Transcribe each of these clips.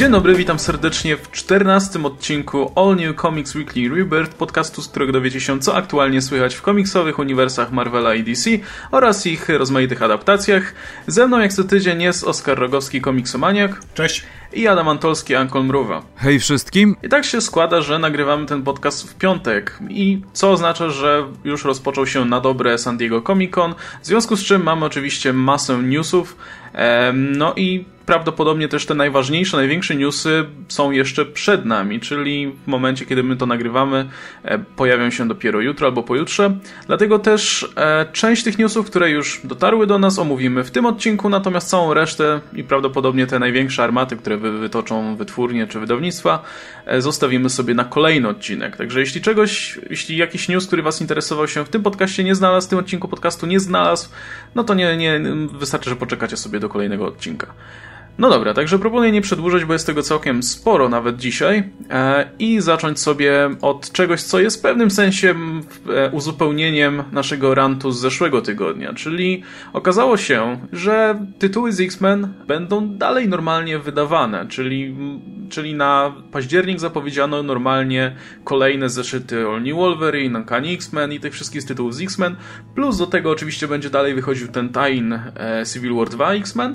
Dzień dobry, witam serdecznie w 14 odcinku All New Comics Weekly Rebirth, podcastu, z którego dowiecie się, co aktualnie słychać w komiksowych uniwersach Marvela i DC oraz ich rozmaitych adaptacjach. Ze mną jak co tydzień jest Oskar Rogowski, komiksomaniak. Cześć. I Adam Antolski, Ankol Mruwa. Hej wszystkim. I tak się składa, że nagrywamy ten podcast w piątek. I co oznacza, że już rozpoczął się na dobre San Diego Comic Con. W związku z czym mamy oczywiście masę newsów. No i prawdopodobnie też te najważniejsze, największe newsy są jeszcze przed nami, czyli w momencie, kiedy my to nagrywamy, e, pojawią się dopiero jutro albo pojutrze. Dlatego też e, część tych newsów, które już dotarły do nas, omówimy w tym odcinku, natomiast całą resztę i prawdopodobnie te największe armaty, które wytoczą wytwórnie czy wydawnictwa, e, zostawimy sobie na kolejny odcinek. Także jeśli czegoś, jeśli jakiś news, który Was interesował się w tym podcaście nie znalazł, w tym odcinku podcastu nie znalazł, no to nie, nie wystarczy, że poczekacie sobie do kolejnego odcinka. No dobra, także proponuję nie przedłużać, bo jest tego całkiem sporo nawet dzisiaj e, i zacząć sobie od czegoś, co jest w pewnym sensie e, uzupełnieniem naszego rantu z zeszłego tygodnia, czyli okazało się, że tytuły z X-Men będą dalej normalnie wydawane, czyli, czyli na październik zapowiedziano normalnie kolejne zeszyty All New Wolverine, Uncanny X-Men i tych wszystkich tytułów z X-Men, plus do tego oczywiście będzie dalej wychodził ten Tain e, Civil War 2 X-Men,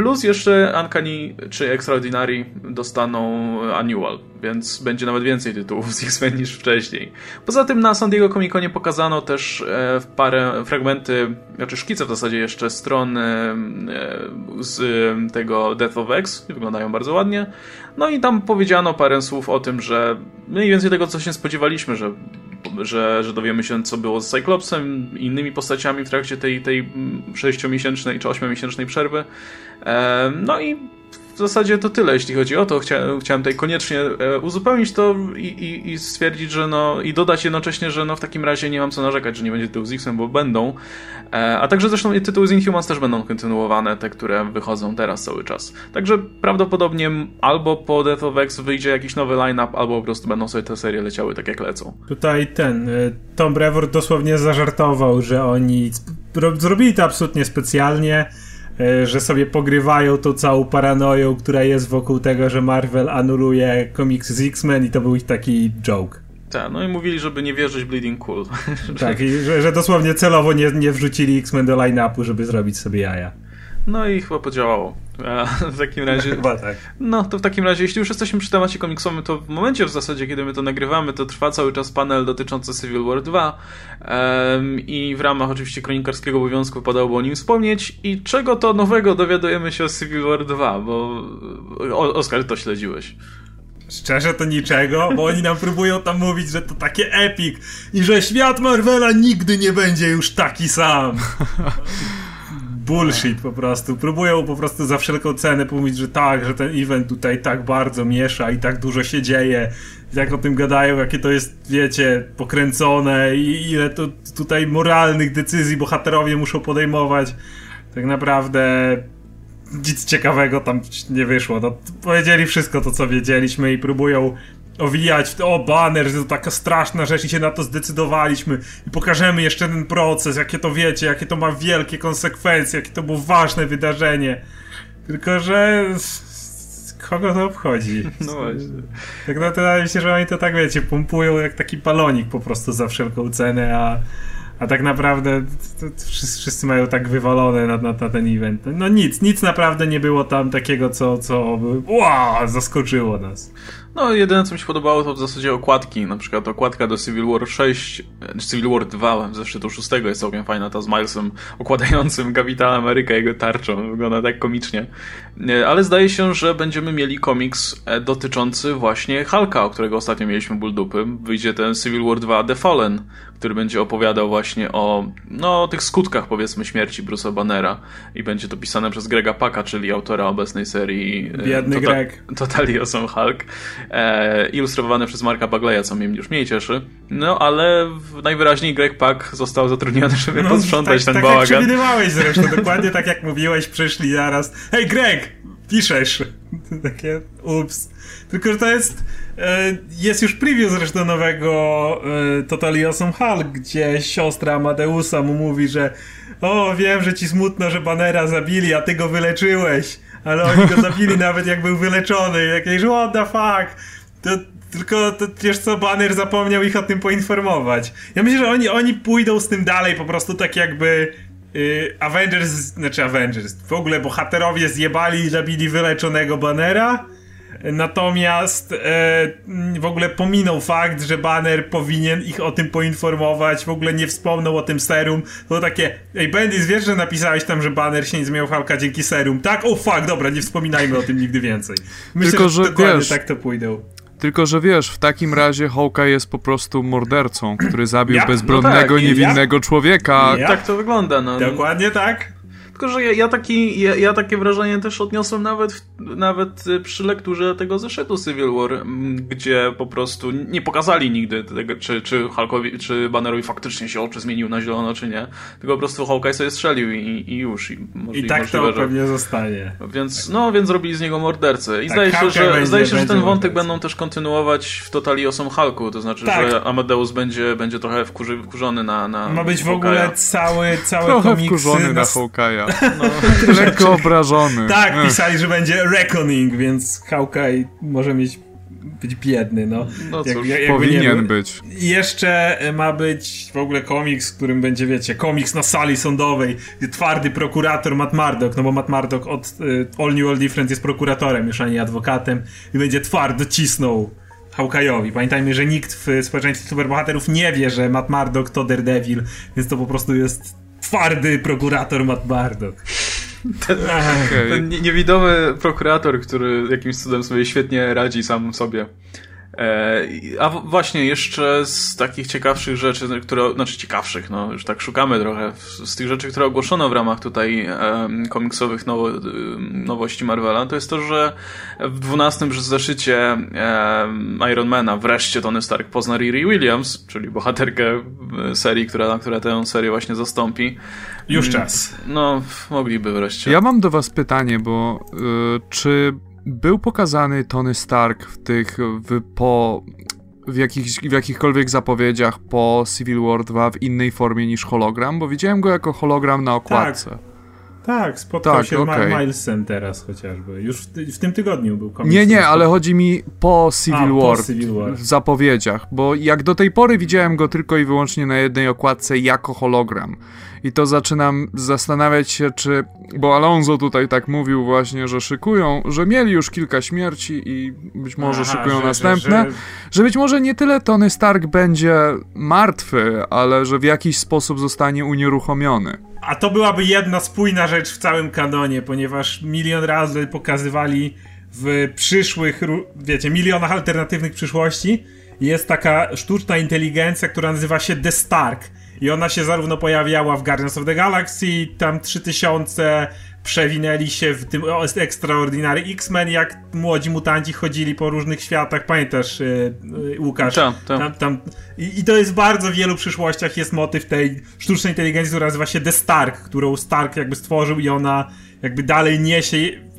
Plus jeszcze Uncanny czy Extraordinary dostaną annual, więc będzie nawet więcej tytułów z X-Men niż wcześniej. Poza tym na San Diego Comic Conie pokazano też e, parę fragmenty, znaczy szkice w zasadzie jeszcze stron e, z tego Death of X, wyglądają bardzo ładnie. No i tam powiedziano parę słów o tym, że mniej więcej tego, co się spodziewaliśmy, że że, że dowiemy się, co było z Cyclopsem innymi postaciami w trakcie tej, tej 6-miesięcznej czy 8-miesięcznej przerwy. No i zasadzie to tyle, jeśli chodzi o to. Chciałem, chciałem tutaj koniecznie e, uzupełnić to i, i, i, stwierdzić, że no i dodać jednocześnie, że no w takim razie nie mam co narzekać, że nie będzie tytułu z X-em, bo będą. E, a także zresztą tytuły z Inhumans też będą kontynuowane, te, które wychodzą teraz cały czas. Także prawdopodobnie albo po Death of X wyjdzie jakiś nowy line-up, albo po prostu będą sobie te serie leciały tak jak lecą. Tutaj ten, e, Tom Brevoort dosłownie zażartował, że oni zrobili to absolutnie specjalnie że sobie pogrywają tą całą paranoją, która jest wokół tego, że Marvel anuluje komiks z X-Men i to był ich taki joke. Tak, no i mówili, żeby nie wierzyć Bleeding Cool. Tak, i że, że dosłownie celowo nie, nie wrzucili X-Men do line-upu, żeby zrobić sobie jaja. No i chyba podziałało. A w takim razie. Chyba tak. No to w takim razie, jeśli już jesteśmy przy temacie komiksowym, to w momencie w zasadzie, kiedy my to nagrywamy, to trwa cały czas panel dotyczący Civil War 2. Um, I w ramach oczywiście kronikarskiego obowiązku wypadałoby o nim wspomnieć. I czego to nowego dowiadujemy się o Civil War 2? Bo o, Oskar, to śledziłeś. Szczerze to niczego, bo oni nam próbują tam mówić, że to takie epic i że świat Marvela nigdy nie będzie już taki sam. bullshit po prostu. Próbują po prostu za wszelką cenę powiedzieć, że tak, że ten event tutaj tak bardzo miesza i tak dużo się dzieje. Jak o tym gadają, jakie to jest, wiecie, pokręcone i ile to tutaj moralnych decyzji bohaterowie muszą podejmować. Tak naprawdę nic ciekawego tam nie wyszło. No, powiedzieli wszystko to, co wiedzieliśmy i próbują owijać w to, o banner, że to taka straszna rzecz i się na to zdecydowaliśmy i pokażemy jeszcze ten proces, jakie to wiecie, jakie to ma wielkie konsekwencje, jakie to było ważne wydarzenie. Tylko, że kogo to obchodzi? No właśnie. Tak naprawdę mi się, że oni to tak, wiecie, pompują jak taki balonik po prostu za wszelką cenę, a a tak naprawdę wszyscy mają tak wywalone na, na, na, ten event. No nic, nic naprawdę nie było tam takiego, co, co wow, zaskoczyło nas. No, jedyne co mi się podobało to w zasadzie okładki. Na przykład okładka do Civil War 6, Civil War 2, zresztą 6 jest całkiem fajna, ta z Milesem okładającym Kapitana Amerykę jego tarczą. Wygląda tak komicznie. Ale zdaje się, że będziemy mieli komiks e, dotyczący właśnie Hulka, o którego ostatnio mieliśmy ból dupy. Wyjdzie ten Civil War 2 The Fallen, który będzie opowiadał właśnie o no, tych skutkach, powiedzmy, śmierci Bruce'a Bannera. I będzie to pisane przez Grega Paka, czyli autora obecnej serii e, Biedny tota Greg. Totally Awesome Hulk e, ilustrowane przez Marka Bagleya, co mnie już mniej cieszy. No, ale najwyraźniej Greg Pak został zatrudniony, żeby no, posprzątać tak, ten tak bałagan. Tak jak przewidywałeś zresztą, dokładnie tak jak mówiłeś, przyszli zaraz. Hej Greg, piszesz. Takie ups. Tylko, że to jest e, jest już preview zresztą nowego e, Totally Awesome Hulk, gdzie siostra Amadeusa mu mówi, że o, wiem, że ci smutno, że Banera zabili, a ty go wyleczyłeś ale oni go zabili nawet jak był wyleczony. Jakieś what the fuck. To, tylko to, wiesz co, Banner zapomniał ich o tym poinformować. Ja myślę, że oni, oni pójdą z tym dalej, po prostu tak jakby y, Avengers, znaczy Avengers, w ogóle bohaterowie zjebali i zabili wyleczonego Bannera Natomiast e, w ogóle pominął fakt, że Banner powinien ich o tym poinformować, w ogóle nie wspomniał o tym serum. To takie, ej Bendis, wiesz, że napisałeś tam, że Banner się nie zmieniał Halka dzięki serum? Tak? O fuck, dobra, nie wspominajmy o tym nigdy więcej. Myślę, Tylko, że, że dokładnie wiesz, tak to pójdą. Tylko, że wiesz, w takim razie Hawkeye jest po prostu mordercą, który zabił ja? bezbronnego, no tak, niewinnego ja? człowieka. Ja? Tak to wygląda, no. Dokładnie tak. Tylko, że ja, ja, taki, ja, ja, takie wrażenie też odniosłem nawet, nawet y, przy lekturze tego zeszytu Civil War, gdzie po prostu nie pokazali nigdy tego, czy, czy Hulkowi, czy Bannerowi faktycznie się oczy zmienił na zielono, czy nie. Tylko po prostu Hawkeye sobie strzelił i, i już. I, I tak możliwe, to że... pewnie zostanie. Więc, no, więc zrobili z niego mordercę. I tak, zdaje się, że, będzie, zdaje się, że ten wątek będą też kontynuować w Totali Osom Hulku, to znaczy, tak. że Amadeus będzie, będzie trochę wkurzy, wkurzony na, na Ma być w ogóle cały, cały komiksy wkurzony na Hawkeye'a. No, lekko obrażony. Tak, pisali, że będzie Reckoning, więc Hawkeye może mieć być biedny, no. No cóż, jak, powinien być. Jeszcze ma być w ogóle komiks, w którym będzie, wiecie, komiks na sali sądowej, gdzie twardy prokurator Matt Murdock, no bo Matt Murdock od y, All New All Different jest prokuratorem, już a nie adwokatem i będzie twardo cisnął Hawkeye'owi. Pamiętajmy, że nikt w społeczeństwie superbohaterów nie wie, że Matt Murdock to Daredevil, więc to po prostu jest twardy prokurator Matt Bardock. Ten, ten niewidomy prokurator, który jakimś cudem sobie świetnie radzi sam sobie. E, a właśnie, jeszcze z takich ciekawszych rzeczy, które, znaczy ciekawszych, no już tak szukamy trochę, z tych rzeczy, które ogłoszono w ramach tutaj komiksowych nowo, nowości Marvela, to jest to, że w 12 zeszycie Ironmana wreszcie Tony Stark pozna Riri Williams, czyli bohaterkę serii, która, która tę serię właśnie zastąpi. Już czas. No, mogliby wreszcie. Ja mam do was pytanie, bo y, czy był pokazany Tony Stark w tych, w, po, w, jakich, w jakichkolwiek zapowiedziach po Civil War 2 w innej formie niż hologram, bo widziałem go jako hologram na okładce. Tak. Tak, spotkał tak, się okay. Milesem teraz chociażby. Już w, w, tym tygodniu był komiks. Nie, nie, ale chodzi mi po Civil, A, War, po Civil War w zapowiedziach, bo jak do tej pory widziałem go tylko i wyłącznie na jednej okładce jako hologram i to zaczynam zastanawiać się, czy. Bo Alonso tutaj tak mówił właśnie, że szykują, że mieli już kilka śmierci i być może Aha, szykują że, następne. Że, że... że być może nie tyle Tony Stark będzie martwy, ale że w jakiś sposób zostanie unieruchomiony. A to byłaby jedna spójna rzecz w całym kanonie, ponieważ milion razy pokazywali w przyszłych, wiecie, milionach alternatywnych przyszłości jest taka sztuczna inteligencja, która nazywa się The Stark. I ona się zarówno pojawiała w Guardians of the Galaxy, tam 3000 przewinęli się w tym Extraordinary X-Men, jak młodzi mutanci chodzili po różnych światach. Pamiętasz, yy, Łukasz? Tam, tam. tam, tam. I, I, to jest w bardzo wielu przyszłościach jest motyw tej sztucznej inteligencji, która nazywa się The Stark, którą Stark jakby stworzył i ona jakby dalej niesie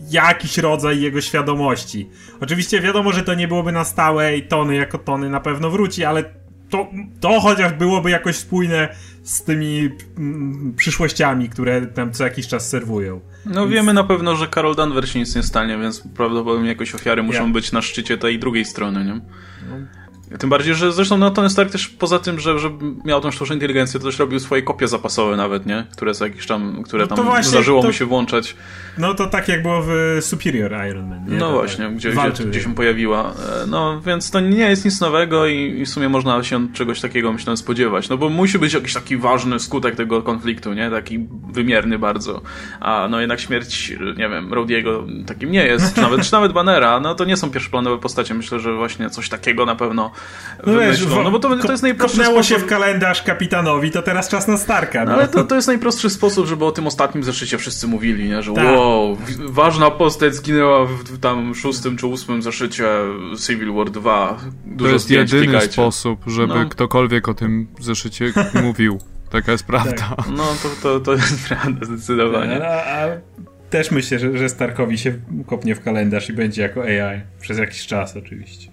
jakiś rodzaj jego świadomości. Oczywiście wiadomo, że to nie byłoby na stałe i Tony jako Tony na pewno wróci, ale to, to chociaż byłoby jakoś spójne z tymi mm, przyszłościami, które tam co jakiś czas serwują. No więc... wiemy na pewno, że Carol Danvers się nic nie stanie, więc prawdopodobnie jakoś ofiary muszą ja. być na szczycie tej drugiej strony, nie? No. Tym bardziej, że zresztą no, Tony Stark też poza tym, że, że miał tą sztuczną inteligencję, to też robił swoje kopie zapasowe nawet, nie? Które co jakiś tam, które no tam właśnie, zdarzyło to, mu się włączać. No to tak jak było w Superior Iron Man, nie? No to właśnie, tak, gdzie, gdzie, gdzie, się pojawiła. E, no więc to nie jest nic nowego i, i w sumie można się czegoś takiego myślę spodziewać. No bo musi być jakiś taki ważny skutek tego konfliktu, nie? Taki wymierny bardzo. A no jednak śmierć, nie wiem, Rodiego takim nie jest, czy nawet, czy nawet Bannera, no to nie są pierwszoplanowe postacie. Myślę, że właśnie coś takiego na pewno no wiesz, no bo to, to jest najprostszy sposób. się w kalendarz kapitanowi, to teraz czas na Starka. No. no. ale to, to jest najprostszy sposób, żeby o tym ostatnim zeszycie wszyscy mówili, nie? że tak. wow, ważna postać zginęła w tam szóstym czy ósmym zeszycie Civil War 2. Dużo to jest jedyny klikajcie. sposób, żeby no. ktokolwiek o tym zeszycie mówił. Taka jest prawda. Tak. No to, to, to jest prawda, zdecydowanie. A, a też myślę, że, że Starkowi się kopnie w kalendarz i będzie jako AI. Przez jakiś czas oczywiście.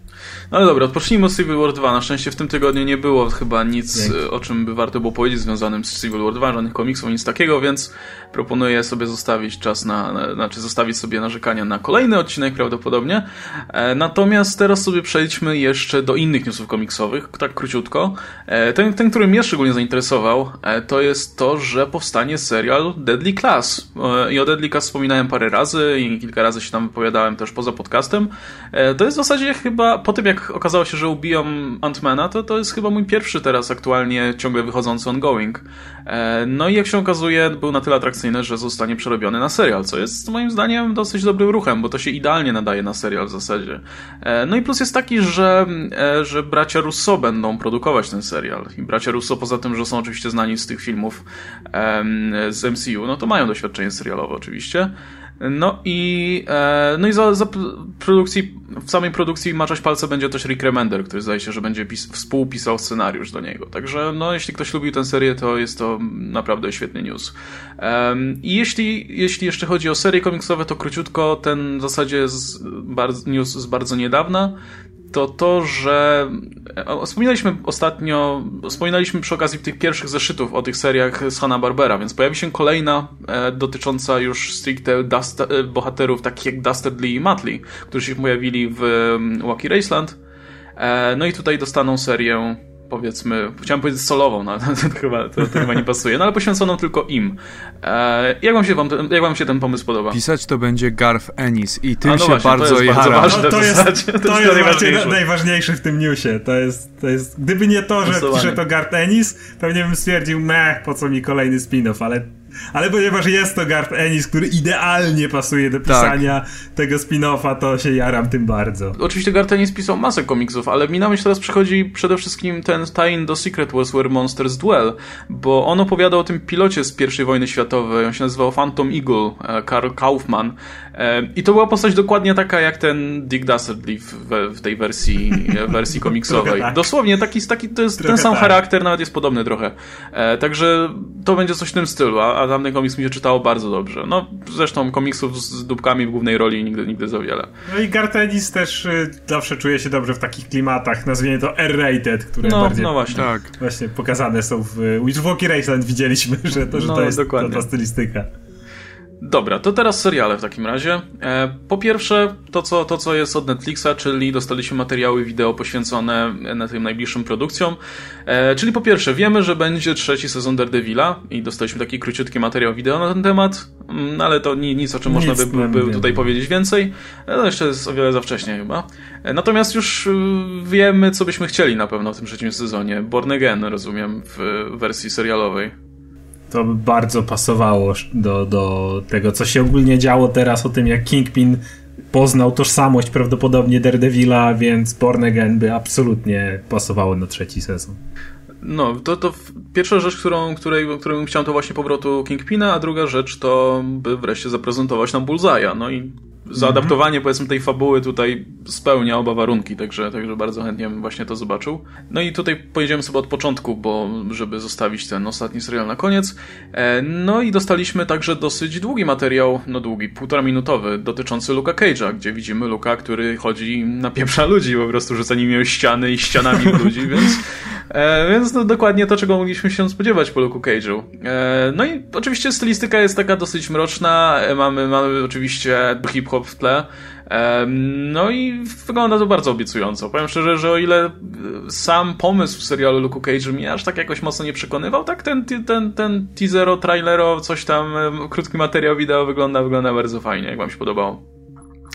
No ale dobra, odpocznijmy od Civil War 2. Na szczęście w tym tygodniu nie było chyba nic, Dzięki. o czym by warto było powiedzieć związanym z Civil War 2, żadnych komiksów, nic takiego, więc proponuję sobie zostawić czas na, na znaczy zostawić sobie narzekania na kolejny odcinek prawdopodobnie. E, natomiast teraz sobie przejdźmy jeszcze do innych newsów komiksowych, tak króciutko. E, ten, ten, który mnie szczególnie zainteresował, e, to jest to, że powstanie serial Deadly Class. E, I o Deadly Class wspominałem parę razy i kilka razy się tam wypowiadałem też poza podcastem. E, to jest w zasadzie chyba, po tym jak okazało się, że ubiją Antmana, to to jest chyba mój pierwszy teraz aktualnie ciągle wychodzący ongoing. E, no i jak się okazuje, był na tyle atrakcyjny, że zostanie przerobiony na serial, co jest moim zdaniem dosyć dobrym ruchem, bo to się idealnie nadaje na serial w zasadzie. E, no i plus jest taki, że, że bracia Russo będą produkować ten serial. I bracia Russo poza tym, że są oczywiście znani z tych filmów z MCU, no to mają doświadczenie serialowe oczywiście. No i, e, no i za, za produkcji, w samej produkcji maczać palce będzie też Rick Remender, który zdaje się, że będzie pis, współpisał scenariusz do niego. Także no, jeśli ktoś lubił tę serię, to jest to naprawdę świetny news. I jeśli, jeśli jeszcze chodzi o serie komiksowe, to króciutko ten w zasadzie z, news z bardzo niedawna to to, że e, wspominaliśmy ostatnio, wspominaliśmy przy okazji tych pierwszych zeszytów o tych seriach z Hanna-Barbera, więc pojawi się kolejna e, dotycząca już stricte dust, e, bohaterów takich jak Dastardly i Matley, którzy się pojawili w um, Wacky Raceland. E, no i tutaj dostaną serię powiedzmy, chciałem powiedzieć solową, no, to, chyba, to, to, chyba nie pasuje, no ale poświęconą tylko im. E, jak, wam się wam, jak wam się ten pomysł podoba? Pisać to będzie Garth Ennis i tym no się właśnie, bardzo to jest bardzo ważne no, to, jest, to, jest, to jest najważniejsze. najważniejsze w tym newsie. To jest, to jest, gdyby nie to, że pisze to Garth Ennis, pewnie bym stwierdził, meh, po co mi kolejny spin-off, ale ale ponieważ jest to Garth Ennis, który idealnie pasuje do pisania tak. tego spin-offa, to się jaram tym bardzo. Oczywiście Garth Ennis pisał masę komiksów, ale mi na myśl teraz przychodzi przede wszystkim ten tie do Secret Wars Where Monsters Dwell, bo on opowiada o tym pilocie z I wojny światowej, on się nazywał Phantom Eagle, e, Karl Kaufman e, i to była postać dokładnie taka jak ten Dick Dastardly w, w tej wersji, wersji komiksowej. tak. Dosłownie taki, taki to jest Trochę ten sam tak. charakter, nawet jest podobny trochę. E, także to będzie coś w tym stylu, a tamten komiks mi się czytało bardzo dobrze. No, zresztą komiksów z dupkami w głównej roli nigdy, nigdy za wiele. No i Gartenis też y, zawsze czuje się dobrze w takich klimatach, nazwijmy to R-rated, które no, bardziej no właśnie. Tak. właśnie pokazane są w Witchwalkie Raceland widzieliśmy, że to, że no, to jest dokładnie. ta stylistyka. Dobra, to teraz seriale w takim razie. E, po pierwsze, to co, to co jest od Netflixa, czyli dostaliśmy materiały wideo poświęcone na tym najbliższym produkcjom. E, czyli po pierwsze, wiemy, że będzie trzeci sezon Daredevila i dostaliśmy taki króciutki materiał wideo na ten temat, mm, ale to nic, o czym nic można by, by tutaj powiedzieć więcej. No jeszcze jest o wiele za wcześnie chyba. Natomiast już wiemy, co byśmy chcieli na pewno w tym trzecim sezonie. Born Again, rozumiem, w wersji serialowej to bardzo pasowało do, do tego, co się ogólnie działo teraz o tym, jak Kingpin poznał tożsamość prawdopodobnie Daredevila, więc Born Again by absolutnie pasowało na trzeci sezon. No, to, to pierwsza rzecz, którą, której, którą chciałem, to właśnie powrotu Kingpina, a druga rzecz to by wreszcie zaprezentować nam Bullseye'a. No i zaadaptowanie powiedzmy tej fabuły tutaj spełnia oba warunki, także, także bardzo chętnie bym właśnie to zobaczył. No i tutaj pojedziemy sobie od początku, bo żeby zostawić ten ostatni serial na koniec. E, no i dostaliśmy także dosyć długi materiał, no długi, półtora minutowy, dotyczący Luka Cage'a, gdzie widzimy Luka, który chodzi na pieprza ludzi, po prostu rzuca nimi o ściany i ścianami ludzi, więc, e, więc no, dokładnie to, czego mogliśmy się spodziewać po Luku Cage'u. E, no i oczywiście stylistyka jest taka dosyć mroczna, mamy, mamy oczywiście hip-hop w tle. No i wygląda to bardzo obiecująco. Powiem szczerze, że o ile e, sam pomysł serialu Luke Cage mnie aż tak jakoś mocno nie przekonywał, tak ten, ten, ten teasero, trailero, coś tam, krótki materiał wideo wygląda, wygląda bardzo fajnie. Jak wam się podobało?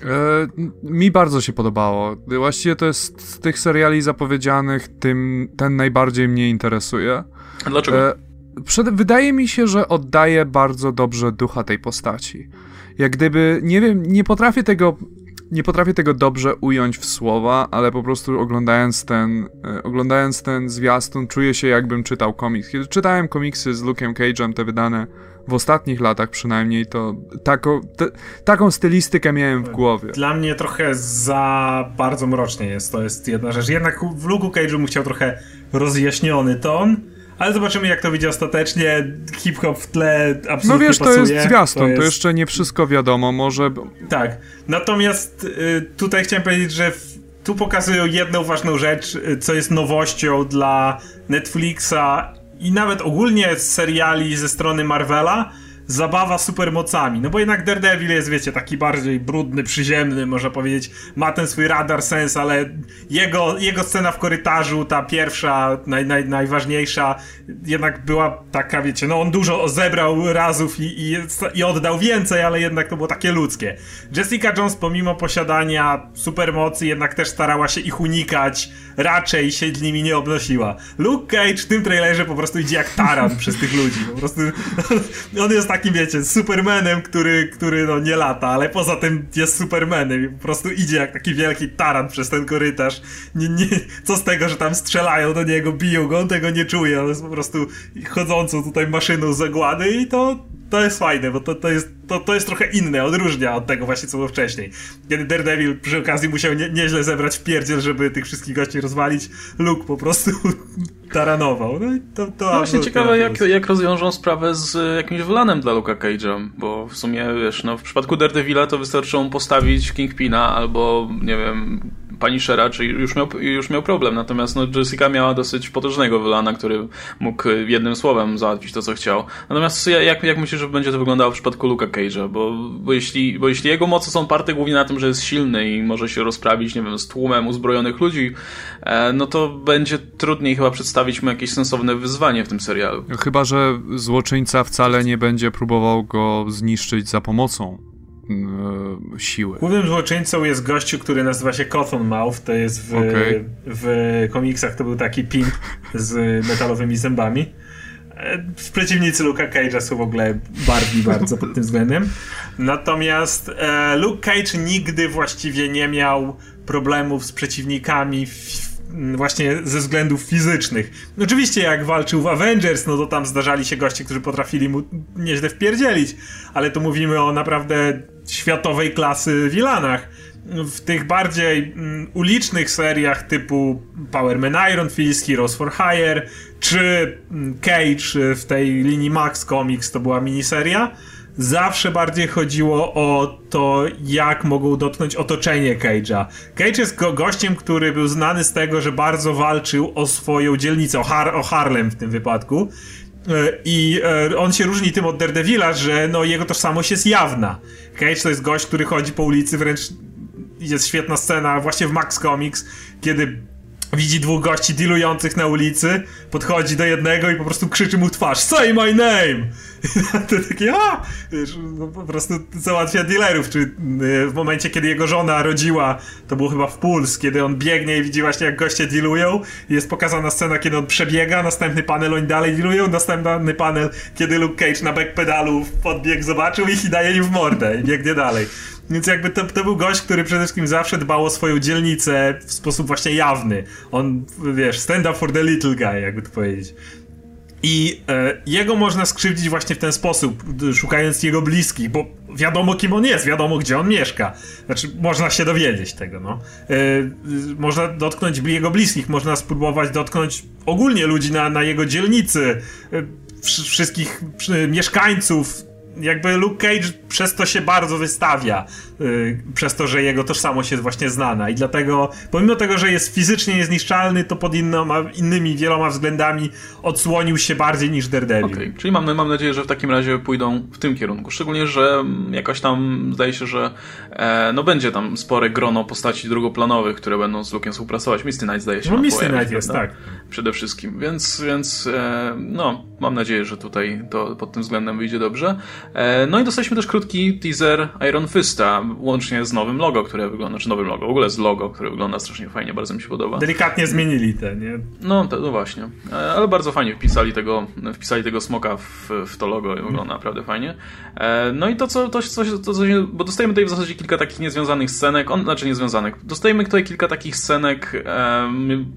E, mi bardzo się podobało. Właściwie to jest z tych seriali zapowiedzianych, tym ten najbardziej mnie interesuje. Dlaczego? E, przed, wydaje mi się, że oddaje bardzo dobrze ducha tej postaci jak gdyby, nie wiem, nie potrafię tego nie potrafię tego dobrze ująć w słowa, ale po prostu oglądając ten, e, oglądając ten zwiastun, czuję się jakbym czytał komiks. Kiedy czytałem komiksy z Luke'em Cage'em, te wydane w ostatnich latach przynajmniej, to tako, taką stylistykę miałem w głowie. Dla mnie trochę za bardzo mrocznie jest, to jest jedna rzecz. Jednak w Luke'u Cage'u bym chciał trochę rozjaśniony ton, ale zobaczymy, jak to wyjdzie ostatecznie. Hip-hop w tle absolutnie No wiesz, pasuje. to jest zwiastun, to, jest... to jeszcze nie wszystko wiadomo, może... Tak, natomiast y, tutaj chciałem powiedzieć, że tu pokazują jedną ważną rzecz, co jest nowością dla Netflixa i nawet ogólnie seriali ze strony Marvela zabawa supermocami. No bo jednak Daredevil jest, wiecie, taki bardziej brudny, przyziemny, można powiedzieć. Ma ten swój radar sens, ale jego, jego scena w korytarzu, ta pierwsza, naj, naj, najważniejsza, jednak była taka, wiecie, no on dużo zebrał razów i, i, i oddał więcej, ale jednak to było takie ludzkie. Jessica Jones, pomimo posiadania supermocy, jednak też starała się ich unikać, raczej się z nimi nie obnosiła. Luke Cage w tym trailerze po prostu idzie jak taran przez tych ludzi. Po prostu on jest takim, wiecie, supermanem, który, który no nie lata, ale poza tym jest supermanem i po prostu idzie jak taki wielki taran przez ten korytarz. Nie, nie, co z tego, że tam strzelają do niego, biją go, on tego nie czuje, on jest po prostu chodzącą tutaj maszyną zagłady i to to jest fajne, bo to, to, jest, to, to jest trochę inne, odróżnia od tego właśnie, co było wcześniej. Kiedy Daredevil przy okazji musiał nie, nieźle zebrać pierdziel, żeby tych wszystkich gości rozwalić, Luke po prostu taranował. No i to, to no właśnie ciekawe, jak, jak rozwiążą sprawę z jakimś wylanem dla Luka Cage'a, bo w sumie, wiesz, no w przypadku Daredevila to wystarczyło postawić Kingpina albo, nie wiem, Punishera, czyli już miał, już miał problem. Natomiast no, Jessica miała dosyć potężnego wylana, który mógł jednym słowem załatwić to, co chciał. Natomiast jak, jak myślisz, że będzie to wyglądało w przypadku Luka Cage'a? Bo, bo, jeśli, bo jeśli jego moce są parte głównie na tym, że jest silny i może się rozprawić, nie wiem, z tłumem uzbrojonych ludzi, e, no to będzie trudniej chyba przedstawić mu jakieś sensowne wyzwanie w tym serialu. Chyba, że złoczyńca wcale nie będzie próbował go zniszczyć za pomocą siły. Głównym złoczyńcą jest gościu, który nazywa się Cottonmouth. To jest w, okay. w komiksach to był taki pimp z metalowymi zębami. E, w przeciwnicy Luka Cage'a są w ogóle barwi bardzo pod tym względem. Natomiast e, Luke Cage nigdy właściwie nie miał problemów z przeciwnikami w, właśnie ze względów fizycznych. Oczywiście jak walczył w Avengers, no to tam zdarzali się goście, którzy potrafili mu nieźle wpierdzielić, ale tu mówimy o naprawdę światowej klasy wilanach. W tych bardziej mm, ulicznych seriach typu Power Man Iron Fist, Heroes for Hire, czy mm, Cage w tej linii Max Comics, to była miniseria, zawsze bardziej chodziło o to, jak mogą dotknąć otoczenie Cage'a. Cage jest go gościem, który był znany z tego, że bardzo walczył o swoją dzielnicę, o, Har o Harlem w tym wypadku. E, I e, on się różni tym od Daredevila, że no, jego tożsamość jest jawna. Cage to jest gość, który chodzi po ulicy, wręcz jest świetna scena właśnie w Max Comics, kiedy widzi dwóch gości dealujących na ulicy, podchodzi do jednego i po prostu krzyczy mu w twarz Say my name! to takie, a! Wiesz, no po prostu załatwia dealerów, czy y, w momencie, kiedy jego żona rodziła, to było chyba w Puls, kiedy on biegnie i widzi właśnie, jak goście dealują, jest pokazana scena, kiedy on przebiega, następny panel oni dalej dealują, następny panel, kiedy Luke Cage na backpedalu podbiegł, zobaczył ich i daje im w mordę i biegnie dalej. Więc jakby to, to był gość, który przede wszystkim zawsze dbał o swoją dzielnicę w sposób właśnie jawny. On, wiesz, stand up for the little guy, jakby to powiedzieć. I e, jego można skrzywdzić właśnie w ten sposób, szukając jego bliskich, bo wiadomo kim on jest, wiadomo gdzie on mieszka. Znaczy, można się dowiedzieć tego, no. E, można dotknąć jego bliskich, można spróbować dotknąć ogólnie ludzi na, na jego dzielnicy, e, wszystkich mieszkańców jakby Luke Cage przez to się bardzo wystawia, yy, przez to, że jego tożsamość jest właśnie znana i dlatego, pomimo tego, że jest fizycznie niezniszczalny, to pod innoma, innymi wieloma względami odsłonił się bardziej niż Daredevil. Okay. Czyli mam, mam nadzieję, że w takim razie pójdą w tym kierunku, szczególnie, że jakoś tam zdaje się, że e, no będzie tam spore grono postaci drugoplanowych, które będą z Luke'em współpracować. Misty Knight zdaje się. No Misty Knight jest, tak. Przede wszystkim, więc, więc e, no, mam nadzieję, że tutaj to pod tym względem wyjdzie dobrze. E, no i dostaliśmy też krótki teaser Iron Fista, łącznie z nowym logo, które wygląda, czy nowym logo, w ogóle z logo, które wygląda strasznie fajnie, bardzo mi się podoba. Delikatnie zmienili te, nie? No, to, no właśnie. E, ale bardzo fajnie wpisali tego, wpisali tego smoka w, w to logo i wygląda naprawdę fajnie. No i to, co, to, coś, to, co, bo dostajemy tutaj w zasadzie kilka takich niezwiązanych scenek, on, znaczy niezwiązanych, dostajemy tutaj kilka takich scenek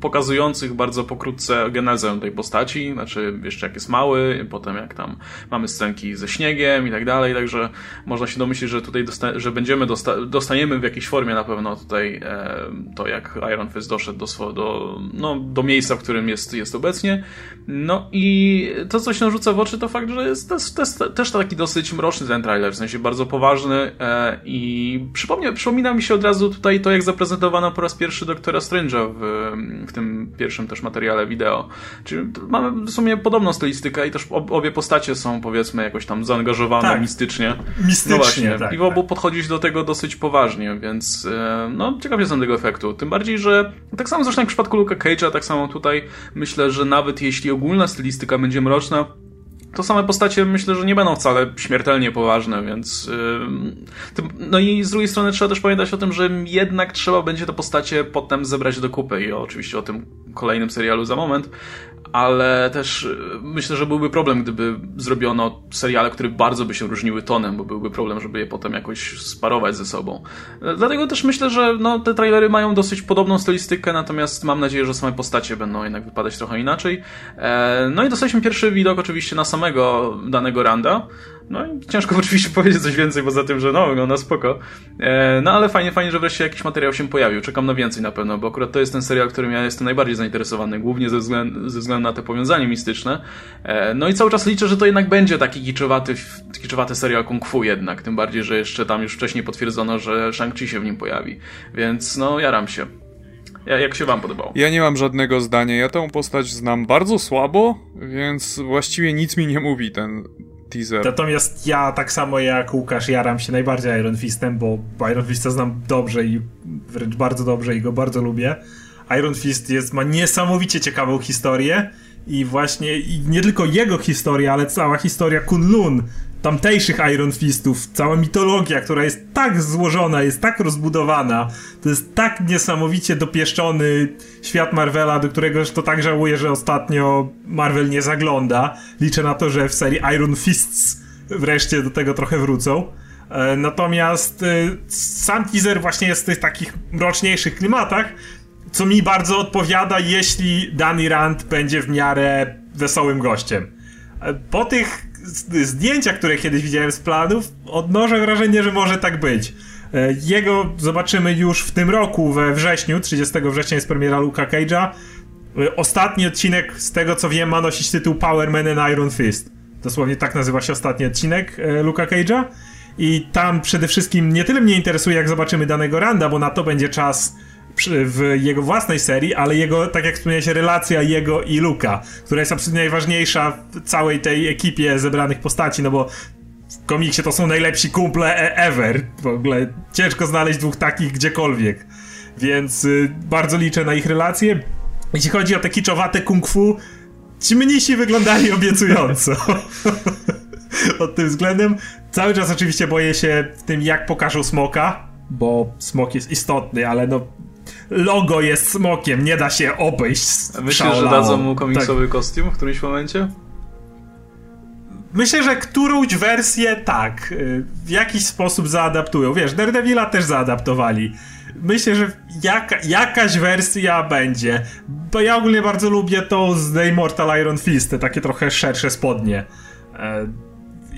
pokazujących bardzo pokrótce pokrótce genezę tej postaci, znaczy jeszcze jak jest mały, potem jak tam mamy scenki ze śniegiem i tak dalej, także można się domyślić, że tutaj dosta że będziemy dosta dostaniemy w jakiejś formie na pewno tutaj e, to, jak Iron Fist doszedł do, do, no, do miejsca, w którym jest, jest obecnie. No i to, co się rzuca w oczy, to fakt, że jest, to jest też taki dosyć mroczny ten trailer, w sensie bardzo poważny e, i przypomina mi się od razu tutaj to, jak zaprezentowano po raz pierwszy Doktora Strange'a w, w tym pierwszym też materiale wideo. Czyli mamy w sumie podobną stylistykę i też obie postacie są powiedzmy jakoś tam zaangażowane tak. mistycznie. Mistycznie, no właśnie. Tak, I w obu tak. podchodzić do tego dosyć poważnie, więc e, no ciekaw jestem tego efektu. Tym bardziej, że tak samo zresztą jak w przypadku Luka Cage'a, tak samo tutaj myślę, że nawet jeśli ogólna stylistyka będzie mroczna, to same postacie myślę, że nie będą wcale śmiertelnie poważne, więc. Yy, no i z drugiej strony trzeba też pamiętać o tym, że jednak trzeba będzie te postacie potem zebrać do kupy i oczywiście o tym kolejnym serialu za moment, ale też y, myślę, że byłby problem, gdyby zrobiono seriale, które bardzo by się różniły tonem, bo byłby problem, żeby je potem jakoś sparować ze sobą. Dlatego też myślę, że no, te trailery mają dosyć podobną stylistykę, natomiast mam nadzieję, że same postacie będą jednak wypadać trochę inaczej. E, no i dostaliśmy pierwszy widok oczywiście na samego danego Randa. No i ciężko oczywiście powiedzieć coś więcej poza tym, że no, wygląda spoko. E, no ale fajnie, fajnie, że wreszcie jakiś materiał się pojawił. Czekam na więcej na pewno, bo akurat to jest ten serial, którym ja jestem najbardziej zainteresowany, głównie ze względu, ze względu na te powiązanie mistyczne. E, no i cały czas liczę, że to jednak będzie taki kiczowaty, kiczowaty serial kung fu jednak, tym bardziej, że jeszcze tam już wcześniej potwierdzono, że Shang-Chi się w nim pojawi. Więc no, jaram się. Jak się wam podobało? Ja nie mam żadnego zdania. Ja tę postać znam bardzo słabo, więc właściwie nic mi nie mówi ten teaser. Natomiast ja tak samo jak Łukasz jaram się najbardziej Iron Fistem, bo Iron Fista znam dobrze i wręcz bardzo dobrze i go bardzo lubię. Iron Fist jest, ma niesamowicie ciekawą historię i właśnie i nie tylko jego historia, ale cała historia Kunlun, tamtejszych Iron Fistów, cała mitologia, która jest tak złożona, jest tak rozbudowana, to jest tak niesamowicie dopieszczony świat Marvela, do którego to tak żałuję, że ostatnio Marvel nie zagląda. Liczę na to, że w serii Iron Fists wreszcie do tego trochę wrócą. E, natomiast e, sam teaser właśnie jest w tych takich mroczniejszych klimatach, co mi bardzo odpowiada, jeśli Danny Rand będzie w miarę wesołym gościem. E, po tych zdjęciach, które kiedyś widziałem z planów, odnoszę wrażenie, że może tak być. E, jego zobaczymy już w tym roku, we wrześniu, 30 września jest premiera Luka Cage'a. E, ostatni odcinek, z tego co wiem, ma nosić tytuł Power Man and Iron Fist. Dosłownie tak nazywa się ostatni odcinek Luka Cage'a. I tam przede wszystkim nie tyle mnie interesuje, jak zobaczymy danego Randa, bo na to będzie czas w jego własnej serii, ale jego, tak jak wspomniałeś, relacja jego i Luka, która jest absolutnie najważniejsza w całej tej ekipie zebranych postaci, no bo w komiksie to są najlepsi kumple e- ever. W ogóle ciężko znaleźć dwóch takich gdziekolwiek. Więc y, bardzo liczę na ich relacje. Jeśli chodzi o te kiczowate kung fu, ci mnisi wyglądali obiecująco. Pod tym względem. Cały czas oczywiście boję się tym, jak pokażą smoka, bo smok jest istotny, ale no logo jest smokiem, nie da się obejść. Myślisz, że dadzą mu komiksowy tak. kostium w którymś momencie? Myślę, że którąś wersję tak, y, w jakiś sposób zaadaptują. Wiesz, Daredevila też zaadaptowali. Myślę, że jaka, jakaś wersja będzie. Bo ja ogólnie bardzo lubię to z The Immortal Iron Fist, te takie trochę szersze spodnie.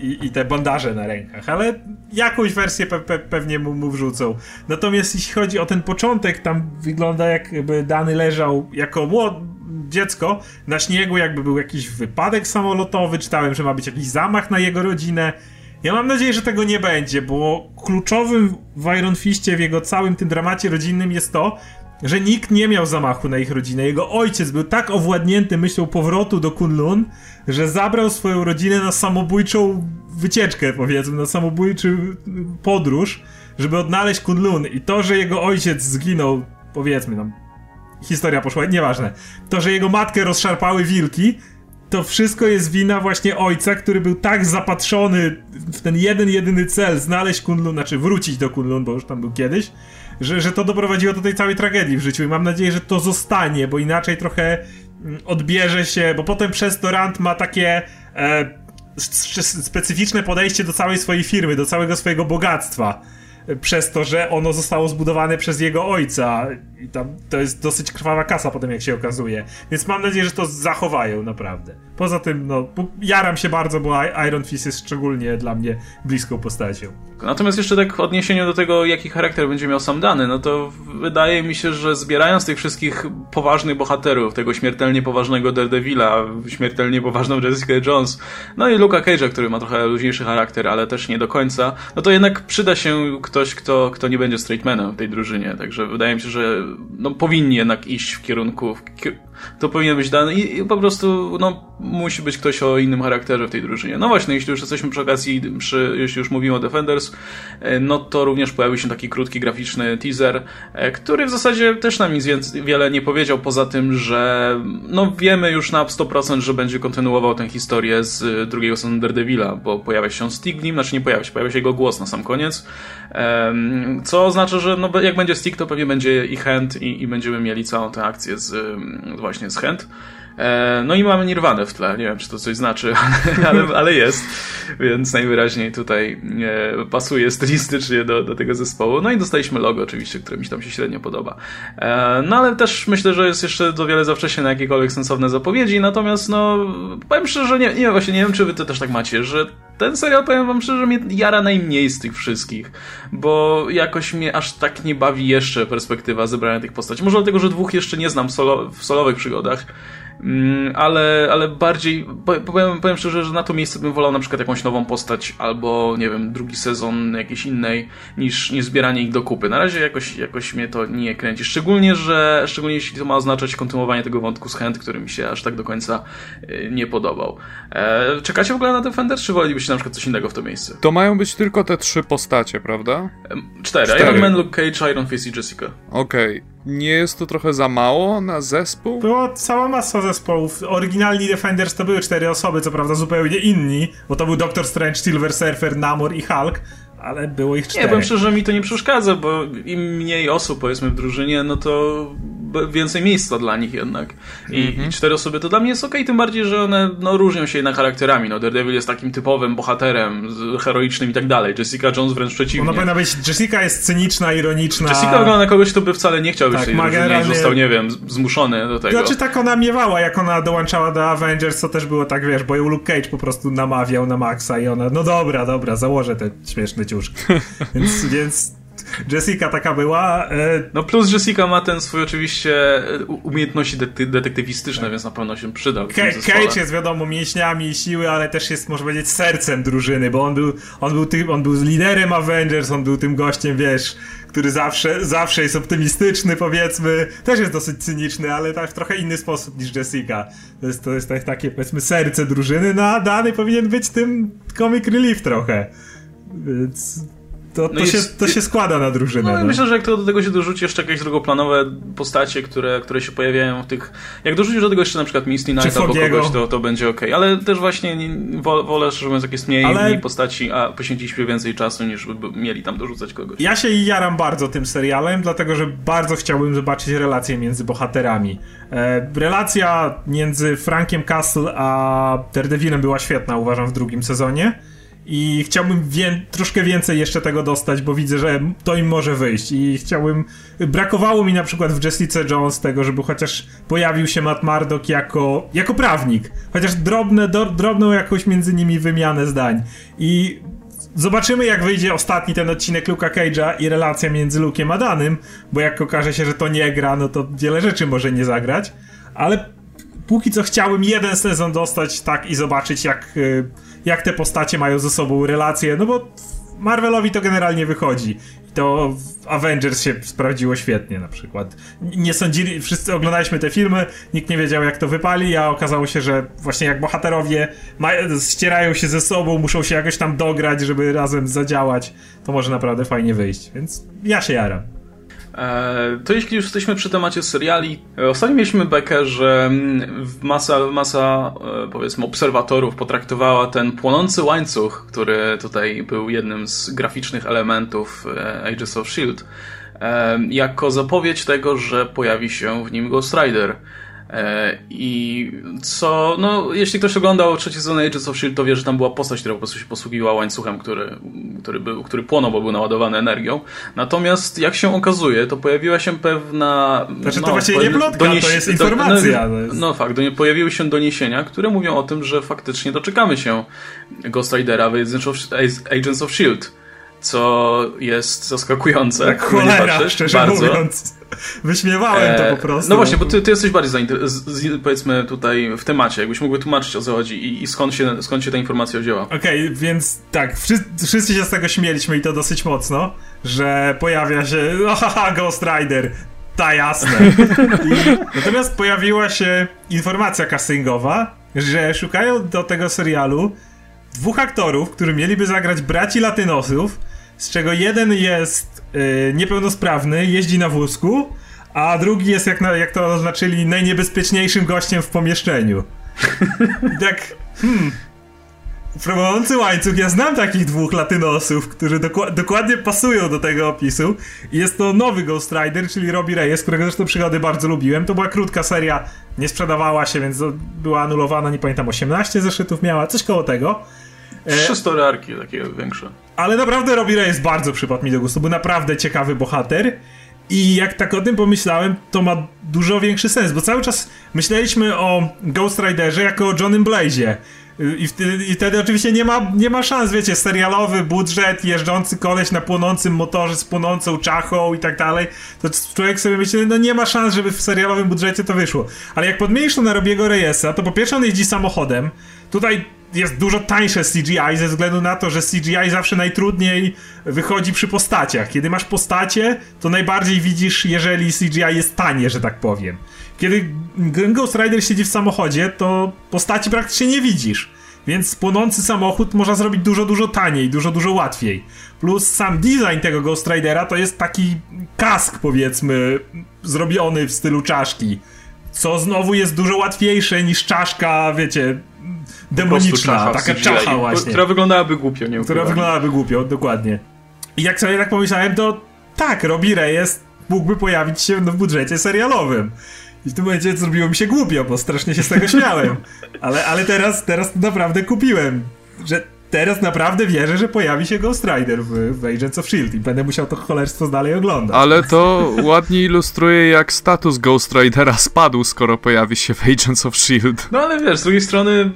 I, i te bandaże na rękach, ale jakąś wersję pe, pe, pewnie mu, mu wrzucą. Natomiast jeśli chodzi o ten początek, tam wygląda jakby Dany leżał jako młod, dziecko na śniegu, jakby był jakiś wypadek samolotowy, czytałem, że ma być jakiś zamach na jego rodzinę. Ja mam nadzieję, że tego nie będzie, bo kluczowym w Iron Fistie, w jego całym tym dramacie rodzinnym jest to, że nikt nie miał zamachu na ich rodzinę. Jego ojciec był tak owładnięty myślą powrotu do Kunlun, że zabrał swoją rodzinę na samobójczą wycieczkę, powiedzmy, na samobójczy podróż, żeby odnaleźć Kunlun. I to, że jego ojciec zginął, powiedzmy, tam historia poszła, nieważne. To, że jego matkę rozszarpały wilki, to wszystko jest wina właśnie ojca, który był tak zapatrzony w ten jeden, jedyny cel, znaleźć Kunlun, znaczy wrócić do Kunlun, bo już tam był kiedyś, że, że to doprowadziło do tej całej tragedii w życiu i mam nadzieję, że to zostanie, bo inaczej trochę mm, odbierze się, bo potem przez to Rand ma takie e, specyficzne podejście do całej swojej firmy, do całego swojego bogactwa przez to, że ono zostało zbudowane przez jego ojca. I tam to jest dosyć krwawa kasa potem, jak się okazuje. Więc mam nadzieję, że to zachowają naprawdę. Poza tym, no, jaram się bardzo, bo Iron Fist jest szczególnie dla mnie bliską postacią. Natomiast jeszcze tak w odniesieniu do tego, jaki charakter będzie miał sam Dany, no to wydaje mi się, że zbierając tych wszystkich poważnych bohaterów, tego śmiertelnie poważnego Daredevila, śmiertelnie poważną Jessica Jones, no i Luka Cage'a, który ma trochę luźniejszy charakter, ale też nie do końca, no to jednak przyda się ktoś, kto, kto nie będzie straightmanem w tej drużynie, także wydaje mi się, że no, powinni jednak iść w kierunku, w to powinien być dany i, po prostu no, musi być ktoś o innym charakterze w tej drużynie. No właśnie, jeśli już jesteśmy przy okazji, przy, jeśli już mówimy o Defenders, e, no to również pojawił się taki krótki, graficzny teaser, e, który w zasadzie też nam nic wiele nie powiedział, poza tym, że no wiemy już na 100%, że będzie kontynuował tę historię z drugiego sezonu Daredevila, bo pojawia się w nim, znaczy nie pojawia się, pojawia się jego głos na sam koniec, co oznacza, że no, jak będzie Stick, to pewnie będzie i Hand i, i będziemy mieli całą tę akcję z, właśnie z Hand. E, no i mamy Nirwanę w tle. Nie wiem, czy to coś znaczy, ale, ale jest. Więc najwyraźniej tutaj e, pasuje stylistycznie do, do tego zespołu. No i dostaliśmy logo oczywiście, które mi się tam się średnio podoba. E, no ale też myślę, że jest jeszcze do wiele za wcześnie na jakiekolwiek sensowne zapowiedzi. Natomiast no, powiem szczerze, nie, nie, właśnie nie wiem, czy wy to też tak macie, że ten serial, powiem wam szczerze, mnie jara najmniej z tych wszystkich, bo jakoś mnie aż tak nie bawi jeszcze perspektywa zebrania tych postaci. Może dlatego, że dwóch jeszcze nie znam w, solo, w solowych przygodach, ale, ale bardziej, powiem, powiem szczerze, że na to miejsce bym wolał na przykład jakąś nową postać albo, nie wiem, drugi sezon jakiejś innej niż, niż zbieranie ich do kupy. Na razie jakoś, jakoś mnie to nie kręci. Szczególnie, że, szczególnie jeśli to ma oznaczać kontynuowanie tego wątku z Hand, który mi się aż tak do końca y, nie podobał. E, czekacie w ogóle na Defender, czy wolelibyście na przykład coś innego w to miejsce? To mają być tylko te trzy postacie, prawda? Cztery. Cztery. Iron Man, Luke Cage, Iron Fist i Jessica. Okej. Okay nie jest to trochę za mało na zespół? Była cała masa zespołów. Oryginalni Defenders to były cztery osoby, co prawda zupełnie inni, bo to był Doctor Strange, Silver Surfer, Namor i Hulk, ale było ich cztery. Nie, powiem szczerze, że mi to nie przeszkadza, bo im mniej osób, powiedzmy, w drużynie, no to więcej miejsca dla nich jednak. I, -hmm. i cztery osoby to dla mnie jest okej, okay, tym bardziej, że one no, różnią się jednak charakterami. No, Daredevil jest takim typowym bohaterem, heroicznym i tak dalej. Jessica Jones wręcz przeciwnie. Ona powinna być, Jessica jest cyniczna, ironiczna. Jessica wygląda na kogoś, kto by wcale nie chciał być tak, tej generalnie... został, nie wiem, zmuszony do tego. Znaczy tak ona miewała, jak ona dołączała do Avengers, to też było tak, wiesz, bo ją Luke Cage po prostu namawiał na maksa i ona, no dobra, dobra, założę te śmieszne więc, więc Jessica taka była. E... No plus Jessica ma ten swój oczywiście e, umiejętności de detektywistyczne, tak. więc na pewno się przyda. Cage jest wiadomo mięśniami i siły, ale też jest, może powiedzieć, sercem drużyny, bo on był, on był, tym, on był liderem Avengers, on był tym gościem, wiesz, który zawsze, zawsze jest optymistyczny, powiedzmy. Też jest dosyć cyniczny, ale tak w trochę inny sposób niż Jessica. To jest, to jest tak, takie, powiedzmy, serce drużyny, no a Dany powinien być tym comic relief trochę. Więc to, to, no się, to się składa na drużynę. No, no. Myślę, że jak to do tego się dorzuci jeszcze jakieś drugoplanowe postacie, które, które się pojawiają w tych... Jak dorzucisz do tego jeszcze na przykład Misty Knight albo kogoś, to, to będzie ok. Ale też właśnie nie, wolę, szczerze mówiąc, jak jest mniej, Ale... mniej postaci, a poświęciliśmy więcej czasu, niż by mieli tam dorzucać kogoś. Ja się jaram bardzo tym serialem, dlatego że bardzo chciałbym zobaczyć relacje między bohaterami. E, relacja między Frankiem Castle a Daredevilem była świetna, uważam, w drugim sezonie i chciałbym wie troszkę więcej jeszcze tego dostać, bo widzę, że to im może wyjść. I chciałbym... Brakowało mi na przykład w Jessica Jones tego, żeby chociaż pojawił się Matt Murdock jako, jako prawnik, chociaż drobne, do, drobną jakąś między nimi wymianę zdań. I Zobaczymy, jak wyjdzie ostatni ten odcinek Luka Cage'a i relacja między Luke'em a Danym, bo jak okaże się, że to nie gra, no to wiele rzeczy może nie zagrać, ale póki co chciałbym jeden sezon dostać tak i zobaczyć, jak y, jak te postacie mają ze sobą relacje, no bo Marvelowi to generalnie wychodzi. To Avengers się sprawdziło świetnie na przykład. Nie sądzili, wszyscy oglądaliśmy te filmy, nikt nie wiedział jak to wypali, a okazało się, że właśnie jak bohaterowie ścierają się ze sobą, muszą się jakoś tam dograć, żeby razem zadziałać, to może naprawdę fajnie wyjść. Więc ja się jaram. E, to jeśli już jesteśmy przy temacie seriali, e, ostatnio mieliśmy bekę, że mm, masa, masa e, powiedzmy obserwatorów potraktowała ten płonący łańcuch, który tutaj był jednym z graficznych elementów Ages of S.H.I.E.L.D., jako zapowiedź tego, że pojawi się w nim Ghost Rider. E, I co, no, jeśli ktoś oglądał trzeci sezon Agents of S.H.I.E.L.D., to wie, że tam była postać, która po prostu się posługiwała łańcuchem, który, który, był, który płonął, bo był naładowany energią. Natomiast, jak się okazuje, to pojawiła się pewna... Znaczy, no, to właśnie nie plotka, donieś... to jest informacja. Do, no, no fakt, do, pojawiły się doniesienia, które mówią o tym, że faktycznie doczekamy się Ghost Ridera w Agents of S.H.I.E.L.D., co jest zaskakujące. Cholera, szczerze bardzo. mówiąc. Wyśmiewałem to po prostu. No właśnie, bo ty, ty jesteś bardziej powiedzmy tutaj w temacie. Jakbyś mógł tłumaczyć o co chodzi i, i skąd, się, skąd się ta informacja wzięła. Okej, okay, więc tak, wszyscy, wszyscy się z tego śmieliśmy i to dosyć mocno, że pojawia się, no haha, Ghost Rider, ta jasne. I, natomiast pojawiła się informacja castingowa, że szukają do tego serialu dwóch aktorów, którzy mieliby zagrać braci latynosów, z czego jeden jest yy, niepełnosprawny, jeździ na wózku, a drugi jest, jak, na, jak to oznaczyli, najniebezpieczniejszym gościem w pomieszczeniu. I tak, hmm, promujący łańcuch, ja znam takich dwóch latynosów, którzy doku dokładnie pasują do tego opisu. Jest to nowy Ghost Rider, czyli Robbie Reyes, którego zresztą przygody bardzo lubiłem. To była krótka seria, nie sprzedawała się, więc była anulowana, nie pamiętam, 18 zeszytów miała, coś koło tego. E, Trzy storyarki takie większe. Ale naprawdę Robbie Reyes bardzo przypadł mi do gustu, był naprawdę ciekawy bohater. I jak tak o tym pomyślałem, to ma dużo większy sens, bo cały czas myśleliśmy o Ghost Riderze jako o Johnem Blaze'ie. I wtedy, I wtedy oczywiście nie ma, nie ma szans, wiecie, serialowy budżet, jeżdżący koleś na płonącym motorze z płonącą czachą i tak dalej. To człowiek sobie myśli, no nie ma szans, żeby w serialowym budżecie to wyszło. Ale jak podmienisz to na Robiego Reyesa, to po pierwsze on jeździ samochodem. Tutaj jest dużo tańsze CGI ze względu na to, że CGI zawsze najtrudniej wychodzi przy postaciach. Kiedy masz postacie, to najbardziej widzisz, jeżeli CGI jest tanie, że tak powiem. Kiedy Ghost Rider siedzi w samochodzie, to postaci praktycznie nie widzisz. Więc płonący samochód można zrobić dużo, dużo taniej, dużo, dużo łatwiej. Plus sam design tego Ghost Ridera to jest taki kask, powiedzmy, zrobiony w stylu czaszki. Co znowu jest dużo łatwiejsze niż czaszka, wiecie, demoniczna, taka czacha właśnie. Która wyglądałaby głupio, nie Która wyglądałaby głupio, dokładnie. I jak sobie tak pomyślałem, to tak, Robbie Reyes mógłby pojawić się w budżecie serialowym. I w tym momencie zrobiło mi się głupio, bo strasznie się z tego śmiałem. Ale, ale teraz, teraz naprawdę kupiłem, że teraz naprawdę wierzę, że pojawi się Ghost Rider w, w Agents of S.H.I.E.L.D. i będę musiał to cholerstwo dalej oglądać. Ale to ładnie ilustruje, jak status Ghost Ridera spadł, skoro pojawi się w Agents of S.H.I.E.L.D. No ale wiesz, z drugiej strony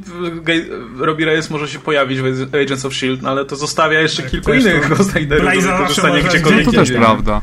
Robbie Reyes może się pojawić w Agents of S.H.I.E.L.D., no, ale to zostawia jeszcze tak, kilku innych Ghost Riderów do wykorzystania gdziekolwiek. No to też prawda.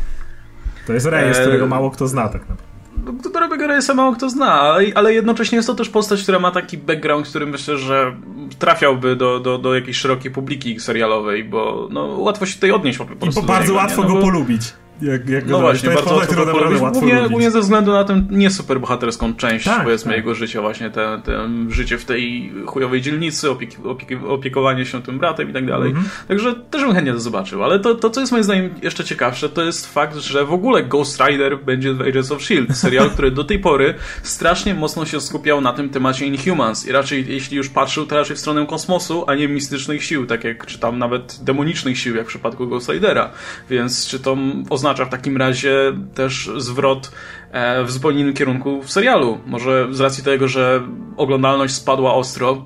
To jest Reyes, którego mało kto zna tak naprawdę do Robiego Reyesa mało kto zna, ale, ale jednocześnie jest to też postać, która ma taki background, który myślę, że trafiałby do, do, do jakiejś szerokiej publiki serialowej, bo no, łatwo się tutaj odnieść po prostu. I bardzo niego, łatwo no, go bo... polubić. Jak, jak no właśnie, bardzo łatwo go polubić. Głównie, głównie ze względu na tę nie super bohaterską część, tak, powiedzmy, tak. jego życia, właśnie te, te życie w tej chujowej dzielnicy, opiek, opiek, opiekowanie się tym bratem i tak dalej. Mhm. Także też bym chętnie to zobaczył. Ale to, to, co jest moim zdaniem jeszcze ciekawsze, to jest fakt, że w ogóle Ghost Rider będzie w Agents of S.H.I.E.L.D. Serial, który do tej pory strasznie mocno się skupiał na tym temacie Inhumans i raczej, jeśli już patrzył, to raczej w stronę kosmosu, a nie mistycznych sił, tak jak, czy tam nawet demonicznych sił, jak w przypadku Ghost Ridera. Więc czy to oznacza w takim razie też zwrot e, w zupełnie innym kierunku w serialu. Może z racji tego, że oglądalność spadła ostro,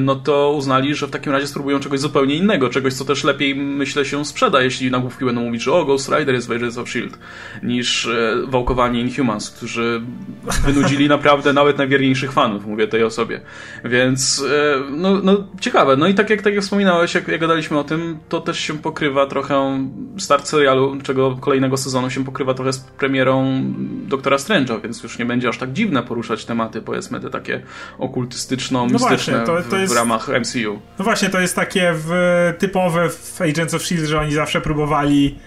no to uznali, że w takim razie spróbują czegoś zupełnie innego, czegoś, co też lepiej, myślę, się sprzeda, jeśli nagłówki będą mówić, że o, Ghost Rider jest w Agents of S.H.I.E.L.D., niż e, wałkowanie Inhumans, którzy wynudzili naprawdę nawet najwierniejszych fanów, mówię tej osobie. Więc, e, no, no ciekawe. No i tak jak, tak jak wspominałeś, jak, jak gadaliśmy o tym, to też się pokrywa trochę, start serialu, czego kolejnego sezonu się pokrywa trochę z premierą Doktora Strange'a, więc już nie będzie aż tak dziwne poruszać tematy, powiedzmy, te takie okultystyczno-mistyczne. No to, to jest, w ramach MCU. No właśnie, to jest takie w, typowe w Agents of S.H.I.E.L.D., że oni zawsze próbowali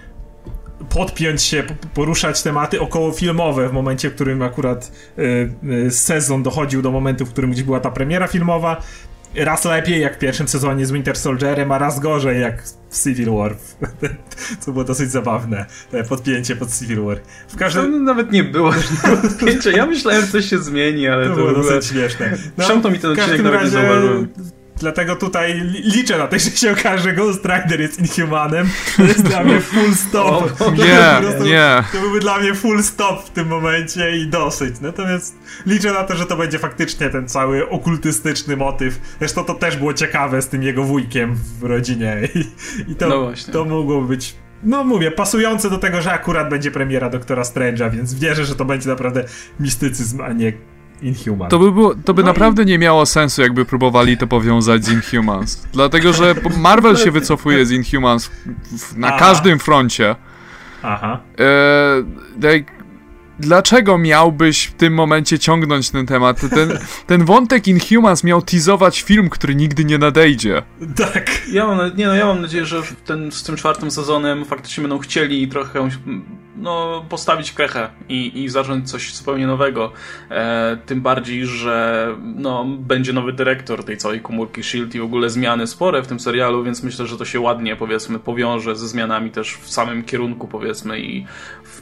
podpiąć się, poruszać tematy okołofilmowe w momencie, w którym akurat y, y, sezon dochodził do momentu, w którym gdzieś była ta premiera filmowa. Raz lepiej jak w pierwszym sezonie z Winter Soldierem, a raz gorzej jak w Civil War. Co było dosyć zabawne. Podpięcie pod Civil War. W każdym... To nawet nie było. Ja myślałem, że coś się zmieni, ale to, to było ogóle... dosyć śmieszne. No, to mi ten odcinek nawet nie zauważyłem dlatego tutaj liczę na to, że się okaże, że Ghost Rider jest Inhumanem. To jest dla mnie full stop. O, nie, prostu, nie. To byłby dla mnie full stop w tym momencie i dosyć. Natomiast liczę na to, że to będzie faktycznie ten cały okultystyczny motyw. Zresztą to też było ciekawe z tym jego wujkiem w rodzinie i, i to, no to mogło być no mówię, pasujące do tego, że akurat będzie premiera Doktora Strange'a, więc wierzę, że to będzie naprawdę mistycyzm, a nie Inhuman. To by, było, to by no naprawdę i... nie miało sensu, jakby próbowali to powiązać z Inhumans. Dlatego, że Marvel się wycofuje z Inhumans na Aha. każdym froncie. Aha. E, dlaczego miałbyś w tym momencie ciągnąć ten temat? Ten, ten wątek Inhumans miał teasować film, który nigdy nie nadejdzie. Tak. Ja mam, nie, no, ja mam nadzieję, że ten, z tym czwartym sezonem faktycznie będą chcieli trochę no, postawić krechę i, i zacząć coś zupełnie nowego. E, tym bardziej, że no, będzie nowy dyrektor tej całej komórki Shield i w ogóle zmiany spore w tym serialu, więc myślę, że to się ładnie, powiedzmy, powiąże ze zmianami też w samym kierunku, powiedzmy, i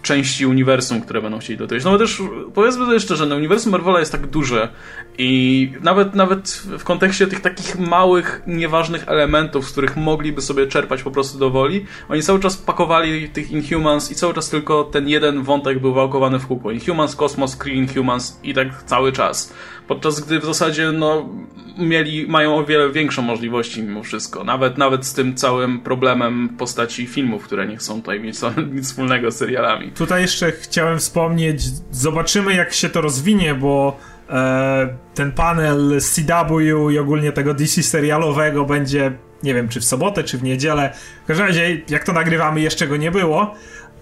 części uniwersum, które będą chcieli dotyczyć. No bo też, powiedzmy sobie szczerze, no, uniwersum Marvela jest tak duże i nawet, nawet w kontekście tych takich małych, nieważnych elementów, z których mogliby sobie czerpać po prostu do woli, oni cały czas pakowali tych Inhumans i cały czas tylko ten jeden wątek był wałkowany w kółko. Inhumans, Kosmos, Kree Humans i tak cały czas. Podczas gdy w zasadzie no, mieli, mają o wiele większe możliwości mimo wszystko. Nawet, nawet z tym całym problemem postaci filmów, które nie chcą tutaj mieć nic wspólnego z serialami. Tutaj jeszcze chciałem wspomnieć, zobaczymy jak się to rozwinie, bo e, ten panel CW i ogólnie tego DC serialowego będzie nie wiem, czy w sobotę, czy w niedzielę. W każdym razie, jak to nagrywamy, jeszcze go nie było,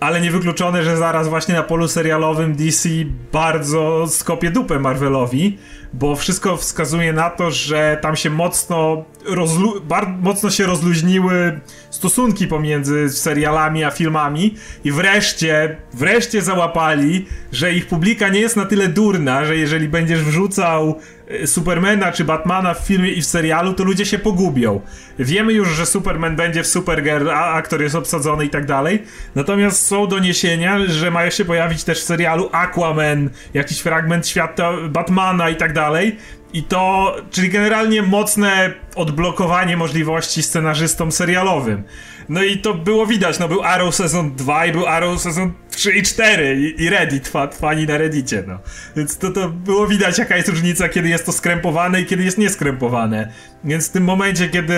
ale niewykluczone, że zaraz właśnie na polu serialowym DC bardzo skopie dupę Marvelowi, bo wszystko wskazuje na to, że tam się mocno, rozlu- mocno się rozluźniły stosunki pomiędzy serialami a filmami i wreszcie, wreszcie załapali, że ich publika nie jest na tyle durna, że jeżeli będziesz wrzucał Supermana czy Batmana w filmie i w serialu, to ludzie się pogubią. Wiemy już, że Superman będzie w Supergirl, a aktor jest obsadzony i tak dalej. Natomiast są doniesienia, że mają się pojawić też w serialu Aquaman, jakiś fragment świata Batmana i tak dalej. I to, czyli generalnie mocne odblokowanie możliwości scenarzystom serialowym. No i to było widać, no był Arrow sezon 2 i był Arrow sezon 3 i 4 i, i Reddit, fani na Reddicie, no. Więc to, to było widać jaka jest różnica, kiedy jest to skrępowane i kiedy jest nieskrępowane. Więc w tym momencie, kiedy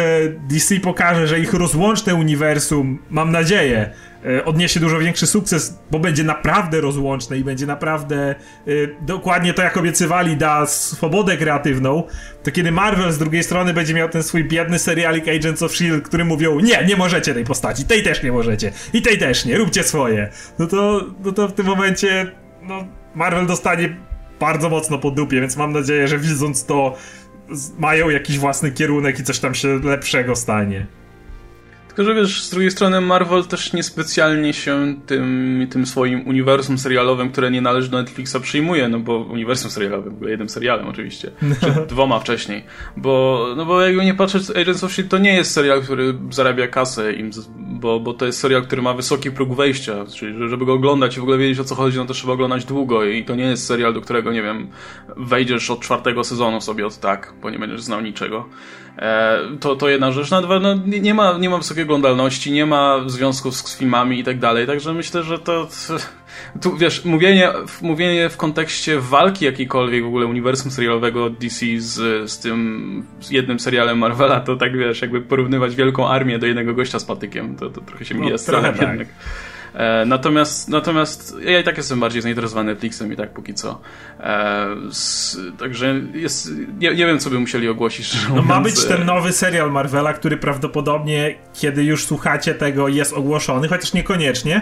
DC pokaże, że ich rozłączne uniwersum, mam nadzieję, odniesie dużo większy sukces, bo będzie naprawdę rozłączne i będzie naprawdę y, dokładnie to, jak obiecywali, da swobodę kreatywną, to kiedy Marvel z drugiej strony będzie miał ten swój biedny serialik Agents of S.H.I.E.L.D., który mówią, nie, nie możecie tej postaci, tej też nie możecie, i tej też nie, róbcie swoje. No to, no to w tym momencie, no, Marvel dostanie bardzo mocno po dupie, więc mam nadzieję, że widząc to mają jakiś własny kierunek i coś tam się lepszego stanie. Tylko, że wiesz, z drugiej strony Marvel też niespecjalnie się tym, tym swoim uniwersum serialowym, które nie należy do Netflixa, przyjmuje, no bo uniwersum serialowym był jednym serialem oczywiście, czy dwoma wcześniej, bo, no bo jakby nie patrzeć, Agents of S.H.I.E.L.D. to nie jest serial, który zarabia kasę im, bo, bo to jest serial, który ma wysoki próg wejścia, czyli żeby go oglądać i w ogóle wiedzieć o co chodzi, no to trzeba oglądać długo i to nie jest serial, do którego, nie wiem, wejdziesz od czwartego sezonu sobie od tak, bo nie będziesz znał niczego. E, to, to jedna rzecz. Na dwa, no, nie, ma, nie ma wysokiej oglądalności, nie ma związków z filmami i tak dalej, także myślę, że to... Tu, wiesz, mówienie, mówienie w kontekście walki jakiejkolwiek w ogóle uniwersum serialowego DC z, z tym z jednym serialem Marvela, to tak wiesz, jakby porównywać wielką armię do jednego gościa z patykiem, to, to trochę się mija no, z celem tak. jednak. E, natomiast, natomiast ja i tak jestem bardziej zainteresowany Netflixem i tak póki co. E, s, także jest, nie, nie, wiem, co by musieli ogłosić. No ma być ten nowy serial Marvela, który prawdopodobnie, kiedy już słuchacie tego, jest ogłoszony, chociaż niekoniecznie.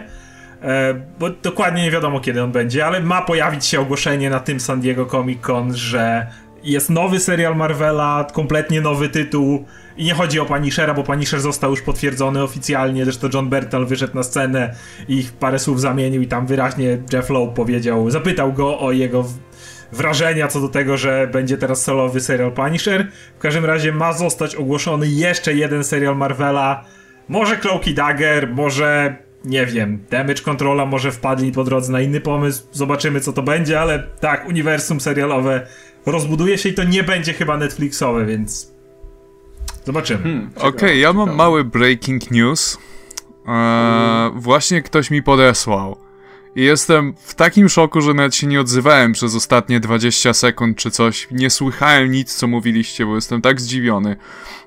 E, bo dokładnie nie wiadomo, kiedy on będzie, ale ma pojawić się ogłoszenie na tym San Diego Comic Con, że jest nowy serial Marvela, kompletnie nowy tytuł. I nie chodzi o Punishera, bo Punisher został już potwierdzony oficjalnie, zresztą John Bertal wyszedł na scenę i ich parę słów zamienił i tam wyraźnie Jeff Lowe powiedział, zapytał go o jego wrażenia co do tego, że będzie teraz solowy serial Punisher. W każdym razie ma zostać ogłoszony jeszcze jeden serial Marvela, może Cloaky Dagger, może nie wiem, Damage Controla może wpadli po drodze na inny pomysł, zobaczymy co to będzie, ale tak, uniwersum serialowe rozbuduje się i to nie będzie chyba Netflixowe, więc Zobaczymy. Hmm, Okej, okay, ja mam mały breaking news. Eee, właśnie ktoś mi podesłał. I jestem w takim szoku, że nawet się nie odzywałem przez ostatnie 20 sekund czy coś. Nie słuchałem nic, co mówiliście, bo jestem tak zdziwiony.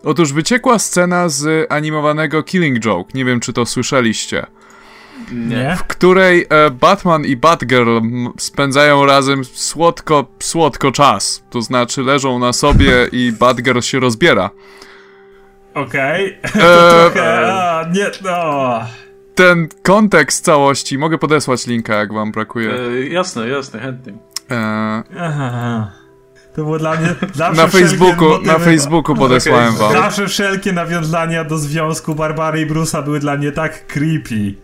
Otóż wyciekła scena z animowanego Killing Joke. Nie wiem, czy to słyszeliście. Nie. W której e, Batman i Batgirl spędzają razem słodko, słodko czas. To znaczy leżą na sobie i Batgirl się rozbiera. Okej. Okay. E, trochę, nie, no. Ten kontekst całości, mogę podesłać linka, jak wam brakuje. E, jasne, jasne, chętnie. E... Aha. To było dla mnie. Na Facebooku, na Facebooku podesłałem okay. wam. Zawsze wszelkie nawiązania do związku Barbary i Bruce'a były dla mnie tak creepy.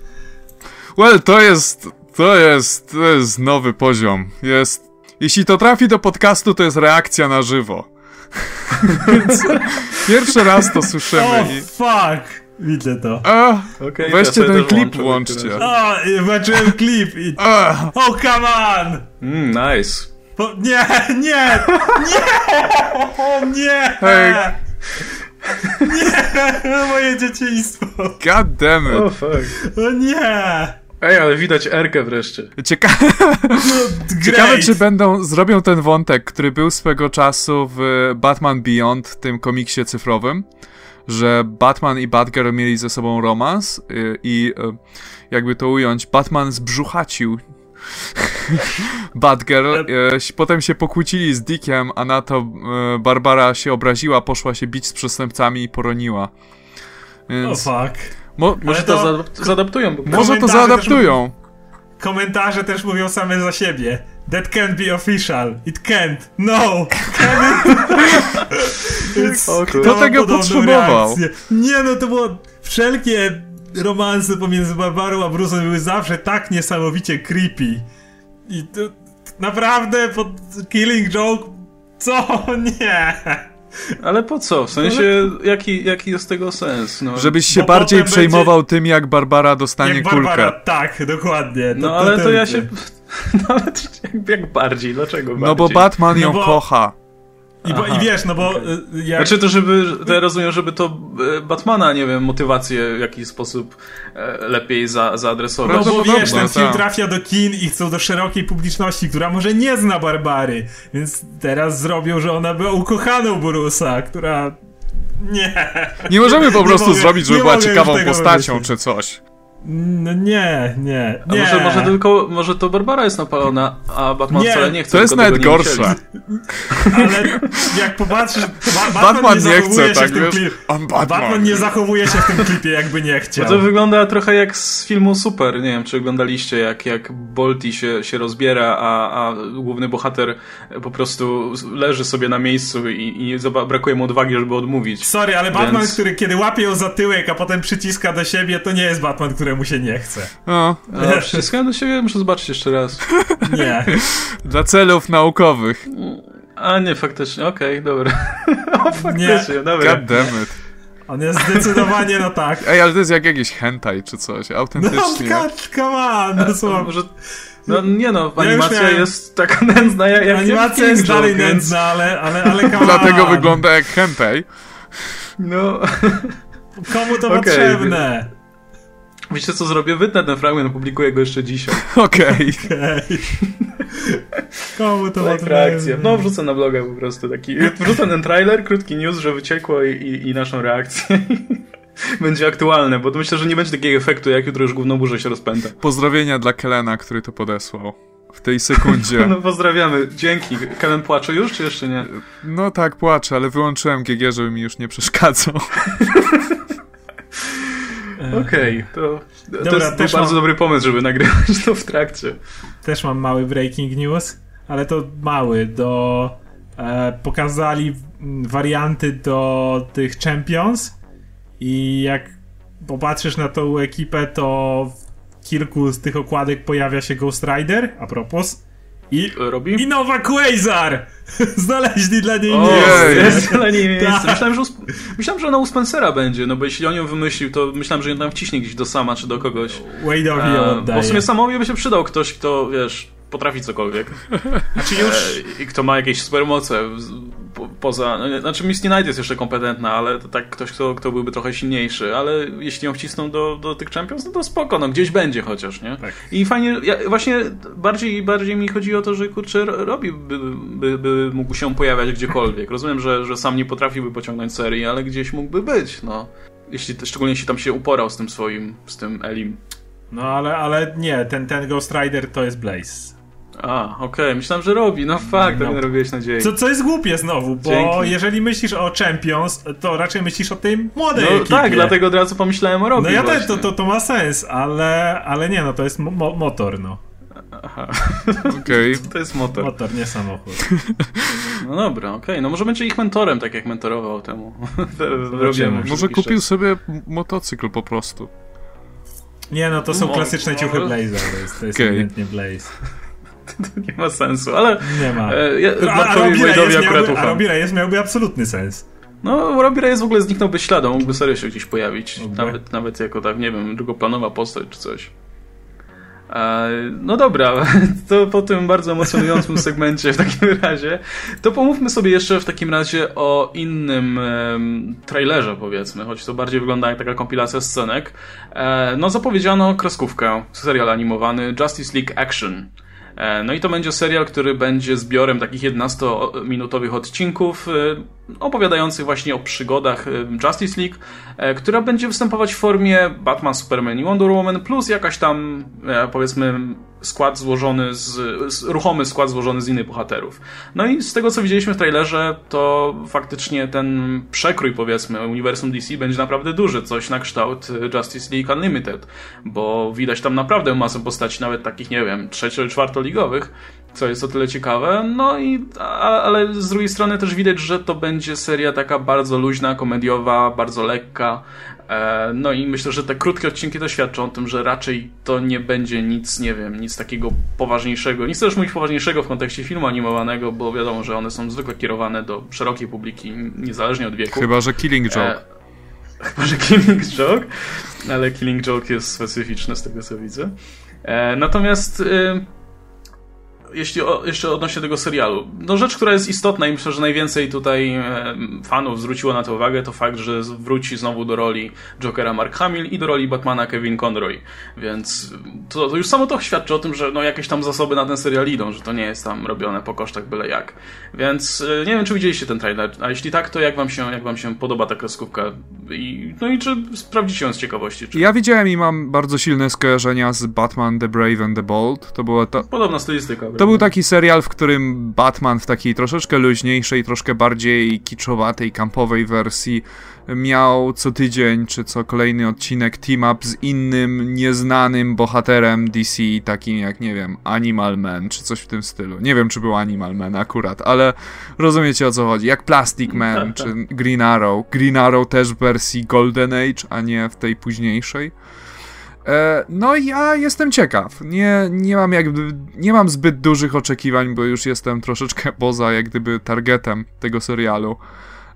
Well, to jest. To jest. To jest nowy poziom. Jest. Jeśli to trafi do podcastu, to jest reakcja na żywo. Więc pierwszy raz to słyszymy. Oh, i... fuck! Widzę to. A, okay, weźcie ten klip, włączcie. O, zobaczyłem klip i... Oh, come on! Mm, nice. Po... Nie, nie, nie, nie! Hey. Nie, moje dzieciństwo. God damn it. Oh, fuck. O nie! Ej, ale widać Erkę wreszcie. Cieka Ciekawe, czy będą, zrobią ten wątek, który był swego czasu w Batman Beyond, tym komiksie cyfrowym, że Batman i Batgirl mieli ze sobą romans y, i y, jakby to ująć, Batman zbrzuchacił Batgirl. E, potem się pokłócili z Dickiem, a na to Barbara się obraziła, poszła się bić z przestępcami i poroniła. Więc... Oh fuck. Mo może to, to zaadaptują. Może to zaadaptują. Też komentarze też mówią same za siebie. That can't be official. It can't. No. Can Kto tego potrzebował? Reakcję. Nie no, to było wszelkie romanse pomiędzy Barbarą a Bruce'em były zawsze tak niesamowicie creepy. I to naprawdę pod Killing Joke co? Nie. Ale po co? W sensie, jaki, jaki jest tego sens? No. Żebyś się Bo bardziej przejmował będzie... tym, jak Barbara dostanie jak kulkę. Barbara, tak, dokładnie. To, no ale to, to ja się... No ale jak, jak bardziej? Dlaczego bardziej? No bo Batman ją no bo... kocha. I, bo, I, wiesz, no bo... Okay. Jak... Znaczy to, żeby, to ja rozumiem, żeby to e, Batmana, nie wiem, motywację w jakiś sposób e, lepiej za, zaadresować. No bo wiesz, ten film tak. trafia do kin i chcą do szerokiej publiczności, która może nie zna Barbary, więc teraz zrobią, że ona była ukochaną Bruce'a, która... Nie. Nie możemy po prostu mogę, zrobić, żeby była ciekawą postacią czy coś. No nie, nie, nie. A może, może tylko, może to Barbara jest napalona, a Batman nie. wcale nie chce. To jest nawet gorsze. Ale jak popatrzysz, Batman, Batman nie, nie chce, tak wiesz? Klip... Batman. Batman. nie zachowuje się w tym klipie, jakby nie chciał. Bo to wygląda trochę jak z filmu Super, nie wiem, czy oglądaliście, jak, jak Bolti się, się rozbiera, a, a główny bohater po prostu leży sobie na miejscu i, i brakuje mu odwagi, żeby odmówić. Sorry, ale Batman, Więc... który kiedy łapie ją za tyłek, a potem przyciska do siebie, to nie jest Batman, który któremu się nie chce. O, a przyciskałem do siebie, muszę zobaczyć jeszcze raz. Nie. Dla celów naukowych. A nie, faktycznie, okej, okay, dobra. o, faktycznie, nie. dobra. God damn it. On jest zdecydowanie, no tak. Ej, ale to jest jak jakiś hentai czy coś, autentycznie. No, come on, no słuchaj. Może... No nie no, animacja miałem... jest taka nędzna jak, jak Animacja jest dalej nędzna, ale, ale, ale come Dlatego wygląda jak hentai. No... Komu to okay. potrzebne? Wiecie co zrobię? Wytnę ten fragment, opublikuję go jeszcze dzisiaj. Okej. Okay. Komu to reakcja. No wrzucę na bloga po prostu taki. Wrzucę ten trailer, krótki news, że wyciekło i, i, i naszą reakcję. będzie aktualne, bo myślę, że nie będzie takiego efektu, jak jutro już główną burzę się rozpęta. Pozdrowienia dla Kelena, który to podesłał. W tej sekundzie. no pozdrawiamy. Dzięki. Kelen płacze już, czy jeszcze nie? No tak, płacze, ale wyłączyłem GG, żeby mi już nie przeszkadzał. Okej, okay, to, Dobra, to jest też bardzo mam... dobry pomysł, żeby nagrywać to w trakcie. Też mam mały breaking news, ale to mały. Do, e, pokazali warianty do tych Champions i jak popatrzysz na tą ekipę, to w kilku z tych okładek pojawia się Ghost Rider, a propos. I, Robi? I nowa Quasar! Znaleźli dla niej miejsce. Jest dla niej miejsce. Tak. Myślałem, że, myślałem, że ona u Spencera będzie, no bo jeśli on ją wymyślił, to myślałem, że ją tam wciśnie gdzieś do sama czy do kogoś. Wade'owi ją oddaje. Bo w sumie samowi by się przydał ktoś, kto, wiesz, potrafi cokolwiek. Znaczy już... E, I kto ma jakieś supermoce poza, no, znaczy Misty Knight jest jeszcze kompetentna, ale to tak ktoś, kto, kto byłby trochę silniejszy, ale jeśli ją wcisną do, do tych Champions, no to spoko, no gdzieś będzie chociaż, nie? Tak. I fajnie, ja, właśnie bardziej, bardziej mi chodzi o to, że kurczę, Robi by, by, by mógł się pojawiać gdziekolwiek. Rozumiem, że, że sam nie potrafiłby pociągnąć serii, ale gdzieś mógłby być, no. Jeśli, szczególnie jeśli tam się uporał z tym swoim, z tym Elim. No ale, ale nie, ten, ten Ghost Rider to jest Blaze. A, okej, okay. myślałem, że robi. No fakt, no. tak narobiłeś nadzieję. Co, co jest głupie znowu, bo Dzięki. jeżeli myślisz o Champions, to raczej myślisz o tej młodej no, ekipie. tak, dlatego od razu pomyślałem o Robi No ja też, to, to, to ma sens, ale, ale nie, no to jest mo motor, no. Aha. Okej. Okay. To jest motor. Motor, nie samochód. No dobra, okej. Okay. No może będzie ich mentorem, tak jak mentorował temu. Robimy. Może kupił sobie motocykl po prostu. Nie, no to są klasyczne ciuchy Blaze'a, to jest, to jest okay. ewidentnie Blaze. to nie ma sensu, ale... Nie ma. E, ja, a, a Robbie Reyes miałby absolutny sens. No, Robbie Reyes w ogóle zniknąłby śladą, mógłby serio się gdzieś pojawić. Nawet, nawet jako tak, nie wiem, drugoplanowa postać czy coś. E, no dobra, to po tym bardzo emocjonującym segmencie w takim razie, to pomówmy sobie jeszcze w takim razie o innym trailerze powiedzmy, choć to bardziej wygląda jak taka kompilacja scenek. E, no zapowiedziano kreskówkę, serial animowany Justice League Action. E, no i to będzie serial, który będzie zbiorem takich 11-minutowych odcinków. E, opowiadających właśnie o przygodach e, Justice League, która będzie występować w formie Batman, Superman i Wonder Woman plus jakaś tam powiedzmy skład złożony z, ruchomy skład złożony z innych bohaterów. No i z tego co widzieliśmy w trailerze, to faktycznie ten przekrój powiedzmy uniwersum DC będzie naprawdę duży, coś na kształt Justice League Unlimited, bo widać tam naprawdę masę postaci, nawet takich, nie wiem, trzecio- czwartoligowych, co jest o tyle ciekawe. No i, a, ale z drugiej strony też widać, że to będzie seria taka bardzo luźna, komediowa, bardzo lekka, E, no i myślę, że te krótkie odcinki to świadczą o tym, że raczej to nie będzie nic, nie wiem, nic takiego poważniejszego. Nie chcę już mówić poważniejszego w kontekście filmu animowanego, bo wiadomo, że one są zwykle kierowane do szerokiej publiki, niezależnie od wieku. Chyba, że Killing Joke. E, chyba, że Killing Joke, ale Killing Joke jest specyficzny z tego co widzę. E, natomiast... Y, jeśli o, jeszcze odnośnie tego serialu. No rzecz, która jest istotna i myślę, że najwięcej tutaj fanów zwróciło na to uwagę, to fakt, że wróci znowu do roli Jokera Mark Hamill i do roli Batmana Kevin Conroy. Więc to, to już samo to świadczy o tym, że no jakieś tam zasoby na ten serial idą, że to nie jest tam robione po kosztach byle jak. Więc e, nie wiem, czy widzieliście ten trailer, a jeśli tak, to jak wam się, jak wam się podoba ta kreskówka? I, no i czy sprawdzicie ją z ciekawości? Czy... Ja widziałem i mam bardzo silne skojarzenia z Batman The Brave and the Bold. To była to... Podobna stylistyka. To był taki serial, w którym Batman w takiej troszeczkę luźniejszej, troszkę bardziej kiczowatej, kampowej wersji miał co tydzień czy co kolejny odcinek team-up z innym, nieznanym bohaterem DC, takim jak, nie wiem, Animal Man czy coś w tym stylu. Nie wiem, czy był Animal Man akurat, ale rozumiecie o co chodzi. Jak Plastic Man czy Green Arrow. Green Arrow też w wersji Golden Age, a nie w tej późniejszej. E, no ja jestem ciekaw. Nie, nie mam jakby, nie mam zbyt dużych oczekiwań, bo już jestem troszeczkę poza jak gdyby targetem tego serialu.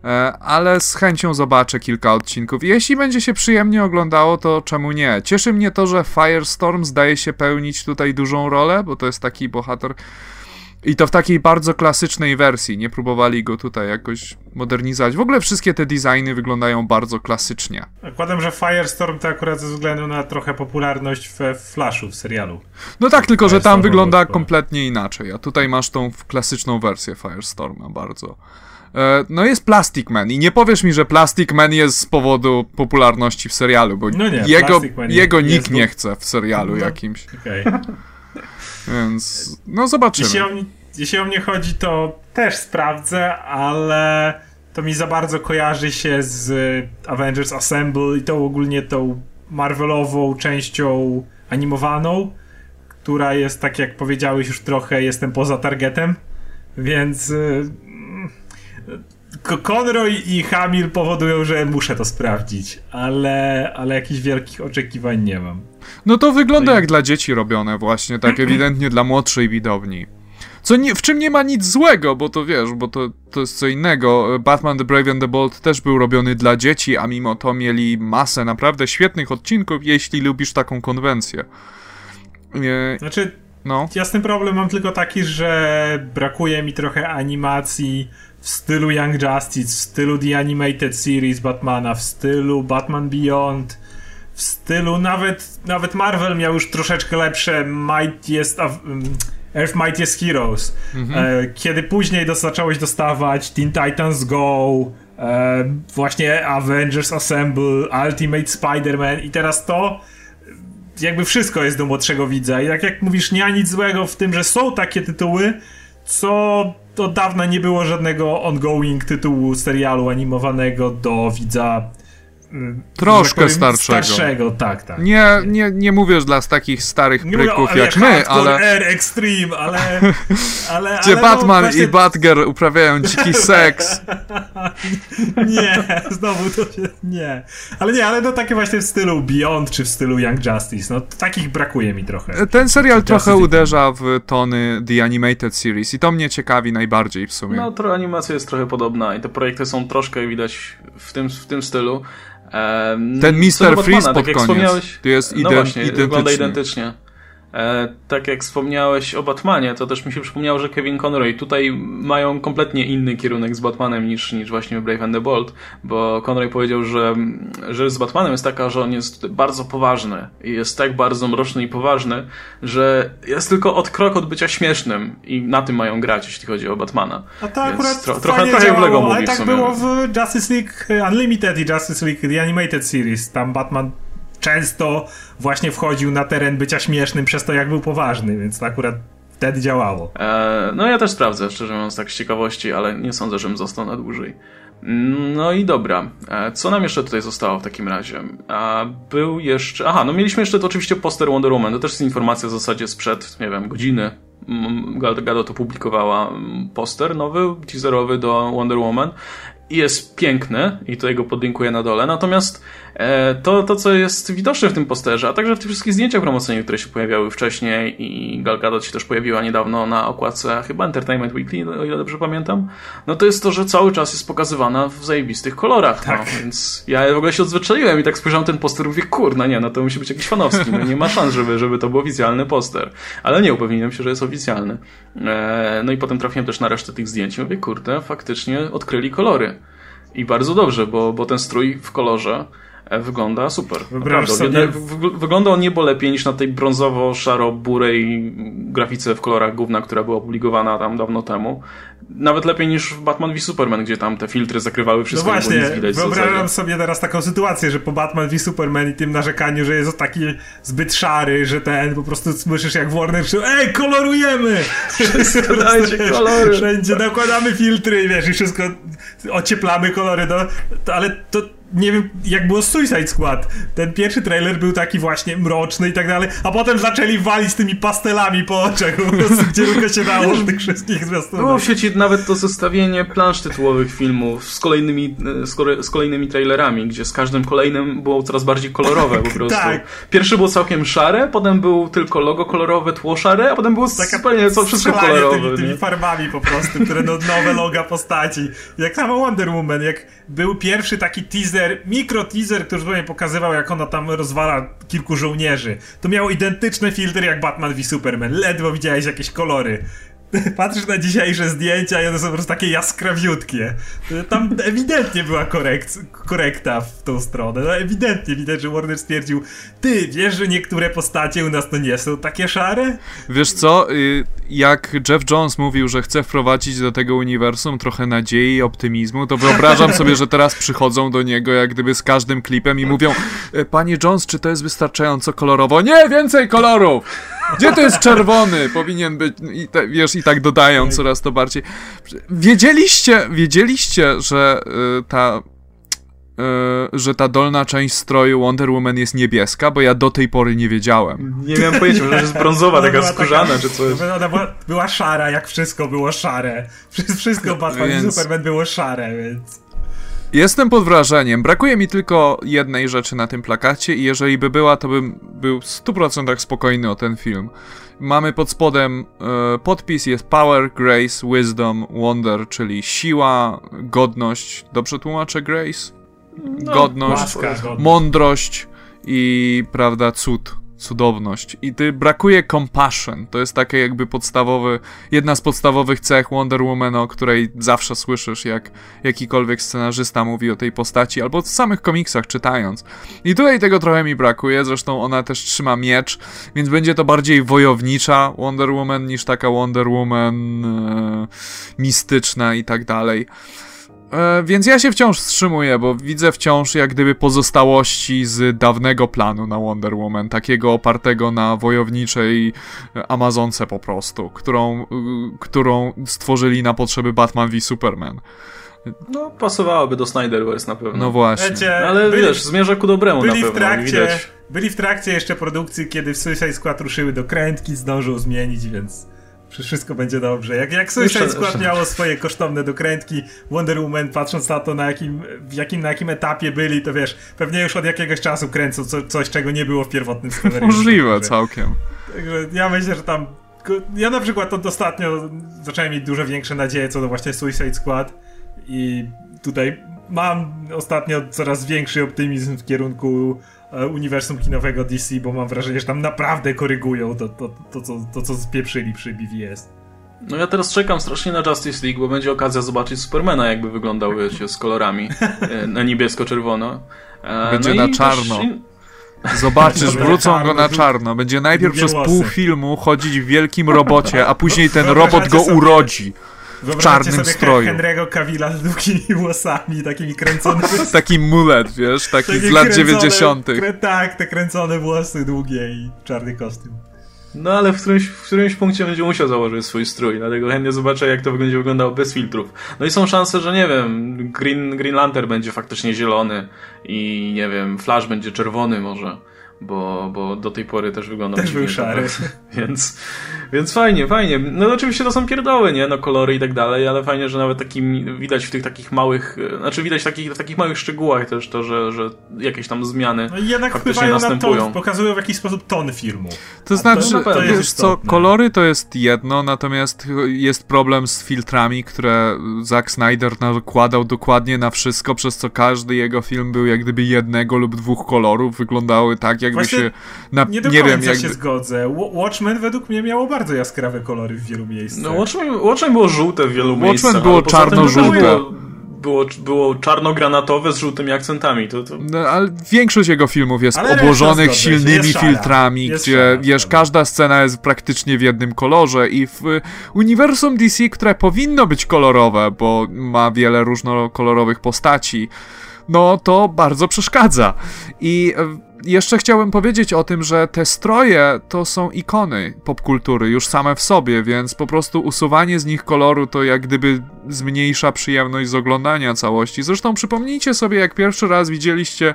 E, ale z chęcią zobaczę kilka odcinków. Jeśli będzie się przyjemnie oglądało, to czemu nie? Cieszy mnie to, że Firestorm zdaje się pełnić tutaj dużą rolę, bo to jest taki bohater i to w takiej bardzo klasycznej wersji. Nie próbowali go tutaj jakoś modernizować. W ogóle wszystkie te designy wyglądają bardzo klasycznie. Zakładam, że Firestorm to akurat ze względu na trochę popularność w Flashu, w serialu. No tak, tylko że tam wygląda kompletnie inaczej. A tutaj masz tą klasyczną wersję Firestorma bardzo. E, no jest Plastic Man i nie powiesz mi, że Plastic Man jest z powodu popularności w serialu, bo no nie, jego, jego nikt nie chce w serialu no, jakimś. Okay. Więc no zobaczymy. Jeśli o, jeśli o mnie chodzi, to też sprawdzę, ale to mi za bardzo kojarzy się z Avengers Assemble i tą ogólnie tą Marvelową częścią animowaną, która jest, tak jak powiedziałeś, już trochę jestem poza targetem, więc y, Conroy i Hamil powodują, że muszę to sprawdzić, ale, ale jakichś wielkich oczekiwań nie mam. No to wygląda jak dla dzieci robione właśnie, tak ewidentnie dla młodszej widowni. Co nie, w czym nie ma nic złego, bo to wiesz, bo to, to jest co innego. Batman The Brave and the Bold też był robiony dla dzieci, a mimo to mieli masę naprawdę świetnych odcinków, jeśli lubisz taką konwencję. Znaczy, no. jasny problem mam tylko taki, że brakuje mi trochę animacji w stylu Young Justice, w stylu The Animated Series Batmana, w stylu Batman Beyond, w stylu nawet, nawet Marvel miał już troszeczkę lepsze Might jest... Earth Mightiest Heroes. Mhm. E, kiedy później zacząłeś dostawać Teen Titans Go, e, właśnie Avengers Assemble, Ultimate Spider-Man i teraz to jakby wszystko jest do młodszego widza. I tak jak mówisz, nie ma nic złego w tym, że są takie tytuły, co od dawna nie było żadnego ongoing tytułu serialu animowanego do widza Troszkę tak powiem, starszego. Starszego, tak, tak. Nie, nie, nie mówisz dla takich starych nie pryków mówię, jak my, ale... Air Extreme, ale... ale Gdzie ale Batman no, właśnie... i Batgirl uprawiają dziki seks. nie, znowu to się... Nie. Ale nie, ale no takie właśnie w stylu Beyond, czy w stylu Young Justice, no takich brakuje mi trochę. Ten serial trochę Justice uderza w tony The Animated Series i to mnie ciekawi najbardziej w sumie. No, to animacja jest trochę podobna i te projekty są troszkę widać w tym, w tym stylu. Ten Mr. Freeze pod tak koniec. To jest no właśnie, wygląda identycznie. E, tak jak wspomniałeś o Batmanie, to też mi się przypomniało, że Kevin Conroy tutaj mają kompletnie inny kierunek z Batmanem niż, niż właśnie Brave and the Bold, bo Conroy powiedział, że, że z Batmanem jest taka, że on jest bardzo poważny i jest tak bardzo mroczny i poważny, że jest tylko od krok od bycia śmiesznym i na tym mają grać, jeśli chodzi o Batmana. A to akurat tro, trochę, trochę jak Lego Ale tak było w Justice League Unlimited i Justice League The Animated Series. Tam Batman często właśnie wchodził na teren bycia śmiesznym przez to, jak był poważny, więc to akurat wtedy działało. E, no ja też sprawdzę, szczerze mówiąc, tak z ciekawości, ale nie sądzę, żebym został na dłużej. No i dobra. E, co nam jeszcze tutaj zostało w takim razie? A był jeszcze. Aha, no mieliśmy jeszcze to oczywiście poster Wonder Woman. To też jest informacja w zasadzie sprzed, nie wiem, godziny. Gal Gadot opublikowała poster nowy, teaserowy do Wonder Woman i jest piękny i tutaj go podlinkuję na dole. Natomiast to, to, co jest widoczne w tym posterze, a także w tych wszystkich zdjęciach promocyjnych, które się pojawiały wcześniej i Gal Gadot się też pojawiła niedawno na okładce chyba Entertainment Weekly, o ile dobrze pamiętam, no to jest to, że cały czas jest pokazywana w zajebistych kolorach, no. tak. no, więc ja w ogóle się odzwyczaiłem i tak spojrzałem ten poster i mówię, kurna, nie, no to musi być jakiś fanowski, no nie ma szans, żeby, żeby to był oficjalny poster, ale nie, upewniłem się, że jest oficjalny. E, no i potem trafiłem też na resztę tych zdjęć i mówię, kurde, faktycznie odkryli kolory. I bardzo dobrze, bo, bo ten strój w kolorze E, wygląda super. Sobie... Wygląda on niebo lepiej niż na tej brązowo-szaro-burej grafice w kolorach główna, która była opublikowana tam dawno temu. Nawet lepiej niż w Batman v Superman, gdzie tam te filtry zakrywały wszystko. No właśnie, wyobrażam sobie teraz taką sytuację, że po Batman v Superman i tym narzekaniu, że jest taki zbyt szary, że ten po prostu słyszysz jak Warner krzyczy, ej, kolorujemy! Wszystko dajcie kolory. Wszędzie nakładamy filtry, wiesz, i wszystko ocieplamy kolory, no, ale to nie wiem, jak było Suicide Squad. Ten pierwszy trailer był taki właśnie mroczny i tak dalej, a potem zaczęli walić tymi pastelami po oczach, po prostu, gdzie tylko się dało z tych wszystkich zwiastunów. Było w sieci nawet to zestawienie plansz tytułowych filmów z kolejnymi, z kolejnymi trailerami, gdzie z każdym kolejnym było coraz bardziej kolorowe po prostu. tak. Pierwszy był całkiem szare, potem był tylko logo kolorowe, tło szare, a potem było Taka zupełnie co wszystko kolorowe. Tymi, tymi farbami po prostu, które no, nowe loga postaci. Jak samo Wonder Woman, jak był pierwszy taki teaser, mikro teaser, który zupełnie pokazywał, jak ona tam rozwala kilku żołnierzy. To miało identyczne filtry jak Batman v Superman. Ledwo widziałeś jakieś kolory. Patrzysz na dzisiejsze zdjęcia i one są po prostu takie jaskrawiutkie. Tam ewidentnie była korekt, korekta w tą stronę. No ewidentnie widać, że Warner stwierdził ty, wiesz, że niektóre postacie u nas to nie są takie szare? Wiesz co, y, jak Jeff Jones mówił, że chce wprowadzić do tego uniwersum trochę nadziei i optymizmu, to wyobrażam sobie, że teraz przychodzą do niego jak gdyby z każdym klipem i mówią e, Panie Jones, czy to jest wystarczająco kolorowo? Nie, więcej kolorów! Gdzie to jest czerwony? Powinien być, i te, wiesz, i tak dodają coraz to bardziej. Wiedzieliście, wiedzieliście, że y, ta y, że ta dolna część stroju Wonder Woman jest niebieska, bo ja do tej pory nie wiedziałem. Nie miałem pojęcia, że jest brązowa, taka skórzana, taka, czy coś. Ona była, była, szara, jak wszystko było szare. Wszystko Batman więc... i Superman było szare, więc... Jestem pod wrażeniem. Brakuje mi tylko jednej rzeczy na tym plakacie i jeżeli by była, to bym był w 100% spokojny o ten film. Mamy pod spodem e, podpis, jest Power, Grace, Wisdom, Wonder, czyli siła, godność. Dobrze tłumaczę Grace? No, godność, łaska, mądrość i, prawda, cud. Cudowność. I ty brakuje compassion. To jest takie jakby podstawowy, jedna z podstawowych cech Wonder Woman, o której zawsze słyszysz, jak jakikolwiek scenarzysta mówi o tej postaci, albo w samych komiksach czytając. I tutaj tego trochę mi brakuje, zresztą ona też trzyma miecz, więc będzie to bardziej wojownicza Wonder Woman niż taka Wonder Woman e, mistyczna i tak dalej. E, więc ja się wciąż wstrzymuję, bo widzę wciąż jak gdyby pozostałości z dawnego planu na Wonder Woman, takiego opartego na wojowniczej Amazonce po prostu, którą, y, którą stworzyli na potrzeby Batman v Superman. No, pasowałoby do Snyderverse na pewno. No właśnie. Wiecie, Ale byli, wiesz, zmierza ku dobremu byli na pewno. W trakcie, byli w trakcie jeszcze produkcji, kiedy w Suicide Squad ruszyły dokrętki, zdążył zmienić, więc wszystko będzie dobrze. Jak, jak Suicide Squad miało swoje kosztowne dokrętki, Wonder Woman, patrząc na to, na jakim, w jakim, na jakim etapie byli, to wiesz, pewnie już od jakiegoś czasu kręcą co, coś, czego nie było w pierwotnym scenariuszu. Możliwe całkiem. Także ja myślę, że tam ja na przykład od ostatnio zacząłem mieć dużo większe nadzieje co do właśnie Suicide Squad i tutaj mam ostatnio coraz większy optymizm w kierunku uniwersum kinowego DC, bo mam wrażenie, że tam naprawdę korygują to, to, to, to, to co spieprzyli przy BVS. No ja teraz czekam strasznie na Justice League, bo będzie okazja zobaczyć Supermana, jakby wyglądał wiecie, z kolorami e, na niebiesko-czerwono. E, będzie no na czarno. Też... Zobaczysz, wrócą go na czarno. Będzie najpierw przez pół filmu chodzić w wielkim robocie, a później ten robot go urodzi w czarnym sobie stroju. Henry'ego Cavilla z długimi włosami, takimi kręconymi. taki mulet, wiesz, taki z lat 90. Tak, te kręcone włosy długie i czarny kostium. No ale w którymś, w którymś punkcie będzie musiał założyć swój strój, dlatego chętnie zobaczę, jak to będzie wyglądało bez filtrów. No i są szanse, że nie wiem, Green, Green Lantern będzie faktycznie zielony i nie wiem, Flash będzie czerwony może bo, bo do tej pory też wyglądał też był szary. Więc, więc fajnie, fajnie. No oczywiście to są pierdoły, nie? No kolory i tak dalej, ale fajnie, że nawet takim widać w tych takich małych, znaczy widać w takich, w takich małych szczegółach też to, że, że jakieś tam zmiany no i jednak faktycznie następują. Ton, pokazują w jakiś sposób ton filmu. To znaczy, to, to wiesz co, kolory to jest jedno, natomiast jest problem z filtrami, które Zack Snyder nakładał dokładnie na wszystko, przez co każdy jego film był jak gdyby jednego lub dwóch kolorów, wyglądały tak, jakby Właśnie się... Na, nie do nie końca wiem, jakby... się zgodzę. Watchmen według mnie miało bardzo jaskrawe kolory w wielu miejscach. No Watchmen, Watchmen było żółte w wielu Watchmen miejscach. Watchmen było czarno-żółte było, było czarno-granatowe z żółtymi akcentami. To, to... No, ale większość jego filmów jest ale obłożonych silnymi jest filtrami, jest gdzie wiesz, każda scena jest praktycznie w jednym kolorze i w uniwersum DC, które powinno być kolorowe, bo ma wiele różnokolorowych postaci, no to bardzo przeszkadza. I jeszcze chciałbym powiedzieć o tym, że te stroje to są ikony popkultury już same w sobie, więc po prostu usuwanie z nich koloru to jak gdyby zmniejsza przyjemność z oglądania całości. Zresztą przypomnijcie sobie, jak pierwszy raz widzieliście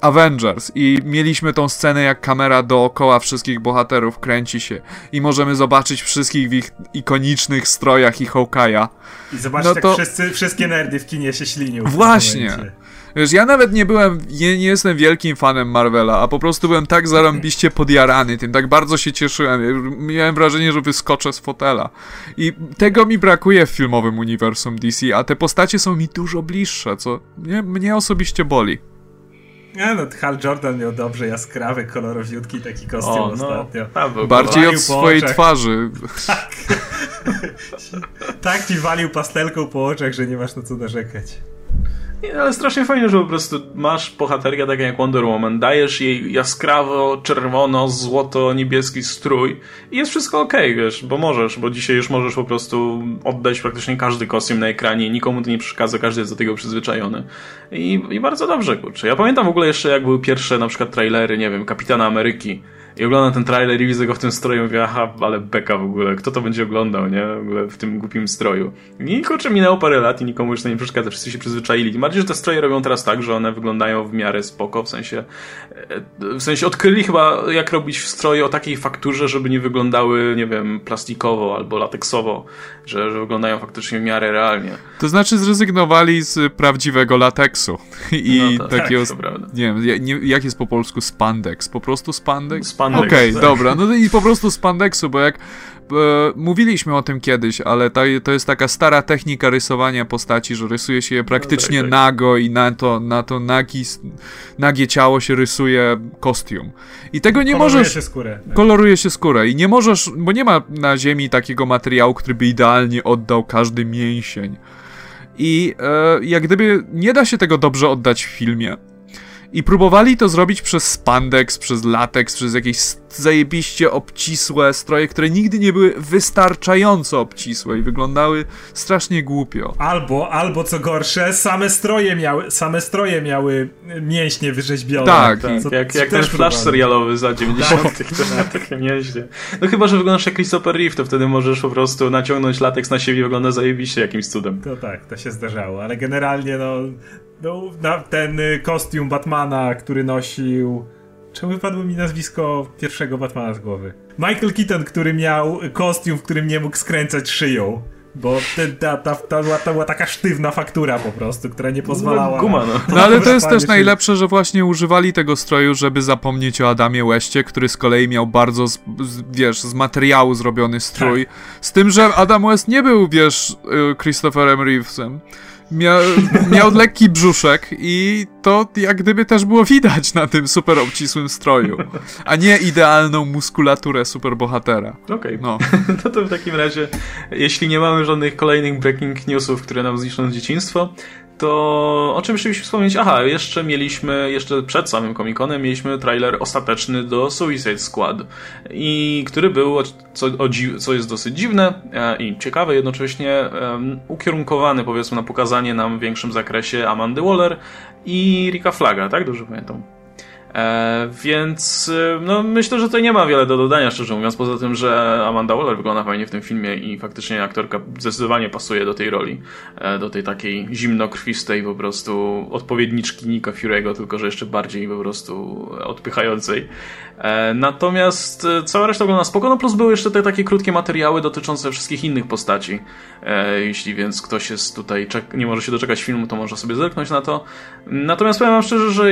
Avengers i mieliśmy tą scenę, jak kamera dookoła wszystkich bohaterów kręci się i możemy zobaczyć wszystkich w ich ikonicznych strojach i Hawkeye'a. I zobaczyć, no to... jak wszyscy, wszystkie nerdy w kinie się ślinią. Właśnie. Wiesz, ja nawet nie byłem, nie, nie, jestem wielkim fanem Marvela, a po prostu byłem tak zarąbiście podjarany tym, tak bardzo się cieszyłem. Miałem wrażenie, że wyskoczę z fotela. I tego mi brakuje w filmowym uniwersum DC, a te postacie są mi dużo bliższe, co mnie, mnie osobiście boli. Ja, no, Hal Jordan miał dobrze jaskrawy, kolorowiutki taki kostium o, no, ostatnio. Bardziej od swojej twarzy. Tak. tak ci walił pastelką po oczach, że nie masz na co narzekać. Nie, ale strasznie fajnie, że po prostu masz bohaterkę taką jak Wonder Woman, dajesz jej jaskrawo, czerwono, złoto, niebieski strój i jest wszystko ok, wiesz, bo możesz, bo dzisiaj już możesz po prostu oddać praktycznie każdy kostium na ekranie, nikomu to nie przeszkadza, każdy jest do tego przyzwyczajony. I, i bardzo dobrze, kurczę. Ja pamiętam w ogóle jeszcze, jak były pierwsze na przykład trailery, nie wiem, Kapitana Ameryki, i oglądam ten trailer i widzę go w tym stroju mówię, aha, ale beka w ogóle, kto to będzie oglądał, nie? W ogóle w tym głupim stroju. I kurczę, minęło parę lat i nikomu już to nie przeszkadza, wszyscy się przyzwyczaili. Tym bardziej, że te stroje robią teraz tak, że one wyglądają w miarę spoko, w sensie e, w sensie odkryli chyba, jak robić stroje o takiej fakturze, żeby nie wyglądały, nie wiem, plastikowo albo lateksowo, że, że wyglądają faktycznie w miarę realnie. To znaczy zrezygnowali z prawdziwego lateksu i no to, takiego, tak, nie wiem, jak jest po polsku spandex? Po prostu spandex? Spandex spandex. Okej, okay, dobra, no i po prostu spandexu, bo jak E, mówiliśmy o tym kiedyś, ale to, to jest taka stara technika rysowania postaci, że rysuje się je praktycznie no, tak, tak. nago i na to, na to nagi, nagie ciało się rysuje kostium. I tego nie koloruje możesz... Się skórę. Koloruje się skórę. I nie możesz, bo nie ma na ziemi takiego materiału, który by idealnie oddał każdy mięsień. I e, jak gdyby nie da się tego dobrze oddać w filmie. I próbowali to zrobić przez spandex, przez latex, przez jakieś zajebiście obcisłe stroje, które nigdy nie były wystarczająco obcisłe i wyglądały strasznie głupio. Albo, albo co gorsze, same stroje miały, same stroje miały mięśnie wyrzeźbione. Tak, tak co, jak, jak ten flash serialowy za 90 tak. takie mięśnie. No chyba, że wyglądasz jak Christopher Reeve, to wtedy możesz po prostu naciągnąć lateks na siebie i wygląda zajebiście jakimś cudem. To tak, to się zdarzało, ale generalnie no no, ten y, kostium Batmana, który nosił. Czemu wypadło mi nazwisko pierwszego Batmana z głowy? Michael Keaton, który miał kostium, w którym nie mógł skręcać szyją. Bo ta, ta, ta, była, ta była taka sztywna faktura po prostu, która nie pozwalała. Guma, no. no ale to jest też najlepsze, że właśnie używali tego stroju, żeby zapomnieć o Adamie Westie, który z kolei miał bardzo, z, z, wiesz, z materiału zrobiony strój. Tak. Z tym, że Adam West nie był, wiesz, y, Christopherem Reevesem. Mia miał lekki brzuszek i to jak gdyby też było widać na tym super obcisłym stroju, a nie idealną muskulaturę superbohatera. Okej, okay. no. no to w takim razie, jeśli nie mamy żadnych kolejnych breaking newsów, które nam zniszczą dzieciństwo, to o czym jeszcze wspomnieć? Aha, jeszcze mieliśmy, jeszcze przed samym Comic-Conem mieliśmy trailer ostateczny do Suicide Squad i który był, co, co jest dosyć dziwne e, i ciekawe jednocześnie, ukierunkowany powiedzmy na pokazanie nam w większym zakresie Amandy Waller i Rika Flaga, tak? Dobrze pamiętam. E, więc e, no, myślę, że tutaj nie ma wiele do dodania, szczerze mówiąc, poza tym, że Amanda Waller wygląda fajnie w tym filmie i faktycznie aktorka zdecydowanie pasuje do tej roli, e, do tej takiej zimnokrwistej po prostu odpowiedniczki Nika Fury'ego, tylko że jeszcze bardziej po prostu odpychającej. Natomiast cała reszta wygląda spoko, no plus były jeszcze te takie krótkie materiały dotyczące wszystkich innych postaci. Jeśli więc ktoś jest tutaj, nie może się doczekać filmu, to może sobie zerknąć na to. Natomiast powiem wam szczerze, że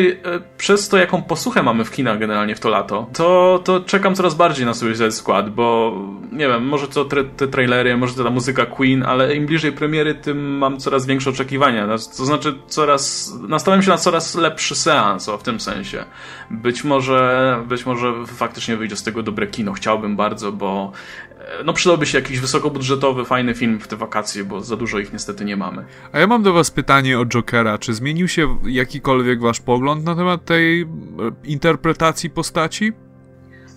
przez to, jaką posłuchę mamy w kinach generalnie w to lato, to, to czekam coraz bardziej na Suicide Squad, bo nie wiem, może to te, te trailery, może to ta muzyka Queen, ale im bliżej premiery, tym mam coraz większe oczekiwania. To znaczy, coraz, nastawiam się na coraz lepszy seans, o, w tym sensie. Być może, być może faktycznie wyjdzie z tego dobre kino. Chciałbym bardzo, bo no przydałby się jakiś wysokobudżetowy, fajny film w te wakacje, bo za dużo ich niestety nie mamy. A ja mam do was pytanie o Jokera. Czy zmienił się jakikolwiek wasz pogląd na temat tej e, interpretacji postaci?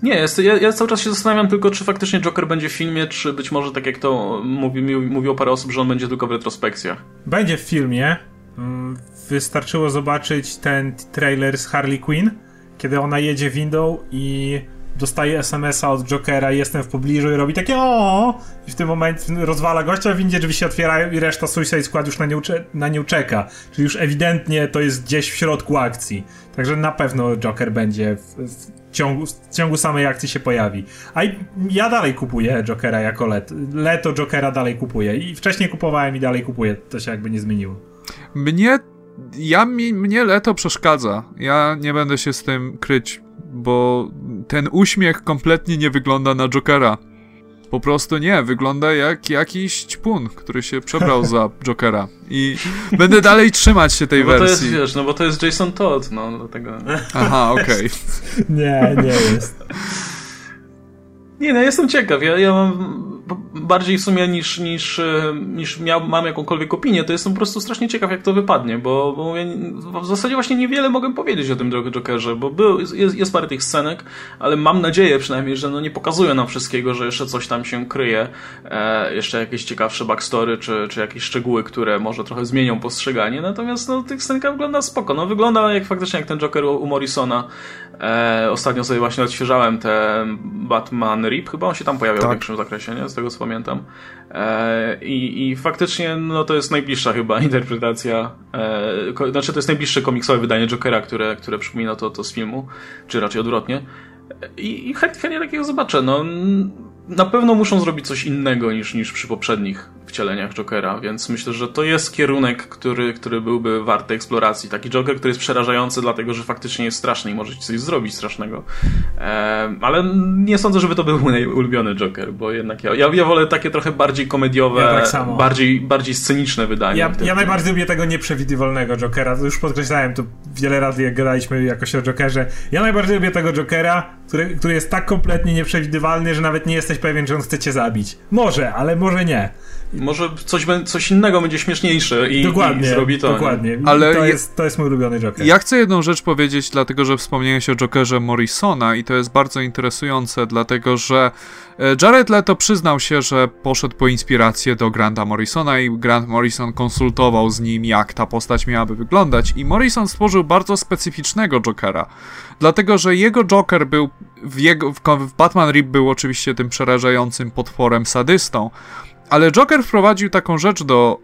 Nie, jest, ja, ja, cały czas się zastanawiam tylko, czy faktycznie Joker będzie w filmie, czy być może tak jak to mówi, mówiło parę osób, że on będzie tylko w retrospekcjach. Będzie w filmie. Mm, wystarczyło zobaczyć ten trailer z Harley Quinn kiedy ona jedzie windą i dostaje SMS-a od Jokera, jestem w pobliżu i robi takie o i w tym momencie rozwala gościa, w windzie drzwi się otwierają i reszta Suicide Squad już na nią, na nią czeka. Czyli już ewidentnie to jest gdzieś w środku akcji. Także na pewno Joker będzie w, w ciągu, w ciągu samej akcji się pojawi. A ja dalej kupuję Jokera jako let. Leto Jokera dalej kupuję. I wcześniej kupowałem i dalej kupuję. To się jakby nie zmieniło. Mnie ja mi, mnie leto przeszkadza. Ja nie będę się z tym kryć, bo ten uśmiech kompletnie nie wygląda na Jokera. Po prostu nie, wygląda jak jakiś ćpun, który się przebrał za Jokera. I będę dalej trzymać się tej no wersji. To jest, wiesz, no bo to jest Jason Todd, no dlatego. Aha, okej. Okay. nie, nie jest. Nie, no jestem ciekaw. Ja, ja mam bardziej w sumie niż, niż, e, niż miał, mam jakąkolwiek opinię, to jestem po prostu strasznie ciekaw, jak to wypadnie, bo, bo w zasadzie właśnie niewiele mogę powiedzieć o tym Jokerze, bo był, jest, jest parę tych scenek, ale mam nadzieję przynajmniej, że no nie pokazują nam wszystkiego, że jeszcze coś tam się kryje, e, jeszcze jakieś ciekawsze backstory, czy, czy jakieś szczegóły, które może trochę zmienią postrzeganie, natomiast no tych scenkach wygląda spoko, no wygląda jak faktycznie jak ten Joker u Morrisona, e, ostatnio sobie właśnie odświeżałem te Batman Rip, chyba on się tam pojawiał tak. w większym zakresie, nie? Z tego co pamiętam. E, i, I faktycznie no, to jest najbliższa chyba interpretacja, e, znaczy to jest najbliższe komiksowe wydanie Jokera, które, które przypomina to, to z filmu, czy raczej odwrotnie. I, i chętnie takiego zobaczę. No, na pewno muszą zrobić coś innego niż, niż przy poprzednich wcieleniach Jokera, więc myślę, że to jest kierunek, który, który byłby warty eksploracji. Taki Joker, który jest przerażający, dlatego że faktycznie jest straszny i może ci coś zrobić strasznego. Ale nie sądzę, żeby to był mój ulubiony Joker, bo jednak ja, ja, ja wolę takie trochę bardziej komediowe, ja tak bardziej, bardziej sceniczne wydanie. Ja, ja najbardziej lubię tego nieprzewidywalnego Jokera. Już podkreślałem to wiele razy, jak gadaliśmy jakoś o Jokerze. Ja najbardziej lubię tego Jokera, który, który jest tak kompletnie nieprzewidywalny, że nawet nie jesteś pewien, czy on chce cię zabić. Może, ale może nie. Może coś, coś innego będzie śmieszniejsze i, dokładnie, i zrobi to. Dokładnie. Ale to, jest, to jest mój ulubiony Joker. Ja chcę jedną rzecz powiedzieć, dlatego że wspomniałeś o Jokerze Morrisona i to jest bardzo interesujące, dlatego że e, Jared Leto przyznał się, że poszedł po inspirację do Granta Morrisona i Grant Morrison konsultował z nim, jak ta postać miałaby wyglądać i Morrison stworzył bardzo specyficznego Jokera, dlatego że jego Joker był w, jego, w Batman Rip był oczywiście tym przerażającym potworem sadystą, ale Joker wprowadził taką rzecz do.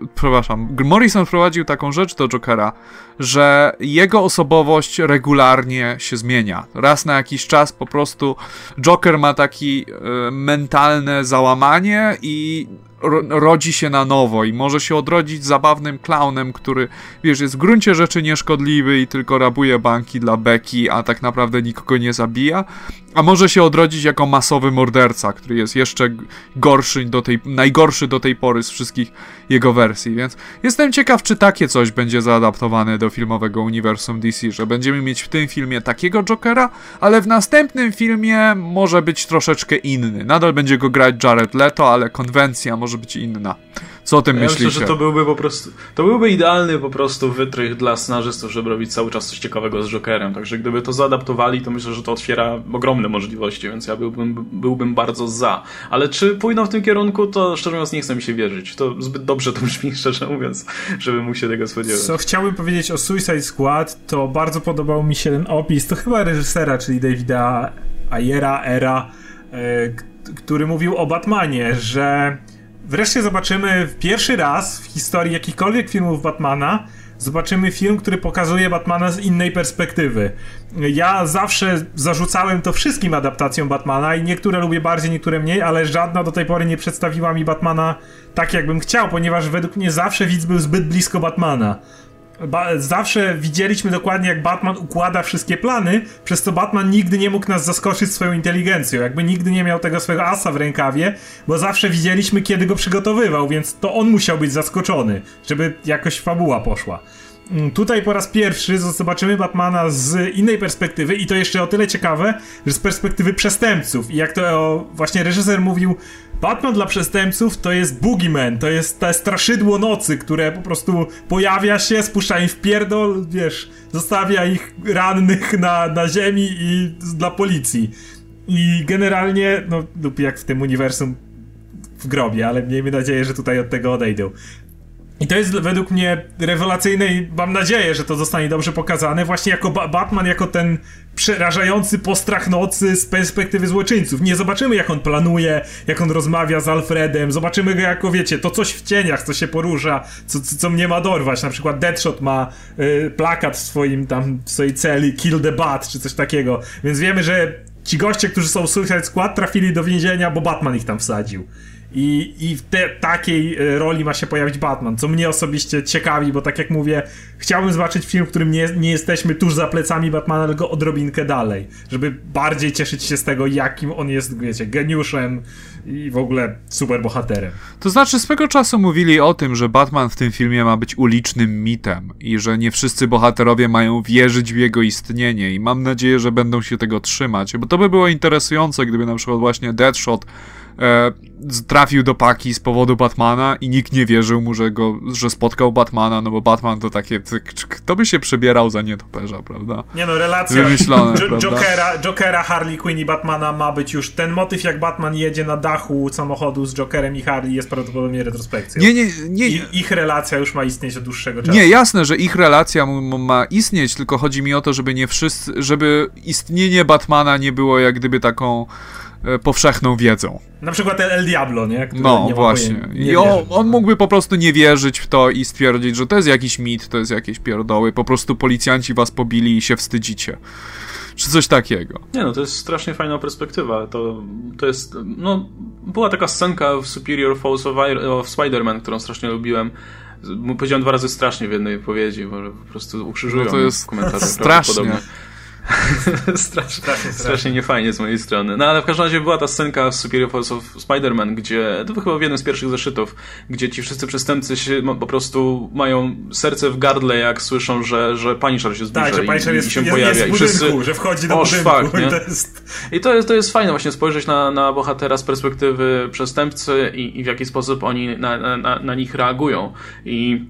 Yy, przepraszam, Morrison wprowadził taką rzecz do Jokera, że jego osobowość regularnie się zmienia. Raz na jakiś czas po prostu Joker ma taki yy, mentalne załamanie i rodzi się na nowo i może się odrodzić zabawnym klaunem, który, wiesz, jest w gruncie rzeczy nieszkodliwy i tylko rabuje banki dla beki, a tak naprawdę nikogo nie zabija, a może się odrodzić jako masowy morderca, który jest jeszcze gorszy do tej, najgorszy do tej pory z wszystkich jego wersji, więc jestem ciekaw, czy takie coś będzie zaadaptowane do filmowego uniwersum DC, że będziemy mieć w tym filmie takiego Jokera, ale w następnym filmie może być troszeczkę inny. Nadal będzie go grać Jared Leto, ale konwencja może być inna. Co o tym ja myślicie? Myślę, że to byłby po prostu, to byłby idealny po prostu wytrych dla scenarzystów, żeby robić cały czas coś ciekawego z Jokerem. Także gdyby to zaadaptowali, to myślę, że to otwiera ogromne możliwości, więc ja byłbym, byłbym bardzo za. Ale czy pójdą w tym kierunku, to szczerze mówiąc nie chcę mi się wierzyć. To zbyt dobrze to brzmi, szczerze mówiąc, żeby mógł się tego spodziewać. Co chciałbym powiedzieć o Suicide Squad, to bardzo podobał mi się ten opis, to chyba reżysera, czyli Davida Ayera, Era, yy, który mówił o Batmanie, że wreszcie zobaczymy pierwszy raz w historii jakichkolwiek filmów Batmana zobaczymy film, który pokazuje Batmana z innej perspektywy. Ja zawsze zarzucałem to wszystkim adaptacjom Batmana i niektóre lubię bardziej, niektóre mniej, ale żadna do tej pory nie przedstawiła mi Batmana tak, jakbym chciał, ponieważ według mnie zawsze widz był zbyt blisko Batmana. Ba zawsze widzieliśmy dokładnie, jak Batman układa wszystkie plany, przez co Batman nigdy nie mógł nas zaskoczyć swoją inteligencją. Jakby nigdy nie miał tego swojego asa w rękawie, bo zawsze widzieliśmy, kiedy go przygotowywał, więc to on musiał być zaskoczony, żeby jakoś fabuła poszła. Mm, tutaj po raz pierwszy zobaczymy Batmana z innej perspektywy i to jeszcze o tyle ciekawe, że z perspektywy przestępców. I jak to właśnie reżyser mówił, Batman dla przestępców to jest boogeyman, to jest to straszydło nocy, które po prostu pojawia się, spuszcza im w pierdol, wiesz, zostawia ich rannych na, na ziemi i dla policji. I generalnie, no lub jak w tym uniwersum w grobie, ale miejmy nadzieję, że tutaj od tego odejdą. I to jest według mnie rewelacyjne i mam nadzieję, że to zostanie dobrze pokazane właśnie jako ba Batman, jako ten przerażający postrach nocy z perspektywy złoczyńców. Nie zobaczymy jak on planuje, jak on rozmawia z Alfredem, zobaczymy go jako wiecie, to coś w cieniach, co się porusza, co, co, co mnie ma dorwać. Na przykład Deadshot ma y, plakat w swoim tam, w swojej celi Kill the Bat, czy coś takiego. Więc wiemy, że ci goście, którzy są w Suicide Squad trafili do więzienia, bo Batman ich tam wsadził. I, I w te, takiej e, roli ma się pojawić Batman, co mnie osobiście ciekawi, bo tak jak mówię, chciałbym zobaczyć film, w którym nie, nie jesteśmy tuż za plecami Batmana, tylko odrobinkę dalej, żeby bardziej cieszyć się z tego, jakim on jest, wiecie, geniuszem i w ogóle super bohaterem. To znaczy, swego czasu mówili o tym, że Batman w tym filmie ma być ulicznym mitem i że nie wszyscy bohaterowie mają wierzyć w jego istnienie i mam nadzieję, że będą się tego trzymać, bo to by było interesujące, gdyby na przykład właśnie Deadshot trafił do paki z powodu Batmana i nikt nie wierzył mu, że, go, że spotkał Batmana, no bo Batman to takie, kto by się przebierał za nietoperza, prawda? Nie no, relacja Wymyślone, Jokera, Jokera, Harley Quinn i Batmana ma być już, ten motyw jak Batman jedzie na dachu samochodu z Jokerem i Harley jest prawdopodobnie retrospekcją. Nie, nie, nie. I, ich relacja już ma istnieć od dłuższego czasu. Nie, jasne, że ich relacja ma istnieć, tylko chodzi mi o to, żeby nie wszyscy, żeby istnienie Batmana nie było jak gdyby taką E, powszechną wiedzą. Na przykład El Diablo, nie? Który no, nie właśnie. I on, on, mógłby po prostu nie wierzyć w to i stwierdzić, że to jest jakiś mit, to jest jakieś pierdoły, po prostu policjanci was pobili i się wstydzicie. czy coś takiego. Nie no, to jest strasznie fajna perspektywa. To, to jest, no, była taka scenka w Superior Falls of, of Spider-Man, którą strasznie lubiłem. Powiedziałem dwa razy strasznie w jednej wypowiedzi, bo po prostu ukrzyżują no to jest w komentarzach. Strasznie. strasznie, strasznie, strasznie niefajnie z mojej strony. No ale w każdym razie była ta scenka z Superior Force of Spider-Man, gdzie, to chyba w jednym z pierwszych zeszytów, gdzie ci wszyscy przestępcy się po prostu mają serce w gardle, jak słyszą, że, że Punisher się zbliża tak, że Punisher i, jest, i się jest, pojawia. Jest budynku, I wszyscy... że wchodzi do budynku. Szwak, I, to jest... I to jest, to jest fajne właśnie spojrzeć na, na bohatera z perspektywy przestępcy i, i w jaki sposób oni na, na, na nich reagują. I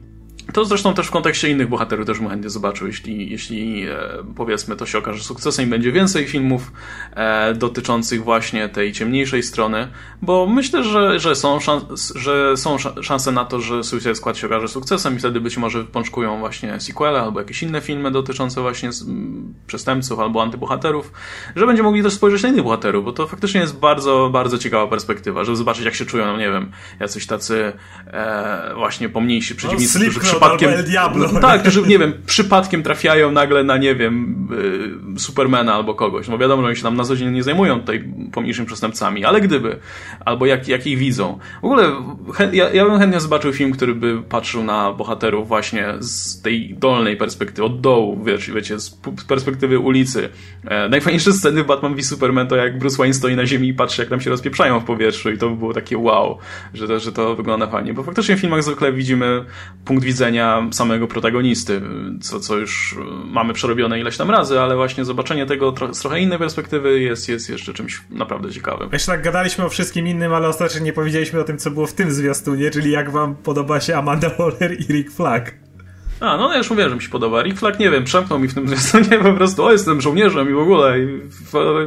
to zresztą też w kontekście innych bohaterów też bym chętnie zobaczył, jeśli, jeśli e, powiedzmy to się okaże sukcesem i będzie więcej filmów e, dotyczących właśnie tej ciemniejszej strony, bo myślę, że, że, są, szans, że są szanse na to, że Suicide Squad się okaże sukcesem i wtedy być może pączkują właśnie sequele albo jakieś inne filmy dotyczące właśnie przestępców albo antybohaterów, że będziemy mogli też spojrzeć na innych bohaterów, bo to faktycznie jest bardzo, bardzo ciekawa perspektywa, żeby zobaczyć jak się czują, no nie wiem, jacyś tacy e, właśnie pomniejsi no, przeciwnicy, no, którzy przypadkiem. El Diablo. Tak, którzy, nie wiem, przypadkiem trafiają nagle na, nie wiem, y, Supermana albo kogoś. No wiadomo, że oni się tam na co dzień nie zajmują tutaj pomniejszymi przestępcami, ale gdyby, albo jak, jak ich widzą. W ogóle ja, ja bym chętnie zobaczył film, który by patrzył na bohaterów właśnie z tej dolnej perspektywy, od dołu, wiesz, wiecie, z perspektywy ulicy. E, najfajniejsze sceny w Batman v Superman to jak Bruce Wayne stoi na ziemi i patrzy, jak tam się rozpieprzają w powietrzu i to by było takie wow, że to, że to wygląda fajnie, bo faktycznie w filmach zwykle widzimy punkt widzenia widzenia samego protagonisty, co, co już mamy przerobione ileś tam razy, ale właśnie zobaczenie tego tro z trochę innej perspektywy jest, jest jeszcze czymś naprawdę ciekawym. Jeszcze tak gadaliśmy o wszystkim innym, ale ostatecznie nie powiedzieliśmy o tym, co było w tym zwiastunie, czyli jak wam podoba się Amanda Waller i Rick Flag. A, no ja już mówiłem, że mi się podoba. Rick Flag, nie wiem, przemknął mi w tym zwiastunie po prostu, o, jestem żołnierzem i w ogóle, i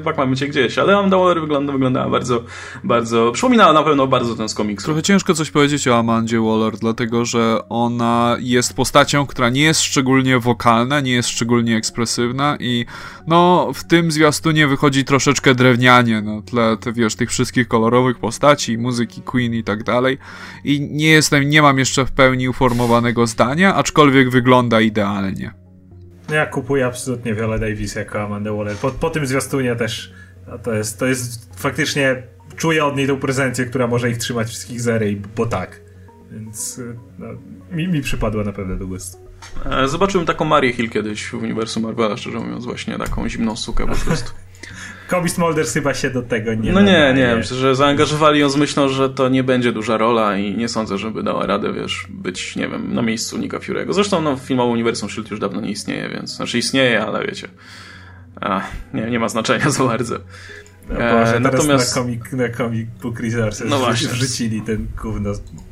fakt mamy cię gdzieś, ale Amanda wygląda, wyglądała bardzo, bardzo, przypominała na pewno bardzo ten z komiksu. Trochę ciężko coś powiedzieć o Amandzie Waller, dlatego, że ona jest postacią, która nie jest szczególnie wokalna, nie jest szczególnie ekspresywna i no, w tym zwiastunie wychodzi troszeczkę drewnianie na tle, te, wiesz, tych wszystkich kolorowych postaci, muzyki Queen i tak dalej i nie jestem, nie mam jeszcze w pełni uformowanego zdania, aczkolwiek aczkolwiek wygląda idealnie. Ja kupuję absolutnie Viola Davis jako Amanda Waller. Po, po tym zwiastunie też to jest, to jest faktycznie czuję od niej tą prezencję, która może ich trzymać wszystkich zery, bo tak. Więc no, mi, mi przypadła naprawdę do gustu. E, zobaczyłem taką Marię Hill kiedyś w uniwersum Marvela, szczerze mówiąc, właśnie taką zimną sukę po prostu. Kobe Smulders chyba się do tego nie No nie, nie, myślę, że zaangażowali ją z myślą, że to nie będzie duża rola i nie sądzę, żeby dała radę, wiesz, być, nie wiem, na miejscu Nika Fury'ego. Zresztą no, filmowo Uniwersum Shield już dawno nie istnieje, więc, znaczy istnieje, ale wiecie, a, nie, nie ma znaczenia za bardzo. No Boże, e, natomiast na Comic, na comic Book Resources no właśnie. wrzucili ten gówno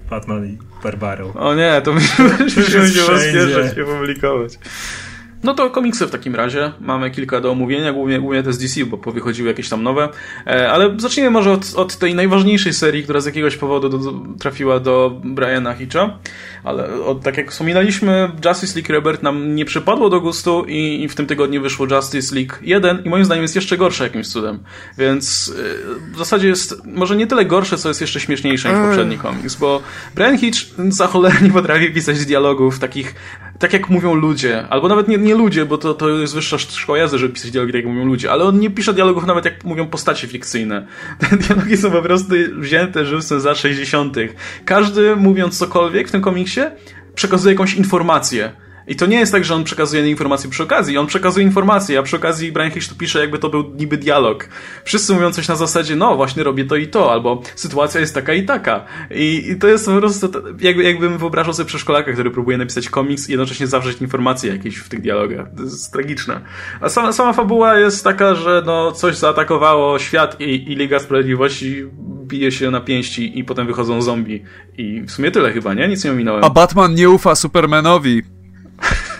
Batman i Barbarą. O nie, to musimy się rozpieszać i opublikować. No to komiksy w takim razie. Mamy kilka do omówienia, głównie, głównie te z DC, bo powychodziły jakieś tam nowe. E, ale zacznijmy może od, od tej najważniejszej serii, która z jakiegoś powodu do, trafiła do Briana Hitcha. Ale od, tak jak wspominaliśmy, Justice League Rebirth nam nie przypadło do gustu i, i w tym tygodniu wyszło Justice League 1 i moim zdaniem jest jeszcze gorsze jakimś cudem. Więc e, w zasadzie jest może nie tyle gorsze, co jest jeszcze śmieszniejsze niż poprzedni komiks, bo Brian Hitch za cholerę nie potrafi pisać dialogów takich, tak jak mówią ludzie, albo nawet nie, nie ludzie, bo to, to jest wyższa szkoła jazdy, żeby pisać dialogi tak jak mówią ludzie, ale on nie pisze dialogów nawet jak mówią postacie fikcyjne. Te dialogi są po prostu wzięte żywcem za 60. Każdy mówiąc cokolwiek w tym komiksie przekazuje jakąś informację i to nie jest tak, że on przekazuje informacje przy okazji, on przekazuje informacje, a przy okazji Brian Hitch tu pisze, jakby to był niby dialog. Wszyscy mówią coś na zasadzie, no właśnie robię to i to, albo sytuacja jest taka i taka. I, i to jest po prostu, jakby, jakbym wyobrażał sobie przeszkolaka, który próbuje napisać komiks i jednocześnie zawrzeć informacje jakieś w tych dialogach. To jest tragiczne. A sama, sama fabuła jest taka, że no coś zaatakowało świat i, i Liga Sprawiedliwości bije się na pięści i potem wychodzą zombie. I w sumie tyle chyba, nie? Nic nie ominąłem. A Batman nie ufa Supermanowi.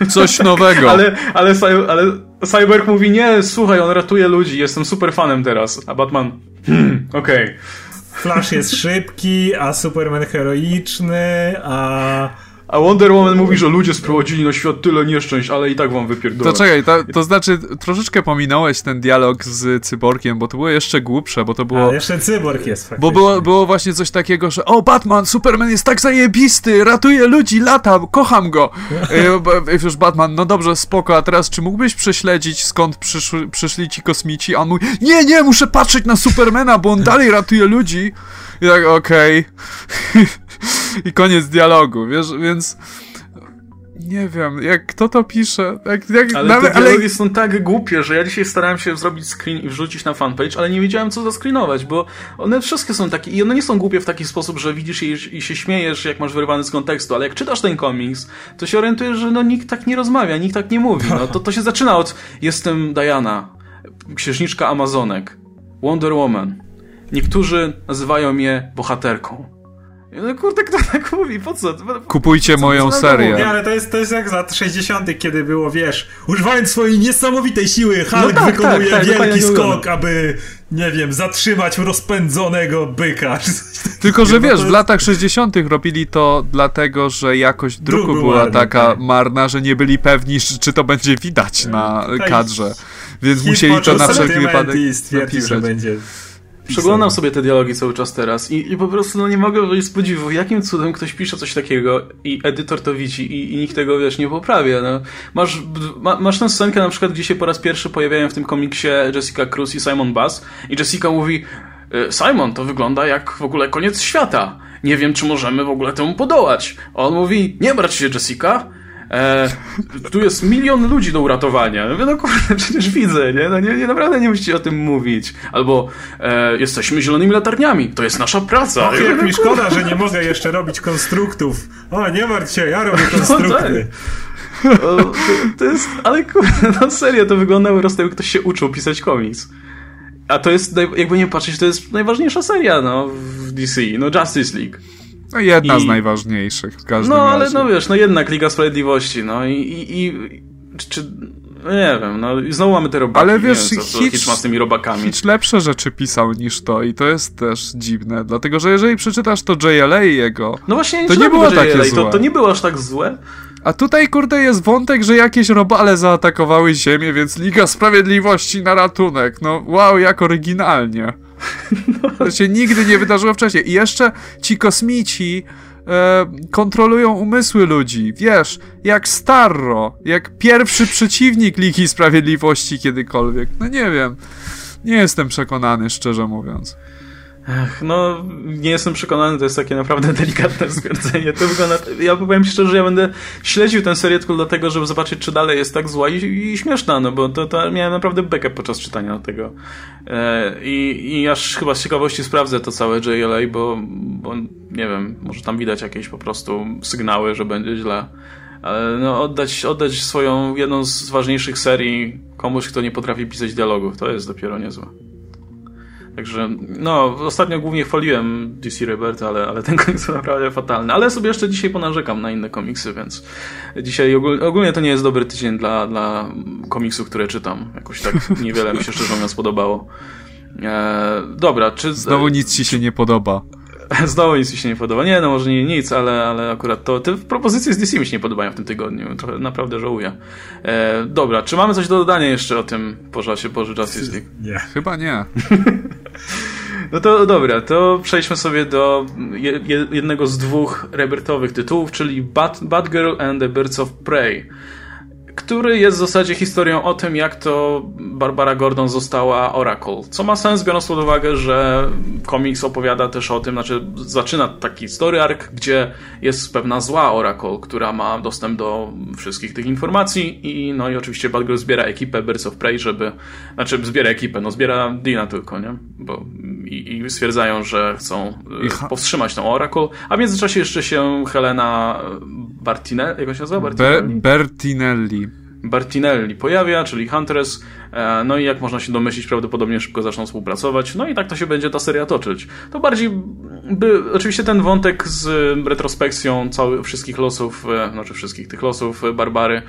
Coś nowego. ale, ale, ale Cyborg mówi, nie, słuchaj, on ratuje ludzi, jestem super fanem teraz. A Batman, hmm, okej. Okay. Flash jest szybki, a Superman heroiczny, a A Wonder Woman mówi, że ludzie sprowadzili na świat tyle nieszczęść, ale i tak wam wypierdolę. To czekaj, to, to znaczy troszeczkę pominąłeś ten dialog z Cyborgiem, bo to było jeszcze głupsze, bo to było... A, jeszcze Cyborg jest faktycznie. Bo było, było właśnie coś takiego, że o, Batman, Superman jest tak zajebisty, ratuje ludzi, lata, kocham go. I, już Batman, no dobrze, spoko, a teraz czy mógłbyś prześledzić, skąd przyszły, przyszli ci kosmici? A on mówi, nie, nie, muszę patrzeć na Supermana, bo on dalej ratuje ludzi. I tak, okej. Okay. I koniec dialogu, wiesz, więc... Nie wiem, jak kto to pisze? Jak, jak, ale nawet, te dialogi ale... są tak głupie, że ja dzisiaj starałem się zrobić screen i wrzucić na fanpage, ale nie wiedziałem co zascreenować, bo one wszystkie są takie i one nie są głupie w taki sposób, że widzisz je i się śmiejesz, jak masz wyrwany z kontekstu, ale jak czytasz ten komiks, to się orientujesz, że no nikt tak nie rozmawia, nikt tak nie mówi. No, to, to się zaczyna od jestem Diana, księżniczka Amazonek, Wonder Woman. Niektórzy nazywają mnie bohaterką. No kurde, kto tak mówi? Po co? Kupujcie po co moją serię. Nie, ale to jest, to jest jak z lat 60., kiedy było, wiesz, używając swojej niesamowitej siły, Hulk no tak, wykonuje tak, tak, wielki skok, aby, nie wiem, zatrzymać rozpędzonego byka. Tylko, że wiesz, w latach 60. robili to dlatego, że jakość druku Druk była marny, taka tak. marna, że nie byli pewni, czy to będzie widać na tak. kadrze. Więc musieli to na wszelki wypadek i stwierdził, że będzie Przeglądam sobie te dialogi cały czas teraz i, i po prostu no nie mogę wyjść z podziwu, jakim cudem ktoś pisze coś takiego i edytor to widzi i, i nikt tego, wiesz, nie poprawia. No. Masz, ma, masz tę scenkę na przykład, gdzie się po raz pierwszy pojawiają w tym komiksie Jessica Cruz i Simon Bass i Jessica mówi y, Simon, to wygląda jak w ogóle koniec świata. Nie wiem, czy możemy w ogóle temu podołać. A on mówi, nie brać się Jessica, E, tu jest milion ludzi do uratowania. No, no kurde, przecież widzę, nie? No, nie, nie naprawdę nie musicie o tym mówić. Albo e, jesteśmy zielonymi latarniami, to jest nasza praca. Och, jak mi szkoda, że nie mogę jeszcze robić konstruktów. O, nie martw się, ja robię konstrukty. No, tak. to, to, jest, ale kurde, no serio, to wyglądało po prostu, jakby ktoś się uczył pisać komiks. A to jest, jakby nie patrzeć, to jest najważniejsza seria, no, w DC, no Justice League. No jedna I... z najważniejszych w każdym No, ale razie. no wiesz, no jednak Liga Sprawiedliwości, no i, i, i czy, no nie wiem, no i znowu mamy te robaki. Ale wiesz, wiem, co, Hitch, ma z tymi robakami. Hitch lepsze rzeczy pisał niż to i to jest też dziwne, dlatego że jeżeli przeczytasz to JLA jego, no właśnie, to nie było takie JLA, złe. To, to nie było aż tak złe. A tutaj, kurde, jest wątek, że jakieś robale zaatakowały Ziemię, więc Liga Sprawiedliwości na ratunek. No wow, jak oryginalnie. No. To się nigdy nie wydarzyło wcześniej. I jeszcze ci kosmici e, kontrolują umysły ludzi. Wiesz, jak Starro, jak pierwszy przeciwnik Ligi Sprawiedliwości kiedykolwiek. No nie wiem. Nie jestem przekonany, szczerze mówiąc. Ech, no, nie jestem przekonany, to jest takie naprawdę delikatne stwierdzenie. To wygląda, ja powiem szczerze, że ja będę śledził tę serię tylko dlatego, żeby zobaczyć, czy dalej jest tak zła i, i śmieszna, no bo to, to miałem naprawdę bekę podczas czytania tego. E, i, I aż chyba z ciekawości sprawdzę to całe JLA, bo, bo nie wiem, może tam widać jakieś po prostu sygnały, że będzie źle. Ale no, oddać, oddać swoją jedną z ważniejszych serii komuś, kto nie potrafi pisać dialogów, to jest dopiero niezłe. Także, no, ostatnio głównie chwaliłem DC Rebirth, ale, ale ten komiks to naprawdę fatalny. Ale sobie jeszcze dzisiaj ponarzekam na inne komiksy, więc dzisiaj ogólnie, ogólnie to nie jest dobry tydzień dla, dla komiksów, które czytam. Jakoś tak niewiele mi się szczerze mówiąc podobało. E, dobra, czy... Znowu nic ci się nie podoba. Znowu nic mi się nie podoba. Nie, no może nie nic, ale, ale akurat to te propozycje z DC mi się nie podobają w tym tygodniu. Trochę naprawdę żałuję. E, dobra, czy mamy coś do dodania jeszcze o tym pożasie Boże Justice League? Nie. Chyba nie. no to dobra, to przejdźmy sobie do jednego z dwóch rebertowych tytułów, czyli Bad, Batgirl and the Birds of Prey który jest w zasadzie historią o tym, jak to Barbara Gordon została Oracle. Co ma sens, biorąc pod uwagę, że komiks opowiada też o tym, znaczy zaczyna taki story arc, gdzie jest pewna zła Oracle, która ma dostęp do wszystkich tych informacji i no i oczywiście Batgirl zbiera ekipę Birds of Prey, żeby, znaczy zbiera ekipę, no zbiera Dina tylko, nie? Bo, i, i stwierdzają, że chcą e, powstrzymać tą Oracle, a w międzyczasie jeszcze się Helena Bartinelli, jak się nazywa? Bartinelli? Be Bertinelli. Bertinelli pojawia, czyli Huntress, no i jak można się domyślić, prawdopodobnie szybko zaczną współpracować. No i tak to się będzie ta seria toczyć. To bardziej by, oczywiście ten wątek z retrospekcją całych wszystkich losów, e, znaczy wszystkich tych losów Barbary,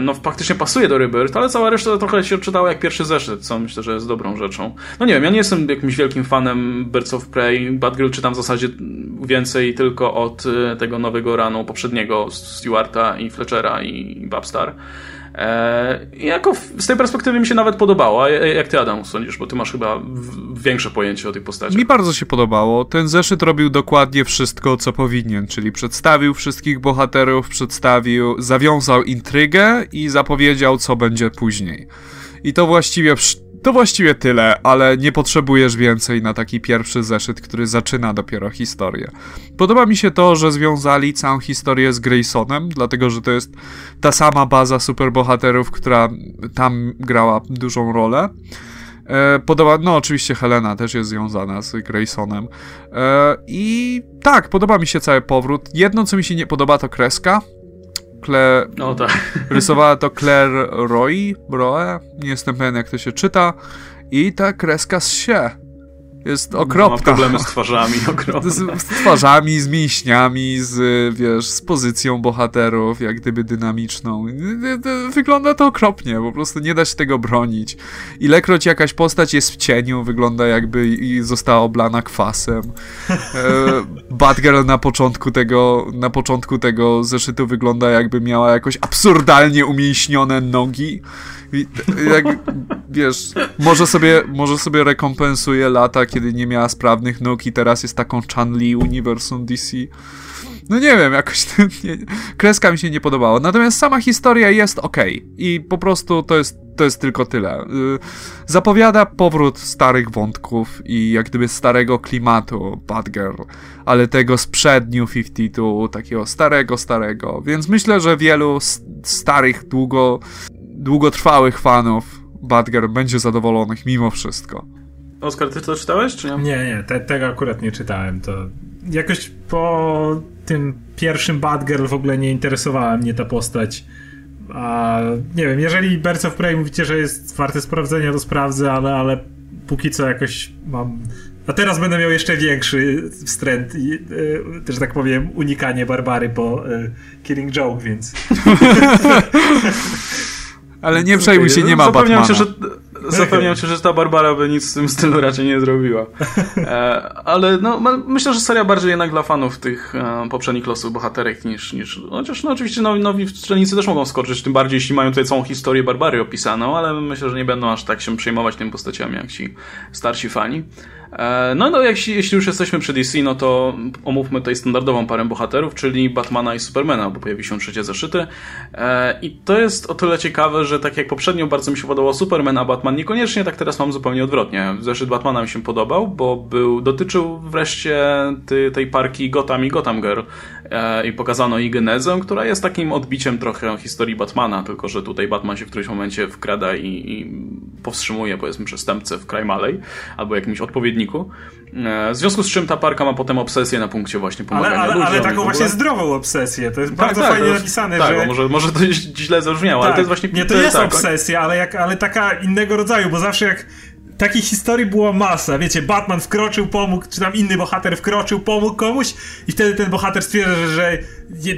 no faktycznie pasuje do Rebirth, ale cała reszta trochę się czytała jak pierwszy zeszyt, co myślę, że jest dobrą rzeczą. No nie wiem, ja nie jestem jakimś wielkim fanem Birds of Prey. Batgirl czytam w zasadzie więcej tylko od tego nowego ranu poprzedniego Stewarta i Fletchera i Babstar. I jako z tej perspektywy mi się nawet podobało. A jak ty, Adam, sądzisz? Bo ty masz chyba większe pojęcie o tej postaci. Mi bardzo się podobało. Ten zeszyt robił dokładnie wszystko, co powinien, czyli przedstawił wszystkich bohaterów, przedstawił, zawiązał intrygę i zapowiedział, co będzie później. I to właściwie to właściwie tyle, ale nie potrzebujesz więcej na taki pierwszy zeszyt, który zaczyna dopiero historię. Podoba mi się to, że związali całą historię z Graysonem, dlatego że to jest ta sama baza superbohaterów, która tam grała dużą rolę. E, podoba, no oczywiście Helena też jest związana z Graysonem. E, I tak, podoba mi się cały powrót. Jedno, co mi się nie podoba, to kreska. Claire... No tak. Rysowała to Claire Roy, Roe, nie jestem pewien jak to się czyta. I ta kreska z się jest okropna. Ma problemy z twarzami, okropne. Z, z twarzami, z mięśniami, z, wiesz, z pozycją bohaterów, jak gdyby dynamiczną. Wygląda to okropnie, po prostu nie da się tego bronić. Ilekroć jakaś postać jest w cieniu, wygląda jakby została oblana kwasem. E, Batgirl na początku tego, na początku tego zeszytu wygląda jakby miała jakoś absurdalnie umięśnione nogi jak, wiesz, może sobie, może sobie rekompensuje lata, kiedy nie miała sprawnych nóg i teraz jest taką Chan-Li uniwersum DC. No nie wiem, jakoś nie, kreska mi się nie podobała. Natomiast sama historia jest ok i po prostu to jest, to jest tylko tyle. Y, zapowiada powrót starych wątków i jak gdyby starego klimatu Batgirl, ale tego sprzed New 52, takiego starego, starego. Więc myślę, że wielu starych, długo długotrwałych fanów Badger będzie zadowolonych mimo wszystko. Oskar, ty to czytałeś, czy nie? Nie, nie, te, tego akurat nie czytałem. To jakoś po tym pierwszym Batgirl w ogóle nie interesowała mnie ta postać. A nie wiem, jeżeli Birds of Prey mówicie, że jest warte sprawdzenia, to sprawdzę, ale, ale póki co jakoś mam. A teraz będę miał jeszcze większy wstręt, i, y, że tak powiem, unikanie Barbary po y, Killing Joke, więc. Ale nie przejmuj się, nie ma Zapewniam Batmana. Cię, że, zapewniam cię, że ta Barbara by nic w tym stylu raczej nie zrobiła. E, ale no, myślę, że seria bardziej jednak dla fanów tych e, poprzednich losów bohaterek niż, niż chociaż no oczywiście nowi, nowi czytelnicy też mogą skoczyć, tym bardziej jeśli mają tutaj całą historię Barbary opisaną, ale myślę, że nie będą aż tak się przejmować tymi postaciami jak ci starsi fani. E, no, no jeśli, jeśli już jesteśmy przy DC, no to omówmy tutaj standardową parę bohaterów, czyli Batmana i Supermana, bo pojawi się trzecie zeszyty. E, I to jest o tyle ciekawe, że tak jak poprzednio bardzo mi się podobał Superman, a Batman niekoniecznie, tak teraz mam zupełnie odwrotnie. Zeszyt Batmana mi się podobał, bo był, dotyczył wreszcie tej parki Gotham i Gotham Girl i pokazano jej genezę, która jest takim odbiciem trochę historii Batmana, tylko że tutaj Batman się w którymś momencie wkrada i, i powstrzymuje, powiedzmy, przestępcę w Crime Alley, albo jakimś odpowiednim E, w związku z czym ta parka ma potem obsesję na punkcie właśnie pomagania ale, ale, ale taką właśnie zdrową obsesję. To jest tak, bardzo tak, fajnie napisane, tak, że... może, może to źle zabrzmiało, tak, ale to jest właśnie... Nie, to, to jest tak, obsesja, ale, jak, ale taka innego rodzaju, bo zawsze jak takich historii była masa. Wiecie, Batman wkroczył, pomógł, czy tam inny bohater wkroczył, pomógł komuś i wtedy ten bohater stwierdza, że,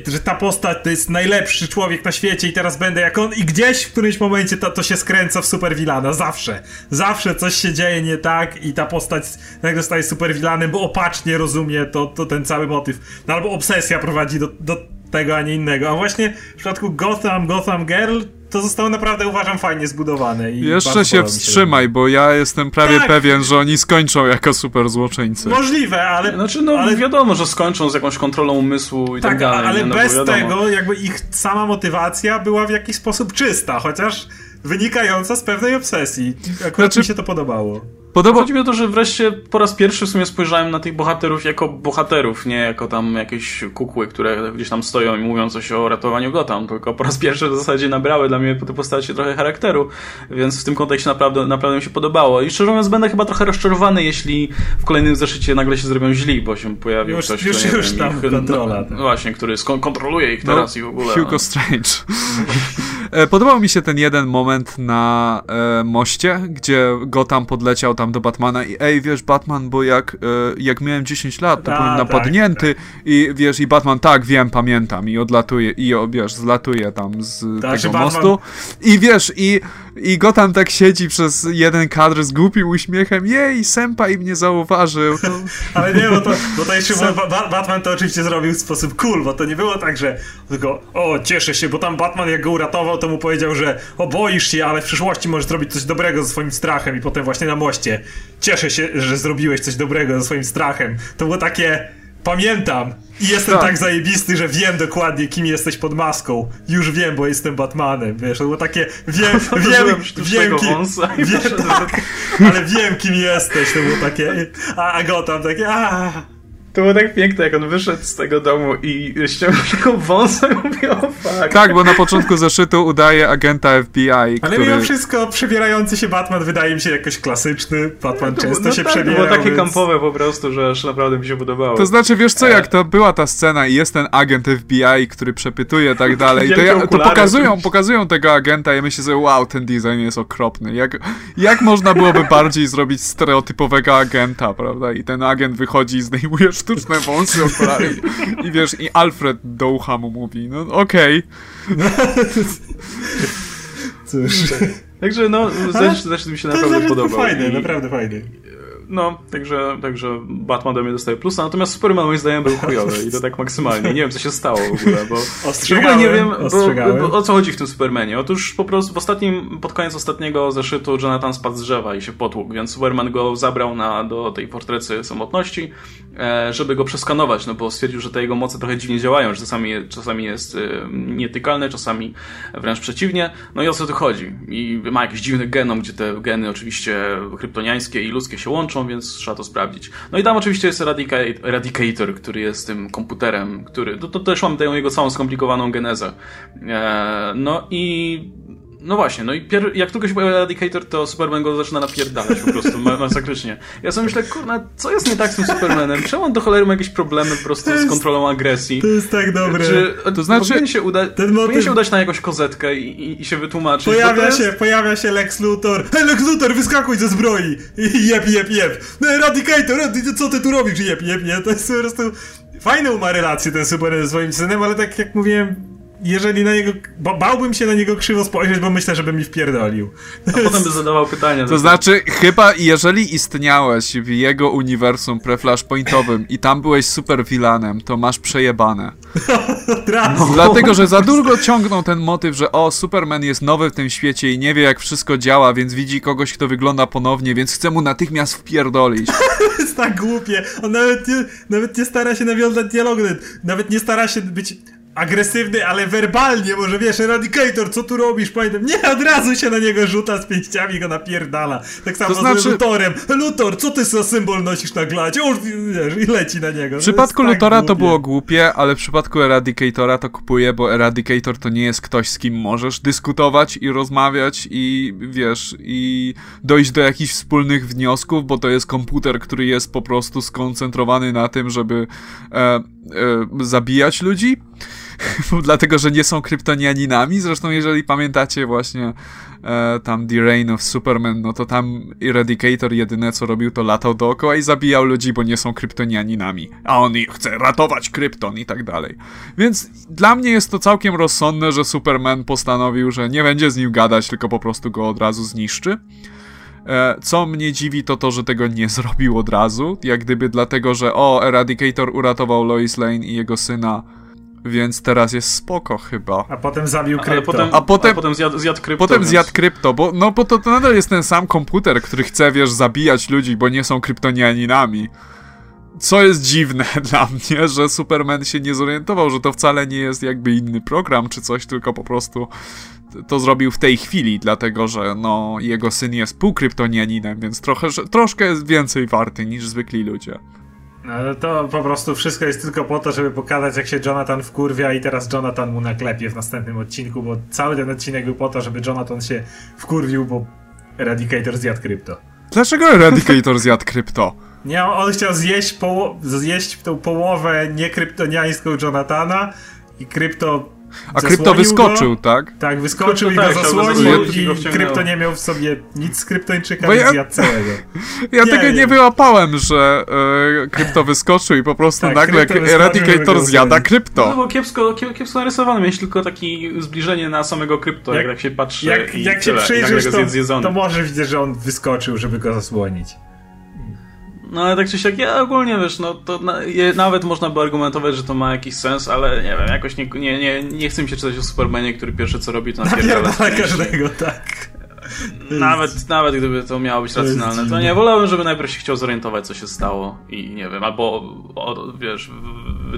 że, ta postać to jest najlepszy człowiek na świecie i teraz będę jak on i gdzieś w którymś momencie to, to się skręca w superwilana. Zawsze. Zawsze coś się dzieje nie tak i ta postać nagle staje superwilanem, bo opacznie rozumie to, to ten cały motyw. No albo obsesja prowadzi do, do tego, a nie innego. A właśnie w przypadku Gotham, Gotham Girl to zostało naprawdę, uważam, fajnie zbudowane. I Jeszcze się wstrzymaj, bo ja jestem prawie tak. pewien, że oni skończą jako super złoczyńcy. Możliwe, ale... Znaczy, no ale... wiadomo, że skończą z jakąś kontrolą umysłu i tak, tak dalej. ale no, bez tego jakby ich sama motywacja była w jakiś sposób czysta, chociaż wynikająca z pewnej obsesji. Akurat znaczy, mi się to podobało. Podoba... Chodzi mi o to, że wreszcie po raz pierwszy w sumie spojrzałem na tych bohaterów jako bohaterów, nie jako tam jakieś kukły, które gdzieś tam stoją i mówią coś o ratowaniu Gotham, tylko po raz pierwszy w zasadzie nabrały dla mnie te postacie trochę charakteru, więc w tym kontekście naprawdę, naprawdę mi się podobało. I szczerze mówiąc będę chyba trochę rozczarowany, jeśli w kolejnym zeszycie nagle się zrobią źli, bo się pojawił już, ktoś, już, kto, już wiem, tam ich, kontrola. No, właśnie, który kontroluje ich teraz no, i w ogóle. Hugo Strange. E, podobał mi się ten jeden moment na e, moście, gdzie Gotham podleciał tam do Batmana i ej, wiesz, Batman, bo jak, e, jak miałem 10 lat, to A, byłem tak, napadnięty tak. i wiesz, i Batman, tak, wiem, pamiętam i odlatuje, i wiesz, zlatuje tam z tak, tego mostu i wiesz, i, i Gotham tak siedzi przez jeden kadr z głupim uśmiechem, jej, Senpai mnie zauważył. Ale nie, bo to, bo to jeszcze Sem... Batman to oczywiście zrobił w sposób cool, bo to nie było tak, że tylko, o, cieszę się, bo tam Batman jak go uratował, to mu powiedział, że o, boisz się, ale w przyszłości możesz zrobić coś dobrego ze swoim strachem i potem właśnie na moście. Cieszę się, że zrobiłeś coś dobrego ze swoim strachem. To było takie Pamiętam. I jestem tak. tak. zajebisty, że wiem dokładnie, kim jesteś pod maską. Już wiem, bo jestem Batmanem. Wiesz, to było takie. Wiem, wiem, wiem, kim. Wiem, tak, ale wiem, kim jesteś. To było takie. A, a Gotham takie. A. To było tak piękne, jak on wyszedł z tego domu i ściągnął taką wąsę i mówił, o fuck. Tak, bo na początku zeszytu udaje agenta FBI, Ale który... mimo wszystko przebierający się Batman wydaje mi się jakoś klasyczny. Batman no, często no się tak, przebiera. Było takie więc... kampowe po prostu, że aż naprawdę mi się podobało. To znaczy, wiesz co, jak to była ta scena i jest ten agent FBI, który przepytuje tak dalej, to, ja, to pokazują, pokazują tego agenta i myślę sobie, wow, ten design jest okropny. Jak, jak można byłoby bardziej zrobić stereotypowego agenta, prawda? I ten agent wychodzi i zdejmuje sztuczne wąsy, okulary. I, I wiesz, i Alfred do ucha mu mówi, no okej. Okay. Cóż. Także no, zresztą, mi się naprawdę podobał. Fajny, I... naprawdę fajny. No, także, także Batman do mnie dostaje plusa, natomiast Superman moim zdaniem był chujowy i to tak maksymalnie. Nie wiem, co się stało w ogóle, bo w ogóle nie wiem, bo, bo, o co chodzi w tym Supermanie. Otóż po prostu w ostatnim, pod koniec ostatniego zeszytu Jonathan spadł z drzewa i się potłukł, więc Superman go zabrał na, do tej fortrecy samotności, e, żeby go przeskanować, no bo stwierdził, że te jego moce trochę dziwnie działają, że czasami, czasami jest e, nietykalny, czasami wręcz przeciwnie. No i o co tu chodzi? I ma jakiś dziwny genom, gdzie te geny oczywiście kryptoniańskie i ludzkie się łączą, więc trzeba to sprawdzić. No i tam oczywiście jest Eradicator, który jest tym komputerem, który, to, to też mam tę jego całą skomplikowaną genezę. E, no i no właśnie, no i pier... jak tylko się pojawia Eradicator, to Superman go zaczyna napierdalać po prostu masakrycznie. Ja sobie myślę, kurna, co jest nie tak z tym Supermanem? Czemu on do cholery ma jakieś problemy po prostu jest, z kontrolą agresji? To jest tak dobre. Czy, to znaczy, powinien się, uda... ten motyw... się udać na jakąś kozetkę i, i, i się wytłumaczyć. Pojawia jest... się, pojawia się Lex Luthor. Hej, Lex Luthor, wyskakuj ze zbroi! I jeb, jeb, jeb. No Eradicator, co ty tu robisz? Jeb, jeb, nie? To jest po prostu... Fajną ma relację ten Superman ze swoim synem, ale tak jak mówiłem, jeżeli na niego, bo bałbym się na niego krzywo spojrzeć, bo myślę, żeby mi wpierdolił. A potem by zadawał pytania. To znaczy, chyba jeżeli istniałeś w jego uniwersum pre-flashpointowym i tam byłeś super vilanem, to masz przejebane. no, dlatego, że za długo ciągną ten motyw, że o, Superman jest nowy w tym świecie i nie wie jak wszystko działa, więc widzi kogoś, kto wygląda ponownie, więc chce mu natychmiast wpierdolić. to jest tak głupie. On nawet nie, nawet nie stara się nawiązać dialogu, nawet nie stara się być agresywny, ale werbalnie, może wiesz, Eradicator, co tu robisz? Pamiętam, nie, od razu się na niego rzuca z pięściami go napierdala. Tak samo to znaczy... z Lutorem. Lutor, co ty za symbol nosisz na glacie? O, wiesz, i leci na niego. W przypadku tak Lutora to było głupie, ale w przypadku Eradicatora to kupuję, bo Eradicator to nie jest ktoś, z kim możesz dyskutować i rozmawiać i wiesz, i dojść do jakichś wspólnych wniosków, bo to jest komputer, który jest po prostu skoncentrowany na tym, żeby e, e, zabijać ludzi dlatego, że nie są kryptonianinami. Zresztą, jeżeli pamiętacie właśnie e, tam The Reign of Superman, no to tam Eradicator jedyne co robił, to latał dookoła i zabijał ludzi, bo nie są kryptonianinami. A on chce ratować krypton i tak dalej. Więc dla mnie jest to całkiem rozsądne, że Superman postanowił, że nie będzie z nim gadać, tylko po prostu go od razu zniszczy. E, co mnie dziwi, to to, że tego nie zrobił od razu. Jak gdyby dlatego, że o, Eradicator uratował Lois Lane i jego syna więc teraz jest spoko chyba. A potem zabił krypto. Potem, a potem, a potem zjadł, zjadł krypto. Potem więc... zjadł krypto, bo no bo to, to nadal jest ten sam komputer, który chce, wiesz, zabijać ludzi, bo nie są kryptonianinami. Co jest dziwne dla mnie, że Superman się nie zorientował, że to wcale nie jest jakby inny program czy coś, tylko po prostu to zrobił w tej chwili, dlatego że no, jego syn jest półkryptonianinem, więc trochę, troszkę jest więcej warty niż zwykli ludzie. No to po prostu wszystko jest tylko po to, żeby pokazać jak się Jonathan wkurwia i teraz Jonathan mu naklepie w następnym odcinku, bo cały ten odcinek był po to, żeby Jonathan się wkurwił, bo Eradicator zjadł krypto. Dlaczego Eradicator zjadł krypto? Nie, on chciał zjeść, poło zjeść tą połowę niekryptoniańską Jonathana i krypto a krypto wyskoczył, go. tak? Tak, wyskoczył krypto i go tak, zasłonił i, krypto nie miał w sobie nic z kryptończyka, Bo ja... całego. Ja nie, tego nie, nie wyłapałem, że e, krypto wyskoczył i po prostu tak, nagle Eradicator zjada krypto. No bo kiepsko, kiepsko narysowany, miałeś tylko takie zbliżenie na samego krypto, jak, jak tak się patrzy jak, i jak się przyjrzysz, to, to może widzieć, że on wyskoczył, żeby go zasłonić. No ale tak czy siak, ja ogólnie wiesz, no to na, je, nawet można by argumentować, że to ma jakiś sens, ale nie wiem, jakoś nie, nie, nie, nie chcę mi się czytać o Supermanie, który pierwsze co robi to napierdala. każdego, tak. Nawet, nawet gdyby to miało być racjonalne, to nie, wolałbym, żeby najpierw się chciał zorientować, co się stało i nie wiem, albo o, wiesz,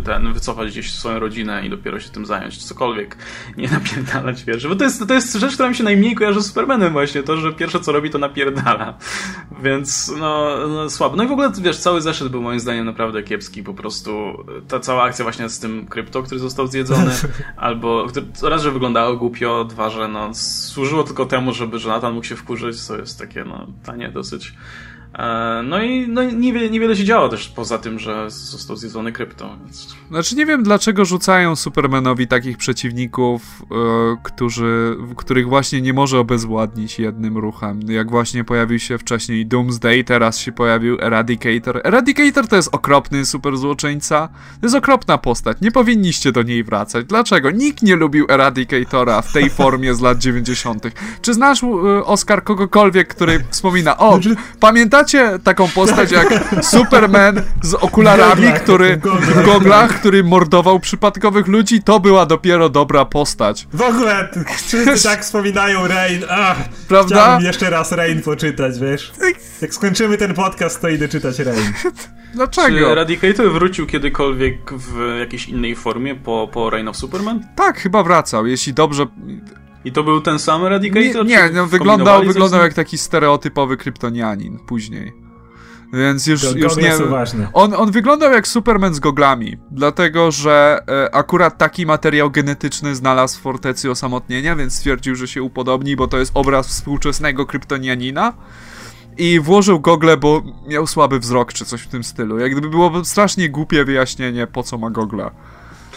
ten, wycofać gdzieś swoją rodzinę i dopiero się tym zająć, cokolwiek, nie napierdalać, wiesz, bo to jest, to jest rzecz, która mi się najmniej kojarzy z Supermanem właśnie, to, że pierwsze co robi to napierdala, więc no, no słabo. No i w ogóle, wiesz, cały zeszyt był moim zdaniem naprawdę kiepski, po prostu ta cała akcja właśnie z tym krypto, który został zjedzony, albo raz, że wyglądało głupio, dwa, że no, służyło tylko temu, żeby Jonathan mógł się wkurzyć, co jest takie, no, tanie dosyć. E, no i no, niewiele, niewiele się działo też poza tym, że został zjedzony krypto. Więc... Znaczy nie wiem dlaczego rzucają Supermanowi takich przeciwników, e, którzy, których właśnie nie może obezwładnić jednym ruchem. Jak właśnie pojawił się wcześniej Doomsday, teraz się pojawił Eradicator. Eradicator to jest okropny super złoczyńca. To jest okropna postać. Nie powinniście do niej wracać. Dlaczego? Nikt nie lubił Eradicatora w tej formie z lat 90. Czy znasz, Oskar, kogokolwiek, który wspomina, o, znaczy- pamiętacie taką postać jak Superman z okularami, który w goglach, który mordował przypadkowych ludzi? To była dopiero dobra postać. W ogóle wszyscy tak wspominają Rain. Ach, Prawda? Chciałbym jeszcze raz Rain poczytać, wiesz? Jak skończymy ten podcast, to idę czytać Rain. Dlaczego? Czy Eradicator wrócił kiedykolwiek w jakiejś innej formie po, po Reign of Superman? Tak, chyba wracał. Jeśli dobrze i to był ten sam Eradicator? Nie, nie no, wyglądał, wyglądał jak taki stereotypowy kryptonianin później. Więc już, już nie. On, on wyglądał jak Superman z goglami, dlatego że e, akurat taki materiał genetyczny znalazł w fortecy osamotnienia, więc stwierdził, że się upodobni, bo to jest obraz współczesnego kryptonianina. I włożył gogle, bo miał słaby wzrok, czy coś w tym stylu. Jak gdyby było strasznie głupie wyjaśnienie, po co ma gogle.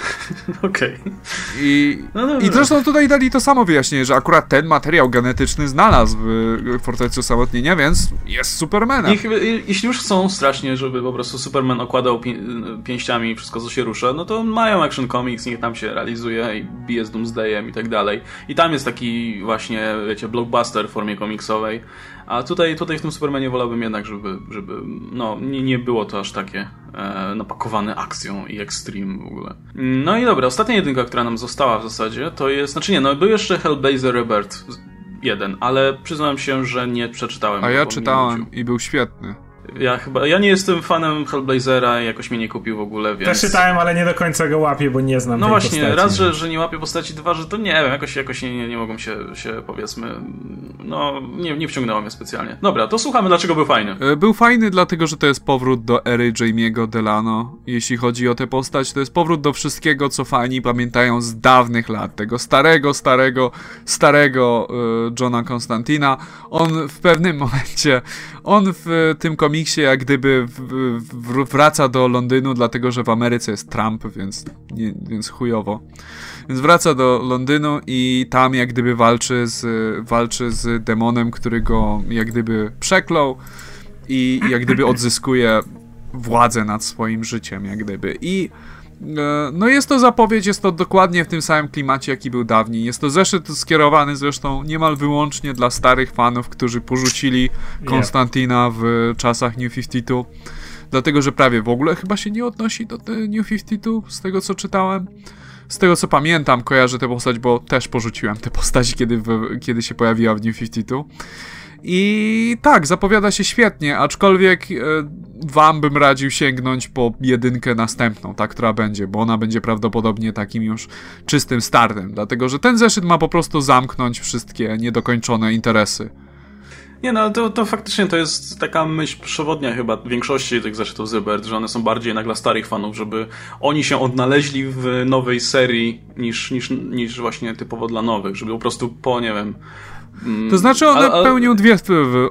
Okej. Okay. I, no I zresztą tutaj dali to samo wyjaśnienie, że akurat ten materiał genetyczny znalazł w Fortecy Osamotnienia, więc jest Supermanem. Niech, jeśli już chcą strasznie, żeby po prostu Superman okładał pi pięściami wszystko, co się rusza, no to mają Action Comics, niech tam się realizuje i bije z Doomsdayem i tak dalej. I tam jest taki właśnie, wiecie, blockbuster w formie komiksowej. A tutaj, tutaj w tym Supermanie wolałbym jednak, żeby, żeby no, nie, nie było to aż takie e, napakowane akcją i extreme w ogóle. No i dobra, ostatnia jedynka, która nam została w zasadzie, to jest, znaczy nie, no był jeszcze Hellblazer Rebirth jeden, ale przyznam się, że nie przeczytałem. A ja czytałem i był świetny. Ja chyba, ja nie jestem fanem Hellblazera i jakoś mnie nie kupił w ogóle, więc... Też czytałem, ale nie do końca go łapię, bo nie znam No właśnie, postaci. raz, że, że nie łapię postaci, dwa, że to nie wiem, jakoś, jakoś nie, nie, nie mogą się, się, powiedzmy, no, nie, nie wciągnęło mnie specjalnie. Dobra, to słuchamy, dlaczego był fajny. E, był fajny dlatego, że to jest powrót do ery Jamie'ego Delano, jeśli chodzi o tę postać, to jest powrót do wszystkiego, co fani pamiętają z dawnych lat, tego starego, starego, starego y, Johna Konstantina. On w pewnym momencie, on w tym komiksie jak gdyby wraca do Londynu, dlatego że w Ameryce jest Trump, więc, nie, więc chujowo. Więc wraca do Londynu i tam jak gdyby walczy z, walczy z demonem, który go jak gdyby przeklął i jak gdyby odzyskuje władzę nad swoim życiem, jak gdyby. I no jest to zapowiedź, jest to dokładnie w tym samym klimacie, jaki był dawniej. Jest to zeszyt skierowany zresztą niemal wyłącznie dla starych fanów, którzy porzucili Konstantina w czasach New 52 dlatego że prawie w ogóle chyba się nie odnosi do New 52, z tego co czytałem. Z tego co pamiętam, kojarzę tę postać, bo też porzuciłem tę postać, kiedy, w, kiedy się pojawiła w New 52. I tak, zapowiada się świetnie, aczkolwiek e, wam bym radził sięgnąć po jedynkę następną, ta, która będzie, bo ona będzie prawdopodobnie takim już czystym startem, dlatego że ten zeszyt ma po prostu zamknąć wszystkie niedokończone interesy. Nie no, to, to faktycznie to jest taka myśl przewodnia chyba większości tych zeszytów Zybert, że one są bardziej dla starych fanów, żeby oni się odnaleźli w nowej serii niż, niż, niż właśnie typowo dla nowych, żeby po prostu po, nie wiem... Mm, to znaczy one, a, a... Pełnią dwie,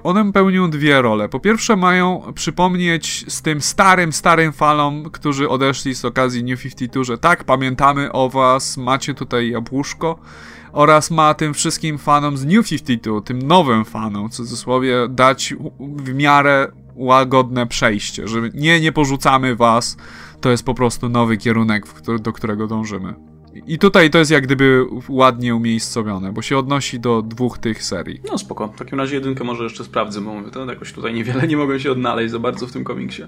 one pełnią dwie role. Po pierwsze mają przypomnieć z tym starym, starym falom, którzy odeszli z okazji New 52, że tak, pamiętamy o was, macie tutaj jabłuszko, oraz ma tym wszystkim fanom z New 52, tym nowym fanom, w cudzysłowie, dać w miarę łagodne przejście, że nie, nie porzucamy was, to jest po prostu nowy kierunek, do którego dążymy. I tutaj to jest jak gdyby ładnie umiejscowione, bo się odnosi do dwóch tych serii. No spoko. W takim razie jedynkę może jeszcze sprawdzę, bo mówię, to jakoś tutaj niewiele nie mogłem się odnaleźć za bardzo w tym komiksie.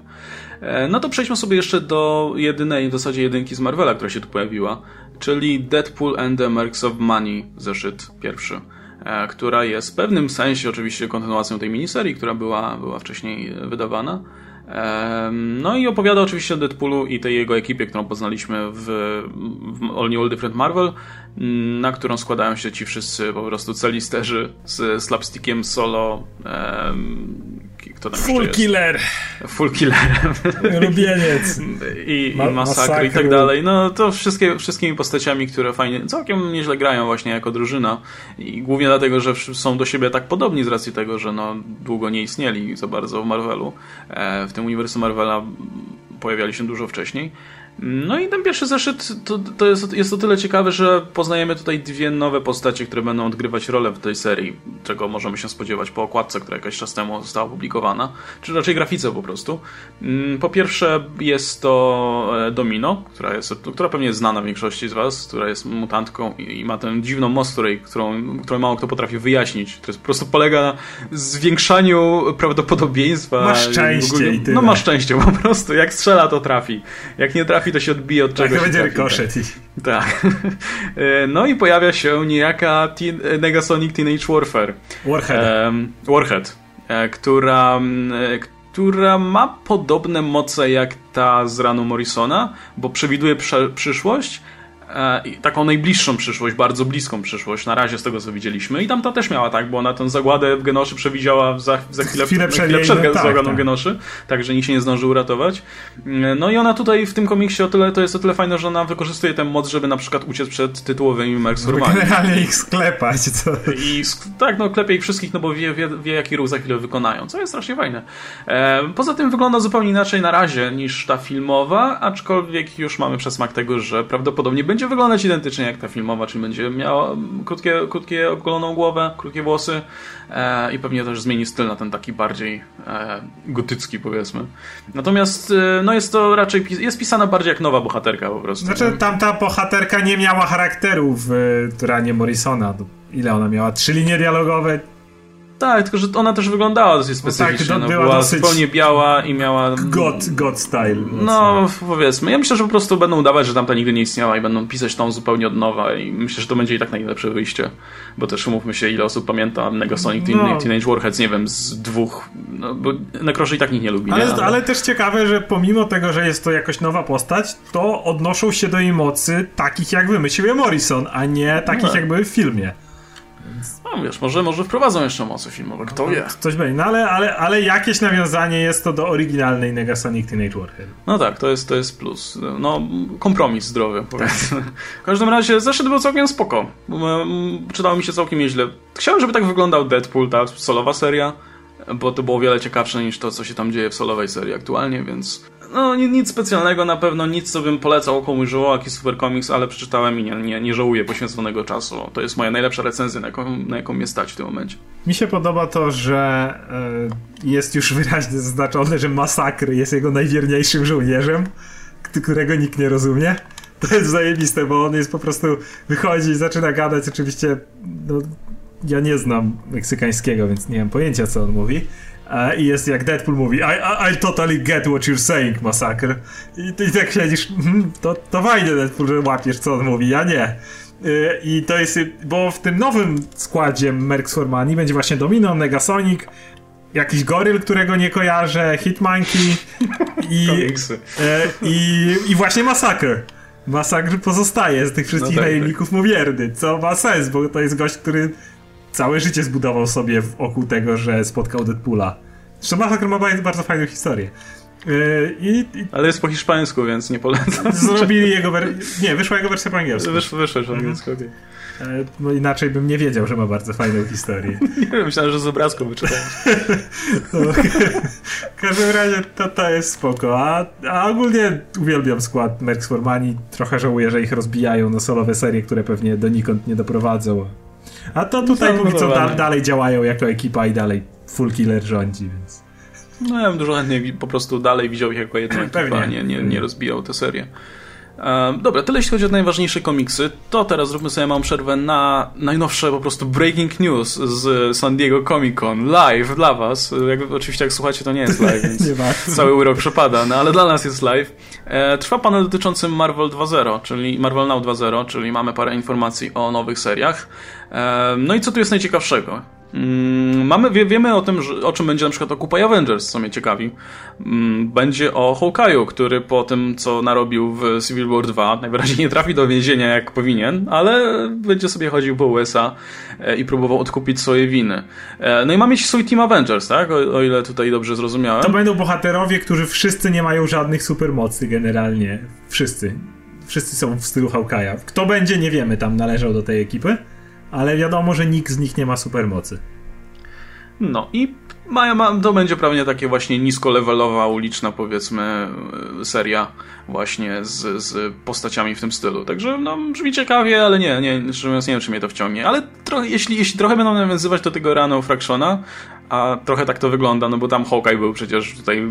E, no to przejdźmy sobie jeszcze do jedynej, w zasadzie jedynki z Marvela, która się tu pojawiła, czyli Deadpool and the Mercs of Money, zeszyt pierwszy e, która jest w pewnym sensie oczywiście kontynuacją tej miniserii, która była, była wcześniej wydawana. No i opowiada oczywiście o Deadpoolu i tej jego ekipie, którą poznaliśmy w, w All New All Different Marvel, na którą składają się ci wszyscy po prostu celisterzy z slapstickiem solo. Kto tam Full killer! Full killer. Lubieniec. I, Ma i masakry i tak dalej. No to wszystkie, wszystkimi postaciami, które fajnie, całkiem nieźle grają właśnie jako drużyna. I głównie dlatego, że są do siebie tak podobni z racji tego, że no długo nie istnieli za bardzo w Marvelu. E, w tym uniwersum Marvela pojawiali się dużo wcześniej. No i ten pierwszy zeszyt to, to jest, jest o tyle ciekawe, że poznajemy tutaj dwie nowe postacie, które będą odgrywać rolę w tej serii, czego możemy się spodziewać po okładce, która jakiś czas temu została opublikowana, czy raczej grafice po prostu. Mm, po pierwsze jest to e, Domino, która, jest, która pewnie jest znana większości z Was, która jest mutantką i, ma tę dziwną moc, której, którą, którą mało kto potrafi wyjaśnić, która po prostu polega na zwiększaniu prawdopodobieństwa. Ma szczęście tyle. No ma szczęście po prostu, jak strzela to trafi, jak nie trafi trafi, to się odbije od czegoś. Tak, będzie rykoszet. Tak. E, no i pojawia się niejaka teen, Negasonic Teenage Warfare. Warhead. Um, Warhead, e, która, e, która ma podobne moce jak ta z ranu Morrisona, bo przewiduje przyszłość, E, taką najbliższą przyszłość, bardzo bliską przyszłość, na razie z tego co widzieliśmy. I tam ta też miała tak, bo ona tę zagładę w Genoszy przewidziała za, za chwilę, chwilę, przed, chwilę przed tak, zagładą tak. Genoszy, także nikt się nie zdążył uratować. E, no i ona tutaj w tym komiksie o tyle, to jest o tyle fajne, że ona wykorzystuje tę moc, żeby na przykład uciec przed tytułowymi Mercurmami. Generalnie ich sklepać. Co? I tak, no klepie ich wszystkich, no bo wie, wie, wie jaki ruch za chwilę wykonają, co jest strasznie fajne. E, poza tym wygląda zupełnie inaczej na razie niż ta filmowa, aczkolwiek już mamy przesmak tego, że prawdopodobnie będzie będzie wyglądać identycznie jak ta filmowa, czyli będzie miała krótkie, krótkie ogoloną głowę, krótkie włosy e, i pewnie też zmieni styl na ten taki bardziej e, gotycki powiedzmy. Natomiast e, no jest to raczej, jest pisana bardziej jak nowa bohaterka po prostu. Znaczy tamta bohaterka nie miała charakteru w Ranie Morrisona. Ile ona miała? Trzy linie dialogowe, tak, tylko że ona też wyglądała dosyć specyficznie. No tak, no, była dosyć... zupełnie biała i miała. God, God style. Mocno. No, powiedzmy. Ja myślę, że po prostu będą udawać, że tamta nigdy nie istniała i będą pisać tą zupełnie od nowa. I myślę, że to będzie i tak najlepsze wyjście. Bo też umówmy się, ile osób pamięta Negasonic no. Teenage Warheads, nie wiem, z dwóch. No, bo Necroszy i tak nikt nie lubi. Ale, nie? ale... ale też ciekawe, że pomimo tego, że jest to jakoś nowa postać, to odnoszą się do jej mocy takich, jak wymyślił Morrison, a nie takich, no. jak były w filmie. No wiesz, może, może wprowadzą jeszcze moce filmowe, kto no, wie. Coś będzie, no ale, ale, ale jakieś nawiązanie jest to do oryginalnej Negasonic Teenage Warhead. No tak, to jest, to jest plus. No, kompromis zdrowy, powiedzmy. W każdym razie zeszedł był całkiem spoko. Czytało mi się całkiem nieźle. Chciałem, żeby tak wyglądał Deadpool, ta solowa seria, bo to było wiele ciekawsze niż to, co się tam dzieje w solowej serii aktualnie, więc no nic specjalnego na pewno, nic co bym polecał komuś jakiś super komiks, ale przeczytałem i nie, nie, nie żałuję poświęconego czasu. To jest moja najlepsza recenzja, na jaką, na jaką mnie stać w tym momencie. Mi się podoba to, że y, jest już wyraźnie zaznaczone, że Masakry jest jego najwierniejszym żołnierzem, którego nikt nie rozumie. To jest zajebiste, bo on jest po prostu, wychodzi i zaczyna gadać, oczywiście, no, ja nie znam meksykańskiego, więc nie mam pojęcia, co on mówi i jest jak Deadpool mówi I, I, I totally get what you're saying, masakr. I ty tak siedzisz, hmm, to, to fajnie Deadpool, że łapiesz co on mówi, ja nie. Y, I to jest, bo w tym nowym składzie Mercs for Money będzie właśnie Domino, Negasonic, jakiś goryl, którego nie kojarzę, Hitmonkey i, e, i, i właśnie Massacre. Massacre pozostaje z tych wszystkich no tak, najemników tak. co ma sens, bo to jest gość, który całe życie zbudował sobie wokół tego, że spotkał Deadpoola. Zresztą Massacre ma bardzo fajną historię. Yy, I, i... Ale jest po hiszpańsku, więc nie polecam. Zrobili jego wersję. Nie, wyszła jego wersja po angielsku. Wyszło po angielsku, mhm. okay. No inaczej bym nie wiedział, że ma bardzo fajną historię. nie wiem, myślałem, że z obrazku wyczytałem. w każdym razie to, to jest spoko. A, a ogólnie uwielbiam skład Mercs for Money. Trochę żałuję, że ich rozbijają na solowe serie, które pewnie donikąd nie doprowadzą. A to tutaj póki co da, dalej działają jako ekipa i dalej Full Killer rządzi, więc... No ja bym dużo chętniej po prostu dalej widział ich jako jedną ekipę, nie, nie, nie rozbijał tę serię. Dobra, tyle jeśli chodzi o najważniejsze komiksy. To teraz zróbmy sobie małą przerwę na najnowsze po prostu breaking news z San Diego Comic Con live dla was. Jak, oczywiście jak słuchacie to nie jest live, więc cały urok przepada, no ale dla nas jest live. E, trwa panel dotyczący Marvel 2.0, czyli Marvel Now 2.0, czyli mamy parę informacji o nowych seriach. E, no i co tu jest najciekawszego? Mm, mamy, wie, wiemy o tym, że, o czym będzie na przykład Occupy Avengers, co mnie ciekawi. Mm, będzie o Hawkeye'u, który po tym, co narobił w Civil War 2, najwyraźniej nie trafi do więzienia jak powinien, ale będzie sobie chodził po USA e, i próbował odkupić swoje winy. E, no i ma mieć swój Team Avengers, tak? O, o ile tutaj dobrze zrozumiałem. To będą bohaterowie, którzy wszyscy nie mają żadnych supermocy generalnie. Wszyscy. Wszyscy są w stylu Hawkeye'a. Kto będzie, nie wiemy, tam należał do tej ekipy ale wiadomo, że nikt z nich nie ma supermocy. No i ma, ma, to będzie prawnie takie właśnie niskolevelowa, uliczna powiedzmy e, seria właśnie z, z postaciami w tym stylu. Także no brzmi ciekawie, ale nie, nie, nie wiem czy mnie to wciągnie. Ale trochę, jeśli, jeśli trochę będą nawiązywać do tego rano Fractiona, a trochę tak to wygląda, no bo tam Hawkeye był przecież tutaj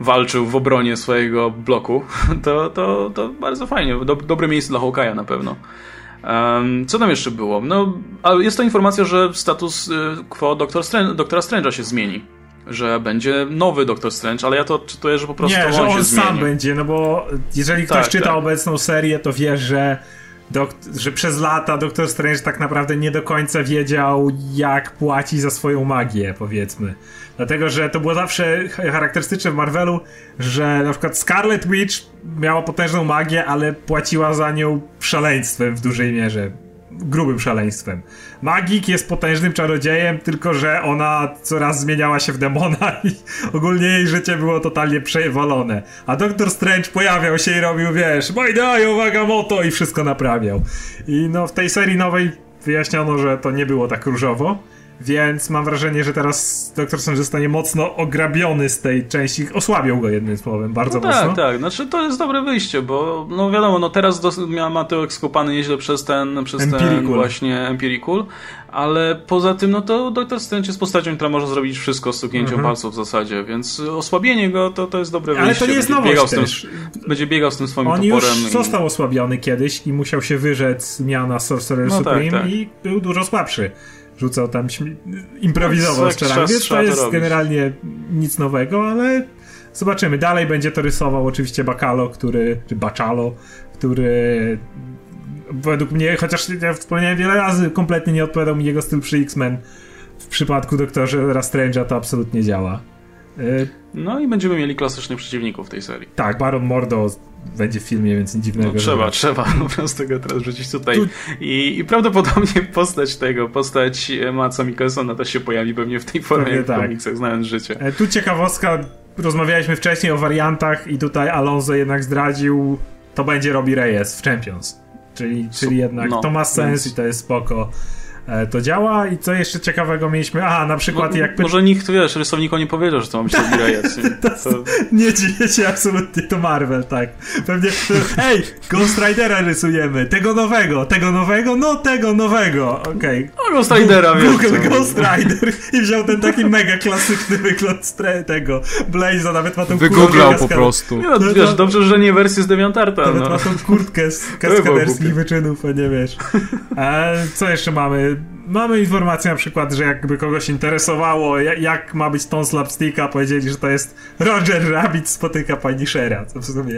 walczył w obronie swojego bloku, to, to, to bardzo fajnie. dobre miejsce dla Hawkeye'a na pewno. Um, co tam jeszcze było? No, ale jest to informacja, że status y, quo Doktor Strange, Doktora Strange'a się zmieni. Że będzie nowy Doktor Strange, ale ja to czytuję, że po prostu Nie, on, że on sam zmieni. będzie, no bo jeżeli ktoś tak, czyta tak. obecną serię, to wie, że że przez lata Doktor Strange tak naprawdę nie do końca wiedział, jak płaci za swoją magię, powiedzmy. Dlatego, że to było zawsze charakterystyczne w Marvelu, że na przykład Scarlet Witch miała potężną magię, ale płaciła za nią szaleństwem w dużej mierze. Grubym szaleństwem. Magik jest potężnym czarodziejem, tylko że ona coraz zmieniała się w demona i ogólnie jej życie było totalnie przewalone. A Doktor Strange pojawiał się i robił, wiesz, Majdajo, uwaga, moto i wszystko naprawiał. I no w tej serii nowej wyjaśniono, że to nie było tak różowo więc mam wrażenie, że teraz Doktor Strange zostanie mocno ograbiony z tej części. Osłabią go jednym słowem, bardzo no mocno. Tak, tak. Znaczy to jest dobre wyjście, bo no wiadomo, no teraz ma to skopany nieźle przez ten, przez Empirical. ten właśnie Empirical, ale poza tym, no to Doktor Strange jest postacią, która może zrobić wszystko z stuknięciem mhm. palców w zasadzie, więc osłabienie go to, to jest dobre wyjście. Ale to nie jest będzie biegał, tym, będzie biegał z tym swoim On toporem. On już został i... osłabiony kiedyś i musiał się wyrzec miana Sorcerer no tak, Supreme tak, tak. i był dużo słabszy rzucał tam, improwizował no, strzelanie, więc to jest generalnie nic nowego, ale zobaczymy. Dalej będzie to rysował oczywiście Bacalo, który, czy Bacalo, który według mnie, chociaż ja wspomniałem wiele razy, kompletnie nie odpowiadał mi jego styl przy X-Men. W przypadku Doktorze Strange'a to absolutnie działa. Y, no i będziemy mieli klasycznych przeciwników w tej serii. Tak, Baron Mordo będzie w filmie, więc nic dziwnego. No, trzeba, trzeba po prostu go teraz rzucić tutaj. Tu... I, I, prawdopodobnie postać tego, postać Maca Mikkelsona też się pojawi pewnie w tej formie w tak. komiksach, znając życie. E, tu ciekawostka, rozmawialiśmy wcześniej o wariantach i tutaj Alonso jednak zdradził, to będzie Robbie Reyes w Champions. Czyli, czyli jednak no, to ma sens więc... i to jest spoko. E, to działa i co jeszcze ciekawego mieliśmy? Aha, na przykład no, jak... Może nikt, wiesz, rysownikom nie powiedział, że to ma być to... Nie dziwię się absolutnie, to Marvel, tak. Pewnie, hej, Ghost Ridera rysujemy, tego nowego, tego nowego, no tego nowego, okej. Okay. No, Ghost Ridera, Google wiesz, Ghost Rider i wziął ten taki mega klasyczny wygląd tego Blaze'a, nawet ma tą Wygooglał po prostu. Nie, no, no, wiesz, dobrze, że nie wersję z Deviantarta. Nawet no. ma tą kurtkę z kaskaderskich wyczynów, a nie wiesz. A co jeszcze mamy? Mamy informację na przykład, że jakby kogoś interesowało, jak ma być ton slapsticka, powiedzieli, że to jest Roger Rabbit spotyka pani Shera, co w sumie...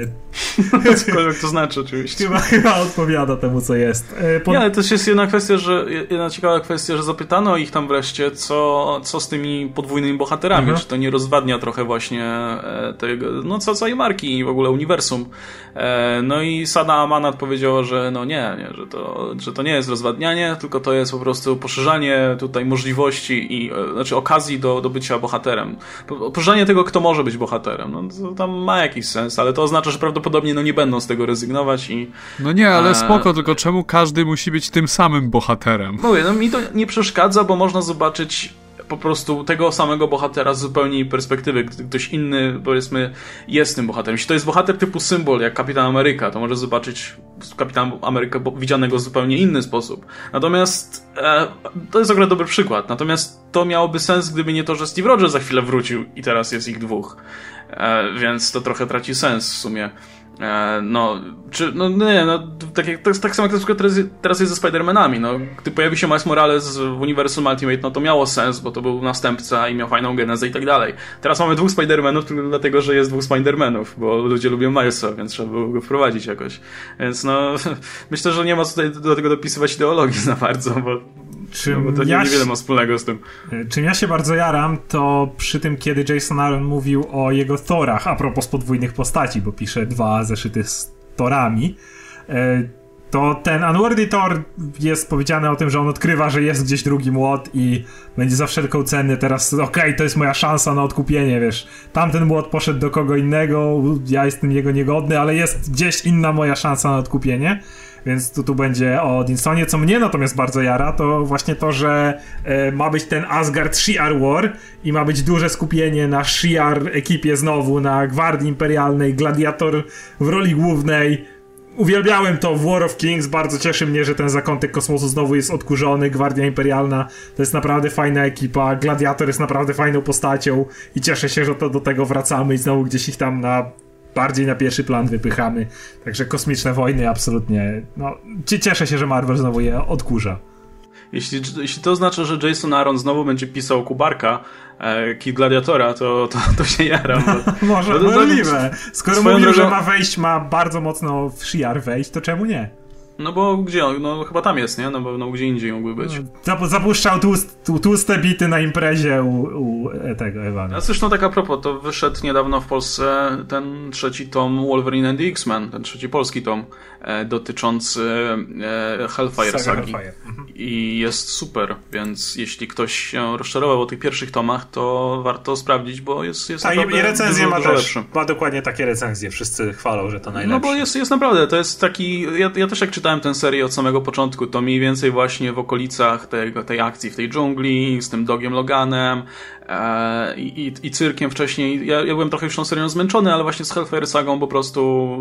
Cokolwiek to znaczy oczywiście. Chyba, chyba odpowiada temu, co jest. E, po... Nie, ale też jest jedna kwestia, że jedna ciekawa kwestia, że zapytano ich tam wreszcie, co, co z tymi podwójnymi bohaterami, mhm. czy to nie rozwadnia trochę właśnie e, tego, no co całej marki i w ogóle uniwersum. E, no i Sada Amanat powiedziała, że no nie, nie że, to, że to nie jest rozwadnianie, tylko to jest po prostu poszerzanie tutaj możliwości i e, znaczy okazji do, do bycia bohaterem. Poszerzanie tego, kto może być bohaterem. No to tam ma jakiś sens, ale to oznacza, że prawdopodobnie no nie będą z tego rezygnować i... No nie, ale spoko, tylko czemu każdy musi być tym samym bohaterem? Mówię, no mi to nie przeszkadza, bo można zobaczyć po prostu tego samego bohatera z zupełnie innej perspektywy. Ktoś inny, powiedzmy, jest tym bohaterem. Jeśli to jest bohater typu symbol, jak Kapitan Ameryka, to może zobaczyć Kapitan Amerykę widzianego w zupełnie inny sposób. Natomiast e, to jest akurat dobry przykład. Natomiast to miałoby sens, gdyby nie to, że Steve Rogers za chwilę wrócił i teraz jest ich dwóch. E, więc to trochę traci sens w sumie. E, no, czy, no nie, no, tak, jak, tak, tak samo jak na przykład teraz, teraz jest ze Spider-Manami, no, gdy pojawi się Miles Morales w uniwersum Ultimate, no to miało sens, bo to był następca i miał fajną genezę i tak dalej. Teraz mamy dwóch Spider-Manów tylko dlatego, że jest dwóch Spider-Manów, bo ludzie lubią Milesa, więc trzeba było go wprowadzić jakoś. Więc no, myślę, że nie ma tutaj do tego dopisywać ideologii za bardzo, bo Czym no, bo to ja niewiele ma wspólnego z tym. Czym ja się bardzo jaram, to przy tym, kiedy Jason Aaron mówił o jego Thorach, a propos podwójnych postaci, bo pisze dwa zeszyty z Torami, e, to ten Unworthy Thor jest powiedziane o tym, że on odkrywa, że jest gdzieś drugi młot i będzie za wszelką cenę teraz, okej, okay, to jest moja szansa na odkupienie, wiesz, tamten młot poszedł do kogo innego, ja jestem jego niegodny, ale jest gdzieś inna moja szansa na odkupienie. Więc tu, tu będzie o Odinsonie. Co mnie natomiast bardzo jara, to właśnie to, że e, ma być ten Asgard Shi'ar War i ma być duże skupienie na Shi'ar ekipie znowu, na Gwardii Imperialnej, Gladiator w roli głównej. Uwielbiałem to w War of Kings, bardzo cieszy mnie, że ten zakątek kosmosu znowu jest odkurzony, Gwardia Imperialna to jest naprawdę fajna ekipa, Gladiator jest naprawdę fajną postacią i cieszę się, że to do tego wracamy i znowu gdzieś ich tam na bardziej na pierwszy plan wypychamy. Także kosmiczne wojny absolutnie. No, cieszę się, że Marvel znowu je odkurza. Jeśli, jeśli to oznacza, że Jason Aaron znowu będzie pisał Kubarka, e, Kid Gladiatora, to, to, to się jaram. Bo, Może, bo możliwe. Skoro mówił, drogą... że ma wejść, ma bardzo mocno w Shiar wejść, to czemu nie? No bo gdzie on? No chyba tam jest, nie? No bo no, gdzie indziej mógłby być. No, zapuszczał tłust, tłuste bity na imprezie u, u tego Ewana. A zresztą tak a propos, to wyszedł niedawno w Polsce ten trzeci tom Wolverine and the X-Men, ten trzeci polski tom e, dotyczący e, Hellfire Saga sagi. Hellfire. Mhm. I jest super, więc jeśli ktoś się rozczarował o tych pierwszych tomach, to warto sprawdzić, bo jest, jest A i recenzje dużo, ma dużo też, lepszy. ma dokładnie takie recenzje, wszyscy chwalą, że to najlepsze. No bo jest, jest naprawdę, to jest taki, ja, ja też jak czytałem czytałem tę serię od samego początku, to mniej więcej właśnie w okolicach tego, tej akcji w tej dżungli, z tym dogiem Loganem i, i, cyrkiem wcześniej. Ja, ja byłem trochę już tą serią zmęczony, ale właśnie z Hellfire Sagą po prostu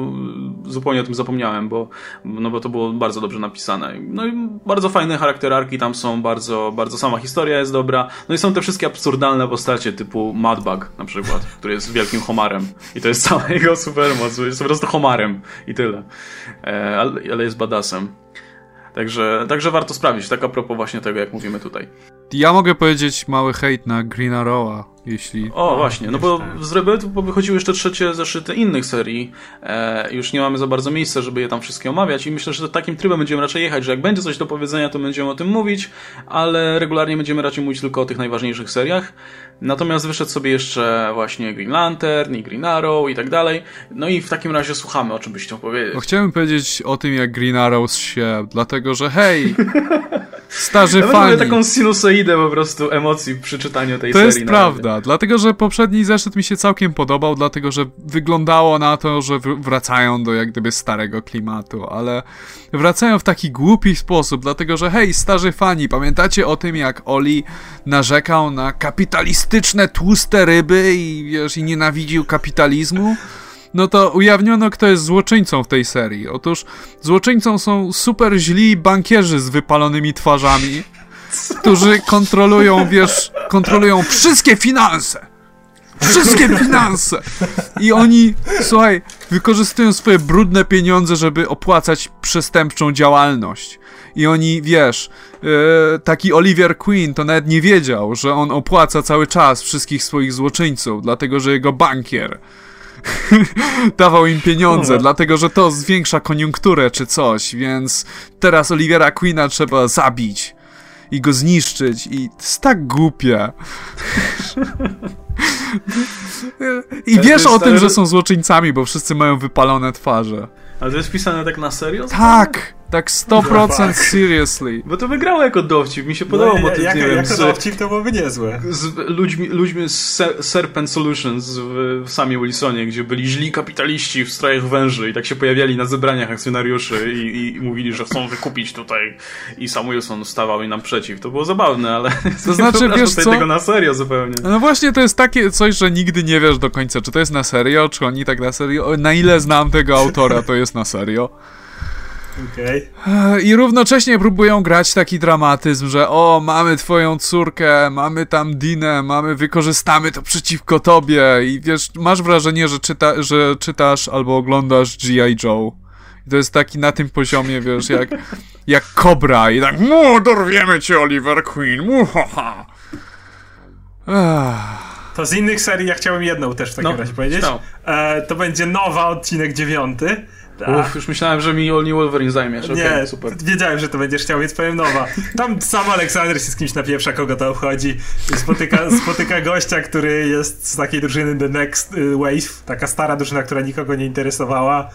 zupełnie o tym zapomniałem, bo, no bo to było bardzo dobrze napisane. No i bardzo fajne charakterarki tam są, bardzo, bardzo sama historia jest dobra. No i są te wszystkie absurdalne postacie, typu Madbug na przykład, który jest wielkim homarem i to jest cała jego supermoc, jest po prostu homarem i tyle. E, ale, ale jest badass czasem. Także, także warto sprawdzić, tak a propos właśnie tego, jak mówimy tutaj. Ja mogę powiedzieć mały hejt na Green Arrow'a, jeśli... O, właśnie, no bo z Rebellion wychodziły jeszcze trzecie zeszyty innych serii. E, już nie mamy za bardzo miejsca, żeby je tam wszystkie omawiać i myślę, że takim trybem będziemy raczej jechać, że jak będzie coś do powiedzenia, to będziemy o tym mówić, ale regularnie będziemy raczej mówić tylko o tych najważniejszych seriach. Natomiast wyszedł sobie jeszcze właśnie Green Lantern i Green Arrow i tak dalej. No i w takim razie słuchamy, o czym byś chciał powiedzieć. No, chciałem powiedzieć o tym, jak Green Arrow się, dlatego że hej, starzy ja fani. taką sinusoidę po prostu emocji przy czytaniu tej to serii. To jest prawda, dlatego że poprzedni zeszyt mi się całkiem podobał, dlatego że wyglądało na to, że wracają do jak gdyby starego klimatu, ale wracają w taki głupi sposób, dlatego że hej, starzy fani, pamiętacie o tym, jak Oli narzekał na kapitalistyczne, tłuste ryby i wiesz, i nienawidził kapitalizmu? No to ujawniono, kto jest złoczyńcą w tej serii. Otóż złoczyńcą są super źli bankierzy z wypalonymi twarzami, którzy kontrolują, wiesz, kontrolują wszystkie finanse. Wszystkie finanse! I oni, słuchaj, wykorzystują swoje brudne pieniądze, żeby opłacać przestępczą działalność. I oni, wiesz, yy, taki Oliver Queen to nawet nie wiedział, że on opłaca cały czas wszystkich swoich złoczyńców, dlatego że jego bankier dawał im pieniądze, no. dlatego że to zwiększa koniunkturę czy coś, więc teraz Olivera Queena trzeba zabić i go zniszczyć i to jest tak głupie. I wiesz o tym, że są złoczyńcami, bo wszyscy mają wypalone twarze. Ale to jest pisane tak na serio? Tak! Tak 100% seriously. Bo to wygrało jako dowcip, mi się podobało, no, to, jak, nie jako wiem, jako z, dowcip to byłoby niezłe. Z ludźmi, ludźmi z Serpent Solutions w, w samie Wilsonie, gdzie byli źli kapitaliści w strojach węży i tak się pojawiali na zebraniach akcjonariuszy i, i mówili, że chcą wykupić tutaj i sam Wilson stawał im naprzeciw. To było zabawne, ale to znaczy, wiesz co? tego na serio zupełnie. No właśnie, to jest takie coś, że nigdy nie wiesz do końca, czy to jest na serio, czy oni tak na serio. Na ile znam tego autora, to jest na serio. Okay. I równocześnie próbują grać taki dramatyzm, że o, mamy twoją córkę, mamy tam Dinę, mamy, wykorzystamy to przeciwko tobie i wiesz, masz wrażenie, że, czyta, że czytasz albo oglądasz G.I. Joe. I to jest taki na tym poziomie, wiesz, jak, jak Cobra i tak, mu, dorwiemy cię, Oliver Queen, mu, ha, ha. To z innych serii ja chciałem jedną też w takim no, razie powiedzieć. E, to będzie nowa odcinek dziewiąty tak. Uf, już myślałem, że mi Only Wolverine zajmiesz. Nie, okay, super. wiedziałem, że to będziesz chciał, więc powiem nowa. Tam sam Aleksander się z kimś napieprza, kogo to obchodzi. Spotyka, spotyka gościa, który jest z takiej drużyny The Next y, Wave, taka stara drużyna, która nikogo nie interesowała.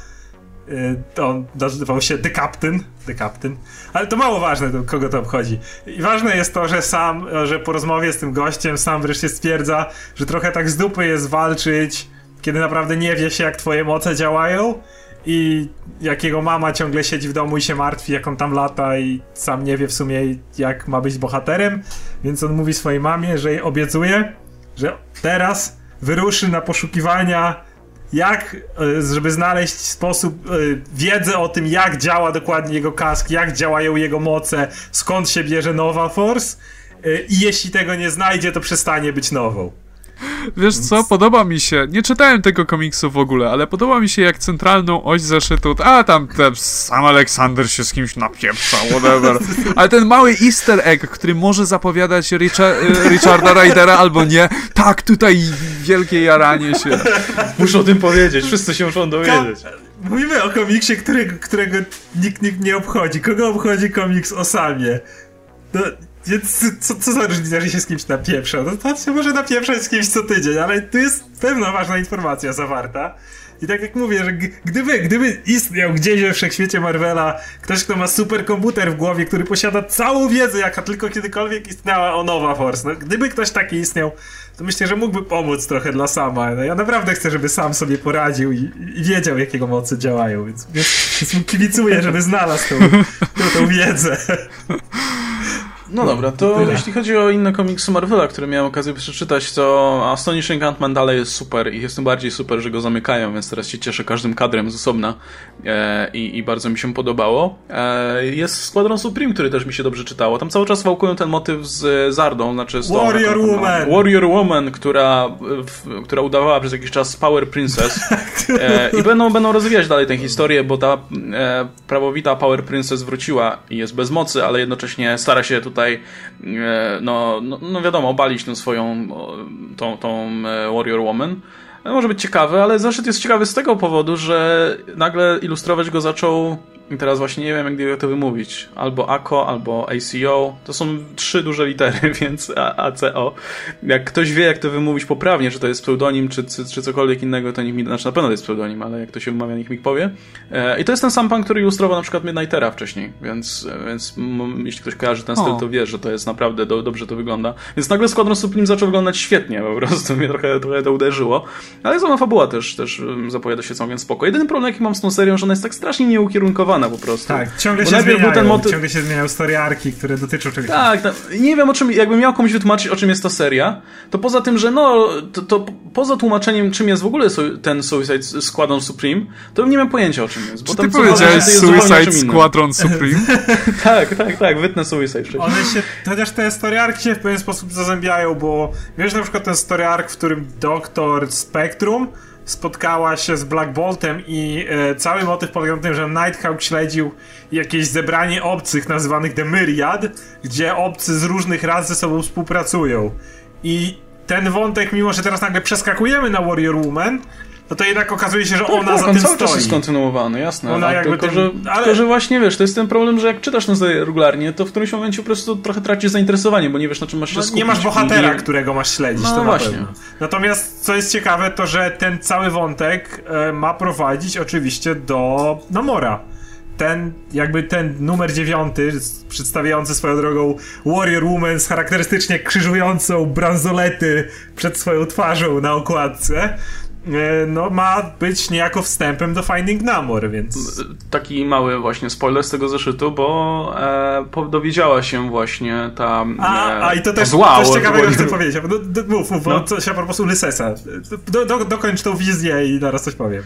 Y, on nazywał się The Captain. The Captain. Ale to mało ważne, to, kogo to obchodzi. I ważne jest to, że sam, że po rozmowie z tym gościem sam wreszcie stwierdza, że trochę tak z dupy jest walczyć, kiedy naprawdę nie wie się, jak twoje moce działają i jak jego mama ciągle siedzi w domu i się martwi, jak on tam lata i sam nie wie w sumie jak ma być bohaterem, więc on mówi swojej mamie, że jej obiecuje, że teraz wyruszy na poszukiwania jak, e, żeby znaleźć sposób, e, wiedzę o tym, jak działa dokładnie jego kask, jak działają jego moce, skąd się bierze nowa Force e, i jeśli tego nie znajdzie, to przestanie być nową. Wiesz co, podoba mi się, nie czytałem tego komiksu w ogóle, ale podoba mi się jak centralną oś zeszytu, a tam ten sam Aleksander się z kimś napieprza, whatever. Ale ten mały easter egg, który może zapowiadać Richard, y, Richarda Rydera albo nie, tak, tutaj wielkie jaranie się. Muszę o tym powiedzieć, wszyscy się muszą dowiedzieć. Mówimy o komiksie, którego, którego nikt, nikt nie obchodzi. Kogo obchodzi komiks o Samie? No, więc co, co za różnica, że się z kimś napieprza? No to się może napieprzać z kimś co tydzień, ale tu jest pewna ważna informacja zawarta. I tak jak mówię, że gdyby, gdyby istniał gdzieś we wszechświecie Marvela ktoś, kto ma superkomputer w głowie, który posiada całą wiedzę, jaka tylko kiedykolwiek istniała o Nova Force, no, gdyby ktoś taki istniał, to myślę, że mógłby pomóc trochę dla Sama. No, ja naprawdę chcę, żeby Sam sobie poradził i, i wiedział, jakiego mocy działają, więc, więc, więc kibicuję, żeby znalazł tą, tą, tą wiedzę. No dobra, to Tyle. jeśli chodzi o inne komiksy Marvela, które miałem okazję przeczytać, to Astonishing Ant-Man dalej jest super i jest tym bardziej super, że go zamykają, więc teraz się cieszę każdym kadrem z osobna e, i, i, bardzo mi się podobało. E, jest Squadron Supreme, który też mi się dobrze czytało. Tam cały czas wałkują ten motyw z Zardą, znaczy z Warrior tą, Woman! Warrior Woman, która, w, która udawała przez jakiś czas Power Princess e, i będą, będą rozwijać dalej tę historię, bo ta e, prawowita Power Princess wróciła i jest bez mocy, ale jednocześnie stara się tutaj tutaj e, no, no, no wiadomo, obalić tę swoją tą, tą e, Warrior Woman. Może być ciekawy, ale zaszczyt jest ciekawy z tego powodu, że nagle ilustrować go zaczął i teraz właśnie nie wiem, jak to wymówić. Albo ACO, albo ACO. To są trzy duże litery, więc ACO. Jak ktoś wie, jak to wymówić poprawnie, czy to jest pseudonim, czy, czy, czy cokolwiek innego, to niech mi, znaczy na pewno to jest pseudonim, ale jak to się wymawia, niech mi powie. E, I to jest ten sam pan, który ilustrował na przykład Midnightera wcześniej, więc, więc jeśli ktoś kojarzy ten styl, to wie, że to jest naprawdę, do, dobrze to wygląda. Więc nagle Squadron Supreme zaczął wyglądać świetnie, po prostu mnie trochę, trochę to uderzyło. Ale sama fabuła też, też zapowiada się całkiem spoko. Jedyny problem, jaki mam z tą serią, że ona jest tak strasznie nieukierunkowana skomplikowana po prostu. Tak, ciągle się zmieniają, ten motyw... ciągle się zmieniają storyarki, które dotyczą czegoś. Tak, tak, nie wiem o czym, jakbym miał komuś wytłumaczyć o czym jest ta seria, to poza tym, że no, to, to poza tłumaczeniem czym jest w ogóle ten Suicide Squadron Supreme, to bym nie miał pojęcia o czym jest. Bo Czy ty powiedziałeś Suicide Squadron Supreme? tak, tak, tak, wytnę Suicide wcześniej. One się, chociaż te storyarki się w pewien sposób zazębiają, bo wiesz na przykład ten storyark, w którym doktor Spectrum spotkała się z Black Boltem i e, cały motyw polegał na tym, że Nighthawk śledził jakieś zebranie obcych nazywanych The Myriad, gdzie obcy z różnych ras ze sobą współpracują. I ten wątek, mimo że teraz nagle przeskakujemy na Warrior Woman, no to jednak okazuje się, że tak, ona tak, za on tym cały stoi. czas jest kontynuowany, jasne. Ona jakby tylko, że, ale... tylko, że właśnie wiesz, to jest ten problem, że jak czytasz serię regularnie, to w którymś momencie po prostu trochę tracisz zainteresowanie, bo nie wiesz na czym masz się no, skupić. Nie masz bohatera, którego masz śledzić, no, to właśnie. Pewno. Natomiast co jest ciekawe, to że ten cały wątek e, ma prowadzić oczywiście do Namora ten, jakby ten numer dziewiąty, przedstawiający swoją drogą Warrior Woman z charakterystycznie krzyżującą bransolety przed swoją twarzą na okładce, no ma być niejako wstępem do Finding Namor, więc... Taki mały właśnie spoiler z tego zeszytu, bo e, dowiedziała się właśnie ta A, e, a i to też zła coś ciekawego chcę powiedzieć. No, mów, mów, no. coś a propos Ulysesa. Do, do, dokończ tą wizję i zaraz coś powiem.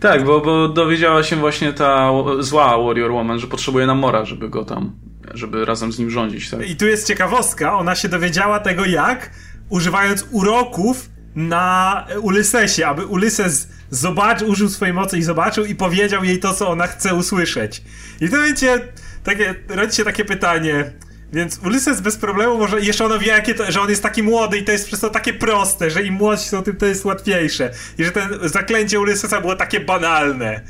Tak, bo, bo dowiedziała się właśnie ta zła Warrior Woman, że potrzebuje Namora, żeby go tam, żeby razem z nim rządzić. Tak? I tu jest ciekawostka, ona się dowiedziała tego jak, używając uroków na Ulysesie, aby Ulyses zobaczył, użył swojej mocy i zobaczył i powiedział jej to, co ona chce usłyszeć. I to wiecie, takie, rodzi się takie pytanie, więc Ulyses bez problemu może, jeszcze ona wie, jakie to, że on jest taki młody i to jest przez to takie proste, że im młodsi są, tym to jest łatwiejsze. I że ten zaklęcie Ulysesa było takie banalne.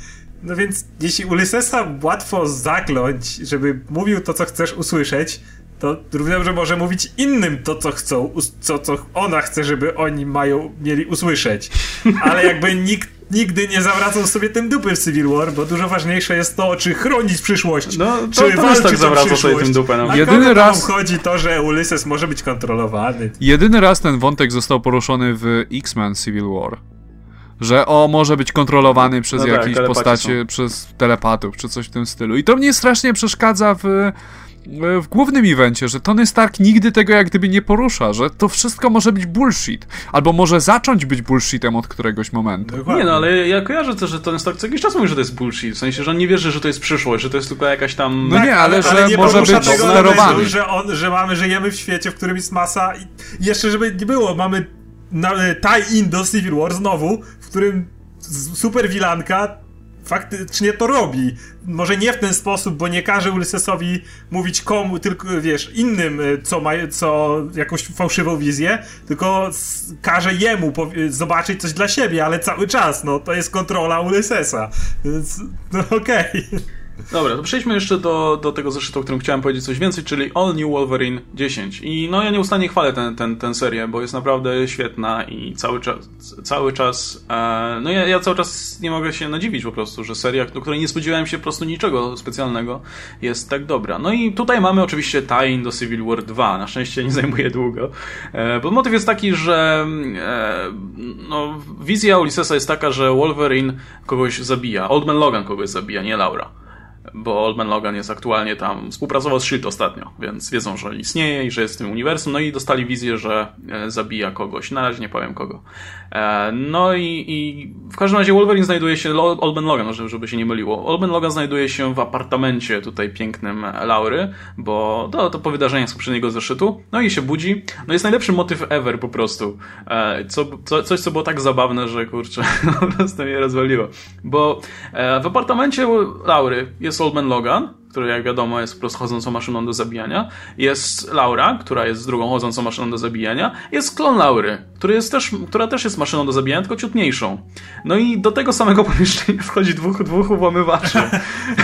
No więc jeśli Ulysesa łatwo zakląć, żeby mówił to, co chcesz usłyszeć, to równie dobrze może mówić innym to, co chcą, co, co ona chce, żeby oni mają, mieli usłyszeć. Ale jakby nikt nigdy nie zawracał sobie tym dupy w Civil War, bo dużo ważniejsze jest to, czy chronić przyszłość, no, to, czy to walczyć tak zawracał sobie tym dupę. No. A Jedyny raz chodzi to, że Ulysses może być kontrolowany. Jedyny raz ten wątek został poruszony w X-Men Civil War. Że o, może być kontrolowany przez no tak, jakieś postacie, są. przez telepatów, czy coś w tym stylu. I to mnie strasznie przeszkadza w w głównym evencie, że Tony Stark nigdy tego jak gdyby nie porusza, że to wszystko może być bullshit, albo może zacząć być bullshitem od któregoś momentu. Dokładnie. Nie no, ale ja kojarzę też, że Tony Stark co jakiś czas mówi, że to jest bullshit, w sensie, że on nie wierzy, że to jest przyszłość, że to jest tylko jakaś tam... No nie, ale, ale że może być sterowany. Że, on, że mamy, żyjemy w świecie, w którym jest masa i jeszcze żeby nie było, mamy tie-in do Civil War znowu, w którym super wilanka faktycznie to robi. Może nie w ten sposób, bo nie każe Ulyssesowi mówić komu, tylko wiesz, innym, e, co ma, co jakąś fałszywą wizję, tylko każe jemu zobaczyć coś dla siebie, ale cały czas, no to jest kontrola Ulyssesa. Więc, no okej. Okay. Dobra, to przejdźmy jeszcze do, do tego zeszytu, o którym chciałem powiedzieć coś więcej, czyli All New Wolverine 10. I no ja nieustannie chwalę tę ten, ten, serię, bo jest naprawdę świetna i cały czas, cały czas e, no ja, ja cały czas nie mogę się nadziwić po prostu, że seria, do której nie spodziewałem się po prostu niczego specjalnego, jest tak dobra. No i tutaj mamy oczywiście tie do Civil War 2, na szczęście nie zajmuje długo, e, bo motyw jest taki, że e, no, wizja Ulyssesa jest taka, że Wolverine kogoś zabija, Old Man Logan kogoś zabija, nie Laura bo Old Man Logan jest aktualnie tam, współpracował z S.H.I.E.L.D. ostatnio, więc wiedzą, że istnieje i że jest w tym uniwersum, no i dostali wizję, że e, zabija kogoś, na razie nie powiem kogo. E, no i, i w każdym razie Wolverine znajduje się, Old Logan, żeby się nie myliło, Old Man Logan znajduje się w apartamencie tutaj pięknym Laury, bo to, to po wydarzeniach z poprzedniego zeszytu, no i się budzi, no jest najlepszy motyw ever po prostu, e, co, co, coś co było tak zabawne, że kurczę, po prostu mnie rozwaliło, bo w apartamencie Laury jest jest Old Man Logan, który jak wiadomo jest po prostu chodzącą maszyną do zabijania. Jest Laura, która jest drugą chodzącą maszyną do zabijania. Jest klon Laury, który jest też, która też jest maszyną do zabijania, tylko ciutniejszą. No i do tego samego pomieszczenia wchodzi dwóch, dwóch włamywaczy.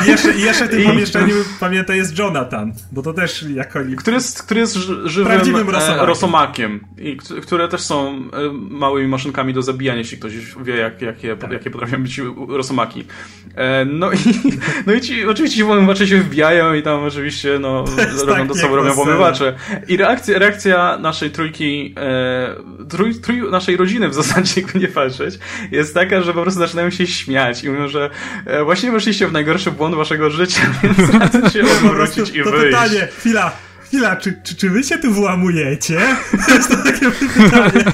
I jeszcze, jeszcze w tym I... pomieszczeniu pamiętaj jest Jonathan, bo to też jak oni... Który jest, który jest żywym Prawdziwym rosomakiem. rosomakiem. I które też są e, małymi maszynkami do zabijania, jeśli ktoś wie, jak, jakie, tak. jakie potrafią być rosomaki. E, no i, no i ci, oczywiście ci włamywacze się się wbijają i tam oczywiście no, robią to, co robią pomywacze. I reakcja, reakcja naszej trójki, e, trój, trój, naszej rodziny w zasadzie, jakby nie patrzeć, jest taka, że po prostu zaczynają się śmiać i mówią, że e, właśnie weszliście w najgorszy błąd waszego życia, więc radzę się odwrócić i to wyjść. pytanie, chwila, chwila, czy, czy, czy wy się tu włamujecie? Jest to takie pytanie.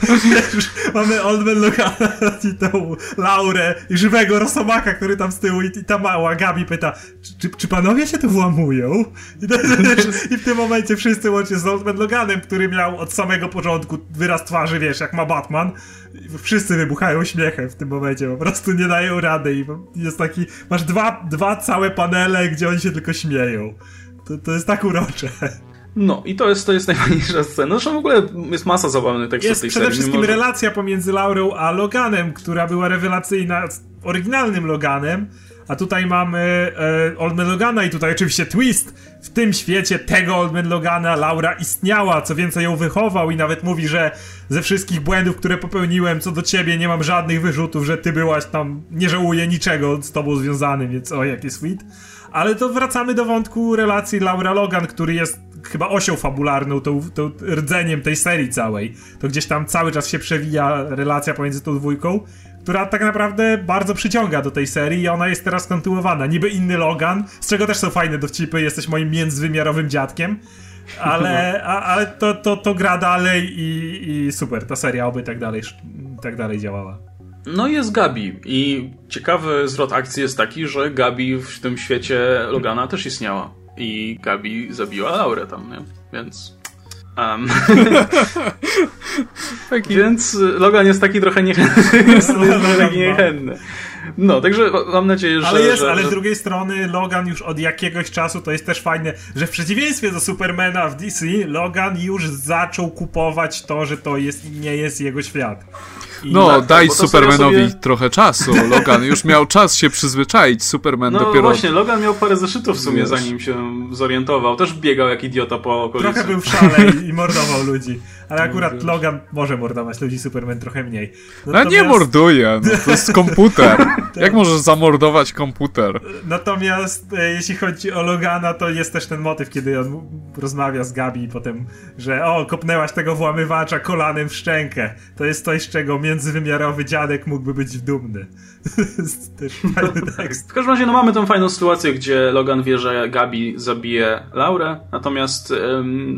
Wiesz, mamy Oldman Logana i tą Laurę i żywego Rosomaka, który tam z tyłu i, i ta mała Gabi pyta, czy, czy, czy panowie się tu włamują? I, to, wiesz, I w tym momencie wszyscy łącznie z Oldman Loganem, który miał od samego początku wyraz twarzy, wiesz, jak ma Batman, wszyscy wybuchają śmiechem w tym momencie, po prostu nie dają rady i jest taki, masz dwa, dwa całe panele, gdzie oni się tylko śmieją. To, to jest tak urocze. No i to jest, to jest najfajniejsza scena. Zresztą w ogóle jest masa zabawnych tekstów jest tej przede serii. wszystkim może... relacja pomiędzy Laurą a Loganem, która była rewelacyjna z oryginalnym Loganem, a tutaj mamy e, Oldman Logana i tutaj oczywiście twist. W tym świecie tego Oldman Logana Laura istniała, co więcej ją wychował i nawet mówi, że ze wszystkich błędów, które popełniłem co do ciebie nie mam żadnych wyrzutów, że ty byłaś tam, nie żałuję niczego z tobą związanym, więc o, jaki sweet. Ale to wracamy do wątku relacji Laura Logan, który jest chyba osią fabularną, tą, tą rdzeniem tej serii całej. To gdzieś tam cały czas się przewija relacja pomiędzy tą dwójką, która tak naprawdę bardzo przyciąga do tej serii i ona jest teraz kontynuowana. Niby inny Logan, z czego też są fajne dowcipy, jesteś moim międzywymiarowym dziadkiem, ale, a, ale to, to, to gra dalej i, i super, ta seria oby tak dalej, tak dalej działała. No jest Gabi i ciekawy zwrot akcji jest taki, że Gabi w tym świecie Logana też istniała i Gabi zabiła Laurę tam, nie? Więc... Um. Więc Logan jest taki trochę niechętny. jest taki niechętny. No, także mam nadzieję, że... Ale jest, że, ale z drugiej strony Logan już od jakiegoś czasu, to jest też fajne, że w przeciwieństwie do Supermana w DC, Logan już zaczął kupować to, że to jest nie jest jego świat. No, tak, daj Supermanowi sobie... trochę czasu. Logan już miał czas się przyzwyczaić. Superman no, dopiero. No właśnie, Logan miał parę zeszytów w sumie, Wiesz. zanim się zorientował. Też biegał jak idiota po okolicy. Trochę był w szale i mordował ludzi. Ale akurat Logan może mordować ludzi, Superman trochę mniej. Natomiast... No nie morduje, no, to jest komputer. Jak możesz zamordować komputer? Natomiast e, jeśli chodzi o Logana, to jest też ten motyw, kiedy on rozmawia z Gabi i potem, że o, kopnęłaś tego włamywacza kolanem w szczękę. To jest coś, z czego międzywymiarowy dziadek mógłby być dumny. Też fajny tekst. W każdym razie no, mamy tą fajną sytuację, gdzie Logan wie, że Gabi zabije Laurę, natomiast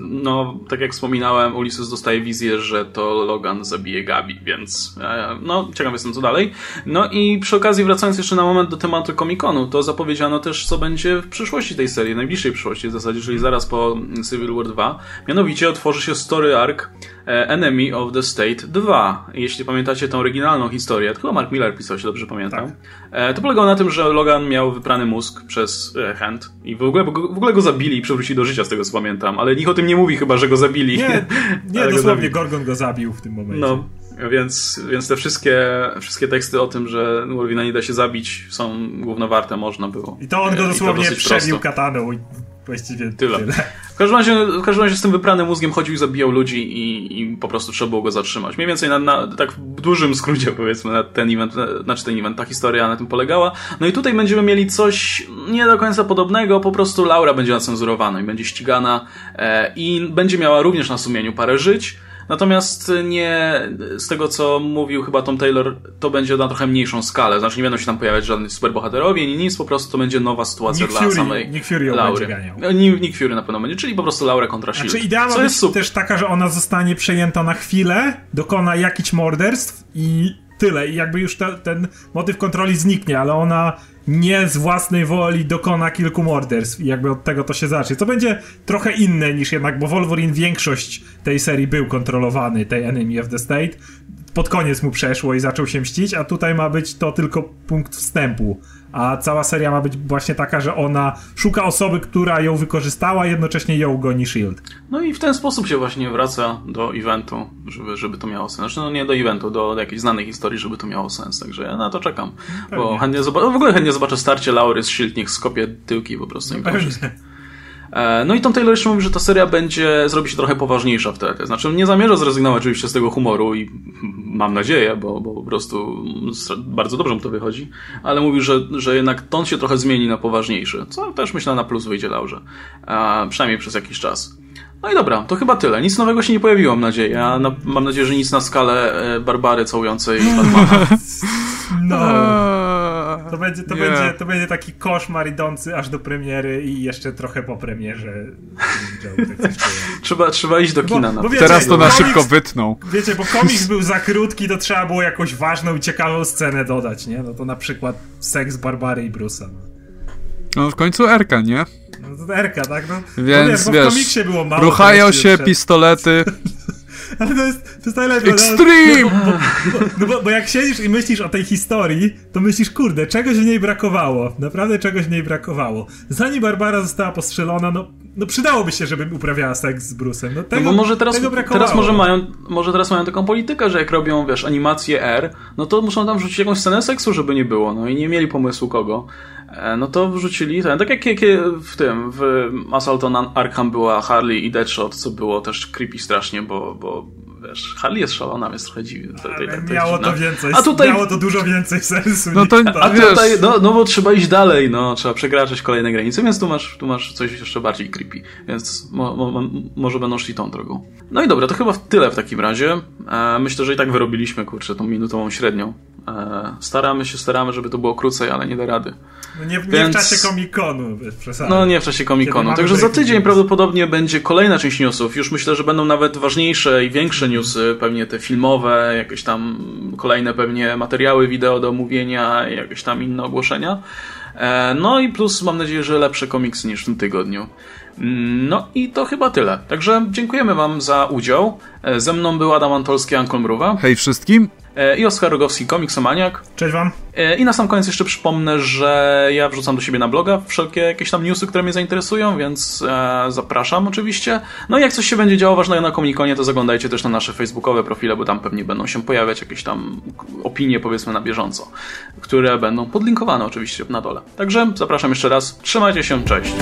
no, tak jak wspominałem, Ulysses dostaje wizję, że to Logan zabije Gabi, więc e, no, ciekaw jestem co dalej. No i przy okazji wracając jeszcze na moment do tematu Comic-Conu, to zapowiedziano też, co będzie w przyszłości tej serii, najbliższej przyszłości w zasadzie, czyli zaraz po Civil War 2. Mianowicie otworzy się story arc e, Enemy of the State 2. Jeśli pamiętacie tą oryginalną historię, to chyba Mark Miller pisał, się dobrze. Tak. E, to polegało na tym, że Logan miał wyprany mózg przez Hand i w ogóle, w ogóle go zabili i przywrócili do życia, z tego co pamiętam, ale nikt o tym nie mówi chyba, że go zabili. Nie, nie dosłownie Gorgon go zabił w tym momencie. No, więc, więc te wszystkie, wszystkie teksty o tym, że Wolverina nie da się zabić są głównowarte, można było. I to on go dosłownie przebił kataną i właściwie tyle. tyle. W każdym, razie, w każdym razie z tym wypranym mózgiem chodził i zabijał ludzi i, i po prostu trzeba było go zatrzymać. Mniej więcej na, na, tak w dużym skrócie powiedzmy na ten event, znaczy ten event, ta historia na tym polegała. No i tutaj będziemy mieli coś nie do końca podobnego, po prostu Laura będzie nacenzurowana i będzie ścigana e, i będzie miała również na sumieniu parę żyć. Natomiast nie, z tego co mówił chyba Tom Taylor, to będzie na trochę mniejszą skalę. Znaczy nie będą się tam pojawiać żadni superbohaterowie, ani nic, po prostu to będzie nowa sytuacja Nick dla Fury, samej Nick Fury Laury. Nick, Nick Fury na pewno będzie, czyli po prostu Laura kontra Shield. Znaczy idea ma być też taka, że ona zostanie przejęta na chwilę, dokona jakichś morderstw i tyle. I jakby już te, ten motyw kontroli zniknie, ale ona nie z własnej woli dokona kilku morderstw i jakby od tego to się zacznie. Co będzie trochę inne niż jednak, bo Wolverine większość tej serii był kontrolowany, tej Enemy of the State. Pod koniec mu przeszło i zaczął się mścić, a tutaj ma być to tylko punkt wstępu a cała seria ma być właśnie taka, że ona szuka osoby, która ją wykorzystała, jednocześnie ją goni Shield. No i w ten sposób się właśnie wraca do eventu, żeby, żeby to miało sens. Znaczy, no nie do eventu, do, do jakiejś znanej historii, żeby to miało sens, także ja na to czekam. Pewnie. Bo chętnie zobaczę, w ogóle chętnie zobaczę starcie Laury z Shield, niech skopie tyłki po prostu. No no i Tom Taylor jeszcze mówi, że ta seria będzie, zrobi się trochę poważniejsza wtedy. Znaczy nie zamierza zrezygnować oczywiście z tego humoru i mam nadzieję, bo, bo po prostu bardzo dobrze mu to wychodzi, ale mówi, że, że jednak ton się trochę zmieni na poważniejszy, co też myślę na plus wyjdzie Laurze. E, przynajmniej przez jakiś czas. No i dobra, to chyba tyle. Nic nowego się nie pojawiło, mam nadzieję. Ja na, mam nadzieję, że nic na skalę e, Barbary całującej Batmana. No. To będzie, to, będzie, to będzie taki koszmar idący aż do premiery i jeszcze trochę po premierze. trzeba, trzeba iść do kina. Bo, bo wiecie, Teraz to na komiks, szybko wytną. Wiecie, bo komiks był za krótki, to trzeba było jakąś ważną i ciekawą scenę dodać, nie? No to na przykład seks Barbary i Brusa. No, no w końcu Erka, nie? No to Erka, tak? No, Więc no wiesz, w komiksie było mało. Ruchają się pistolety. Ale to jest, to jest najlepsze. Extreme! No, bo, bo, no bo, bo, jak siedzisz i myślisz o tej historii, to myślisz, kurde, czegoś w niej brakowało. Naprawdę czegoś w niej brakowało. Zanim Barbara została postrzelona, no, no przydałoby się, żeby uprawiała seks z Bruce'em. No, tego, no bo może teraz, teraz może mają, może teraz mają taką politykę, że jak robią, wiesz, animację R, no to muszą tam wrzucić jakąś scenę seksu, żeby nie było, no i nie mieli pomysłu kogo. E, no to wrzucili ten, tak jak, jak w tym, w Assault on Arkham była Harley i Deadshot, co było też creepy strasznie, bo, bo wiesz, Harley jest szalona, więc trochę dziwne. Miało to więcej, a tutaj... miało to dużo więcej sensu. No to, a tutaj, no, no bo trzeba iść dalej, no, trzeba przekraczać kolejne granice, więc tu masz, tu masz coś jeszcze bardziej creepy, więc mo, mo, może będą szli tą drogą. No i dobra, to chyba tyle w takim razie. E, myślę, że i tak wyrobiliśmy, kurczę, tą minutową średnią. E, staramy się, staramy, żeby to było krócej, ale nie da rady. No nie, nie Więc... w czasie komikonu, No nie w czasie komikonu. Także za tydzień prawdopodobnie będzie kolejna część newsów. Już myślę, że będą nawet ważniejsze i większe newsy, pewnie te filmowe, jakieś tam kolejne pewnie materiały wideo do omówienia, jakieś tam inne ogłoszenia. E, no i plus mam nadzieję, że lepsze komiksy niż w tym tygodniu. Mm, no i to chyba tyle. Także dziękujemy Wam za udział. E, ze mną był Adam Antolski, Ankon Mruwa. Hej wszystkim. E, i Oskar Rogowski, komiksomaniak. Cześć wam. E, I na sam koniec jeszcze przypomnę, że ja wrzucam do siebie na bloga wszelkie jakieś tam newsy, które mnie zainteresują, więc e, zapraszam oczywiście. No i jak coś się będzie działo ważnego na Komikonie, to zaglądajcie też na nasze facebookowe profile, bo tam pewnie będą się pojawiać jakieś tam opinie powiedzmy na bieżąco, które będą podlinkowane oczywiście na dole. Także zapraszam jeszcze raz, trzymajcie się, cześć.